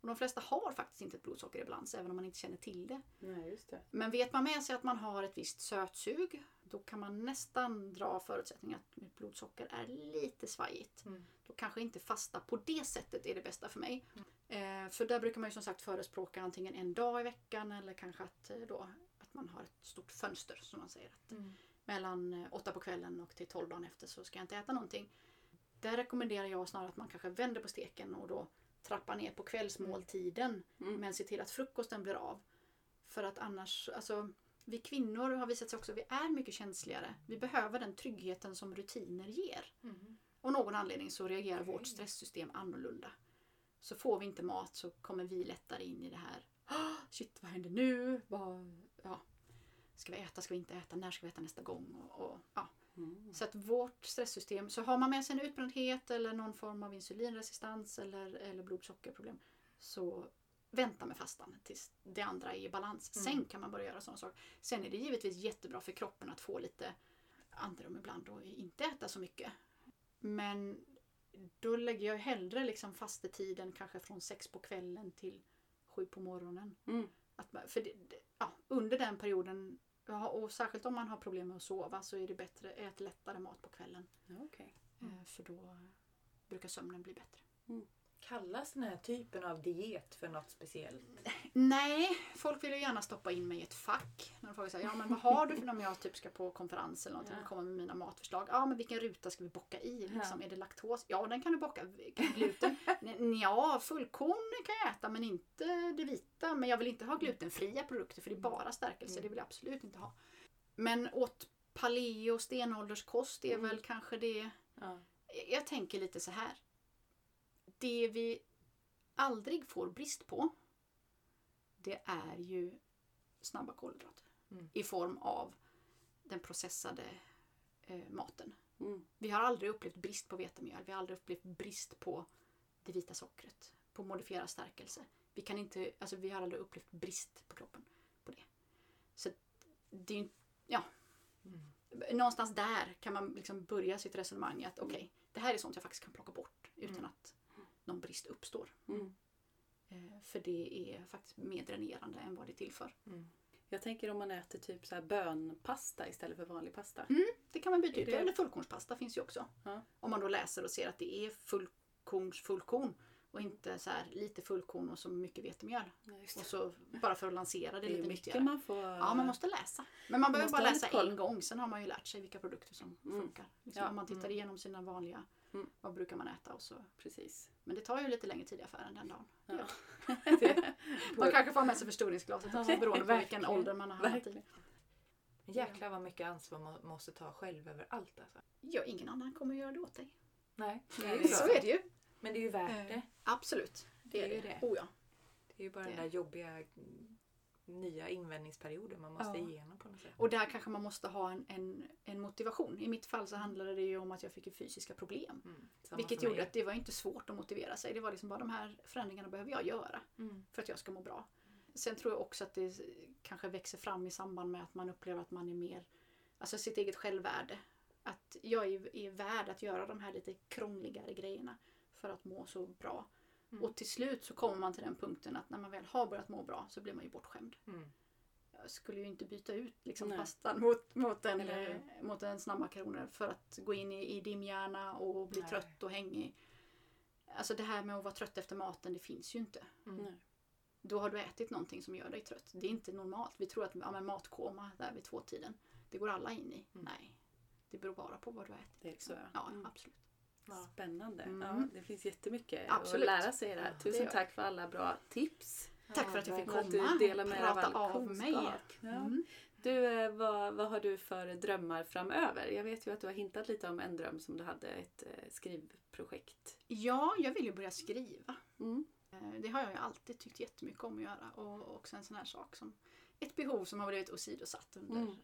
Och de flesta har faktiskt inte ett blodsocker i balans även om man inte känner till det. Nej, just det. Men vet man med sig att man har ett visst sötsug då kan man nästan dra förutsättningen att mitt blodsocker är lite svajigt. Mm. Då kanske inte fasta på det sättet är det bästa för mig. Eh, för där brukar man ju som sagt förespråka antingen en dag i veckan eller kanske att, eh, då, att man har ett stort fönster som man säger. Att Mm. mellan eh, åtta på kvällen och till tolv dagen efter så ska jag inte äta någonting. Där rekommenderar jag snarare att man kanske vänder på steken och då trappar ner på kvällsmåltiden Mm. men ser till att frukosten blir av. För att annars, alltså vi kvinnor har visat sig också, vi är mycket känsligare. Vi behöver den tryggheten som rutiner ger. Mm. Av någon anledning så reagerar Okej. vårt stresssystem annorlunda. Så får vi inte mat så kommer vi lättare in i det här. "Ah, Shit, vad händer nu? Vad, ja. Ska vi äta? Ska vi inte äta? När ska vi äta nästa gång? Och, och, ja. Mm. Så att vårt stresssystem, så har man med sig en utbrändhet eller någon form av insulinresistens eller, eller blodsockerproblem så vänta med fastan tills det andra är i balans. Mm. Sen kan man börja göra sådana saker. Sen är det givetvis jättebra för kroppen att få lite andrum ibland och inte äta så mycket. Men då lägger jag hellre liksom fastetiden kanske från sex på kvällen till sju på morgonen. Mm. Att, för det, ja, under den perioden, och särskilt om man har problem med att sova så är det bättre ät lättare mat på kvällen. Ja, okej. Eh, För då brukar sömnen bli bättre. Kallas den här typen av diet för något speciellt? Nej, folk vill ju gärna stoppa in mig i ett fack. När de frågar så här, ja men vad har du för om jag typ ska på konferens eller någonting Ja. och kommer med mina matförslag. Ja men vilken ruta ska vi bocka i? Liksom? Ja. Är det laktos? Ja den kan du bocka. Gluten? [LAUGHS] Ja, fullkorn kan jag äta men inte det vita. Men jag vill inte ha glutenfria produkter för det är bara stärkelse. Mm. Det vill jag absolut inte ha. Men åt paleo stenålderskost är Mm. väl kanske det Ja. jag tänker lite så här. Det vi aldrig får brist på det är ju snabba kolhydrater. Mm. I form av den processade eh, maten. Mm. Vi har aldrig upplevt brist på vetemjöl. Vi har aldrig upplevt brist på det vita sockret. På modifierad stärkelse. Vi, kan inte, alltså vi har aldrig upplevt brist på kroppen på det. Så det är ju, ja. Mm. Någonstans där kan man liksom börja sitt resonemang. Att okej, det här är sånt jag faktiskt kan plocka bort utan Mm. att brist uppstår. Mm. Eh, För det är faktiskt mer dränerande än vad det tillför. Mm. Jag tänker om man äter typ så här bönpasta istället för vanlig pasta. Det kan man byta ut. det- Eller fullkornspasta finns ju också. Ja. Om man då läser och ser att det är fullkorns fullkorn och inte så här lite fullkorn och så mycket vetemjöl. Ja, Och så bara för att lansera det, det är lite mycket nyttigare. man får... Ja, man måste läsa. Men man behöver bara läsa en gång. Sen har man ju lärt sig vilka produkter som Mm. funkar. Liksom Ja. Om man tittar Mm. igenom sina vanliga, Mm. vad brukar man äta och så. Precis. Men det tar ju lite längre tid i affären den dagen. Ja. [LAUGHS] Det- [LAUGHS] Man kanske får med sig förstoringsglaset också beroende på vilken ålder man har hamnat i. Jäklar vad mycket ansvar man måste ta själv över allt alltså. Ja, ingen annan kommer göra det åt dig. Nej, det är det är Så är det ju. Men det är ju värt det. Absolut. Det är Det är det. ju det. Oh, ja. Det är ju bara den Det- där jobbiga nya invändningsperioden man måste Ja. igenom på något sätt. Och där kanske man måste ha en, en, en motivation. I mitt fall så handlade det ju om att jag fick fysiska problem. Mm. Vilket gjorde att det var inte svårt att motivera sig. Det var liksom bara de här förändringarna behöver jag göra Mm. för att jag ska må bra. Sen tror jag också att det kanske växer fram i samband med att man upplever att man är mer, alltså sitt eget självvärde. Att jag är, är värd att göra de här lite krångligare grejerna för att må så bra. Mm. Och till slut så kommer man till den punkten att när man väl har börjat må bra så blir man ju bortskämd. Mm. Jag skulle ju inte byta ut liksom Nej. pastan mot, mot, en, Eller eh, mot en snabbmakaroner för att gå in i, i dimhjärna och bli Nej. trött och hängig. Alltså det här med att vara trött efter maten, det finns ju inte. Mm. Nej. då har du ätit någonting som gör dig trött. Det är inte normalt. Vi tror att ja, men matkoma där vid tvåtiden, det går alla in i. Mm. Nej, det beror bara på vad du har ätit. Det är så, ja. Ja, Mm. Spännande. Mm. Ja, det finns jättemycket Absolut. att lära sig där. Tusen tack för alla bra tips. Tack för att jag fick Och komma du delar med av prata all av mig. Mm. Du, eh, vad, vad har du för drömmar framöver? Jag vet ju att du har hintat lite om en dröm som du hade, ett eh, skrivprojekt. Ja, jag vill ju börja skriva. Mm. Eh, Det har jag ju alltid tyckt jättemycket om att göra. Och också en sån här sak som ett behov som har blivit åsidosatt under Mm.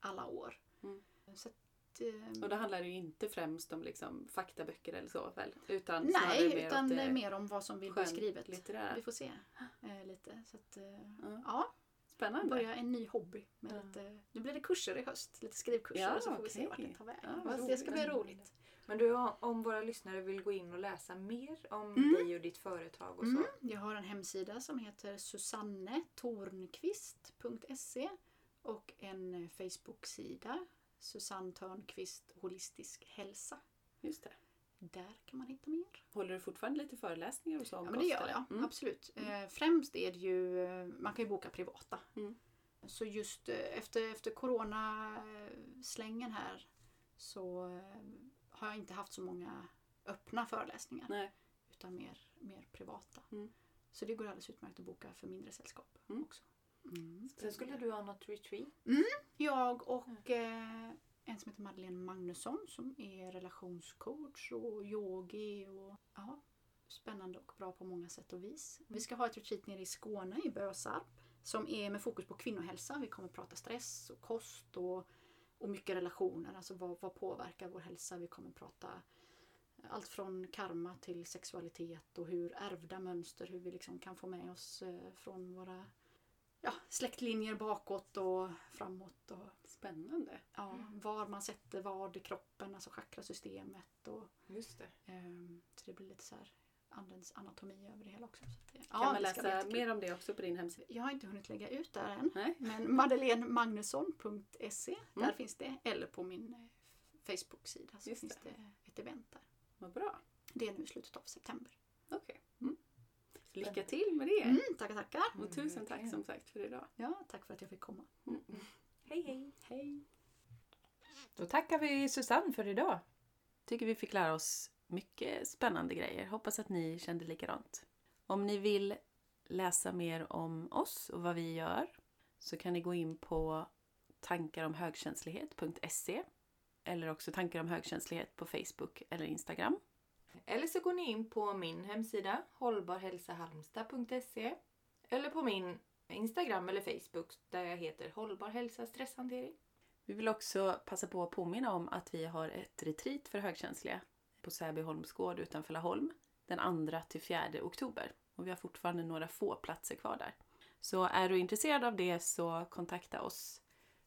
alla år. Mm. Så att, eh, Och då handlar det ju inte främst om liksom, faktaböcker eller så väl? Utan nej, mer utan åt det mer om vad som vill bli skrivet. skönlitterära. Vi får se eh, lite. Så att, eh, Ja. ja, Spännande. börja en ny hobby. Med Ja. lite, nu blir det kurser i höst, lite skrivkurser Ja, och så får vi se okej. vart det tar vägen. Ja, det ska bli roligt. Men du, om våra lyssnare vill gå in och läsa mer om Mm. dig och ditt företag och så. Mm. Jag har en hemsida som heter susannetornqvist.se och en eh, Facebook-sida Susanne Törnqvist Holistisk hälsa. Just det. Där kan man hitta mer. Håller du fortfarande lite föreläsningar och så om Ja, men det gör jag. Mm. Absolut. Eh, främst är det ju, eh, man kan ju boka privata. Mm. Så just eh, efter, efter coronaslängen här så har jag inte haft så många öppna föreläsningar. Nej. Utan mer, mer privata. Mm. Så det går alldeles utmärkt att boka för mindre sällskap Mm. också. Mm. Sen skulle du ha något retreat. Jag och eh, en som heter Madeleine Magnusson som är relationscoach och yogi och ja, spännande och bra på många sätt och vis. Vi ska ha ett retreat nere i Skåne i Bösarp som är med fokus på kvinnohälsa. Vi kommer prata stress och kost och, och mycket relationer. Alltså vad, vad påverkar vår hälsa? Vi kommer prata allt från karma till sexualitet och hur ärvda mönster, hur vi liksom kan få med oss eh, från våra ja, släktlinjer bakåt och framåt. Och, Spännande. ja, var man sätter vad i kroppen, alltså chakrasystemet. Och, Just det. ehm, så det blir lite så här andens anatomi över det hela också. Det, Kan man ska bli läsa mer om det också på din hemsida? Jag har inte hunnit lägga ut där än. Nej. Men madeleinemagnusson.se, där Mm. finns det. Eller på min eh, Facebook-sida så Just finns det. det. ett event där. Vad bra. Det är nu i slutet av september. Okej. Mm. Lycka till med det. Mm, tackar, tackar. Och tusen tack som sagt för idag. Ja, tack för att jag fick komma. Mm. Hej hej! Hej! Då tackar vi Susanne för idag. Tycker vi fick lära oss mycket spännande grejer. Hoppas att ni kände likadant. Om ni vill läsa mer om oss och vad vi gör så kan ni gå in på tankaromhögkänslighet.se eller också tankar om högkänslighet på Facebook eller Instagram. Eller så går ni in på min hemsida hållbarhälsahalmstad.se eller på min Instagram eller Facebook där jag heter Hållbar hälsa stresshantering. Vi vill också passa på att påminna om att vi har ett retreat för högkänsliga på Säbyholms gård utanför Laholm den 2 till 4 oktober. Och vi har fortfarande några få platser kvar där. Så är du intresserad av det så kontakta oss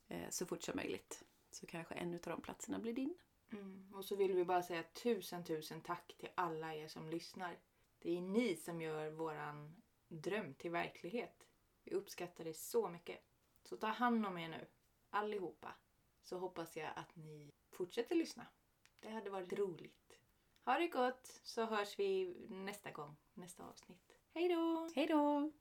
eh, så fort som möjligt. Så kanske en av de platserna blir din. Mm. Och så vill vi bara säga tusen tusen tack till alla er som lyssnar. Det är ni som gör våran dröm till verklighet. Vi uppskattar det så mycket. Så ta hand om er nu, allihopa. Så hoppas jag att ni fortsätter lyssna. Det hade varit roligt. Ha det gott så hörs vi nästa gång, nästa avsnitt. Hej då! Hej då!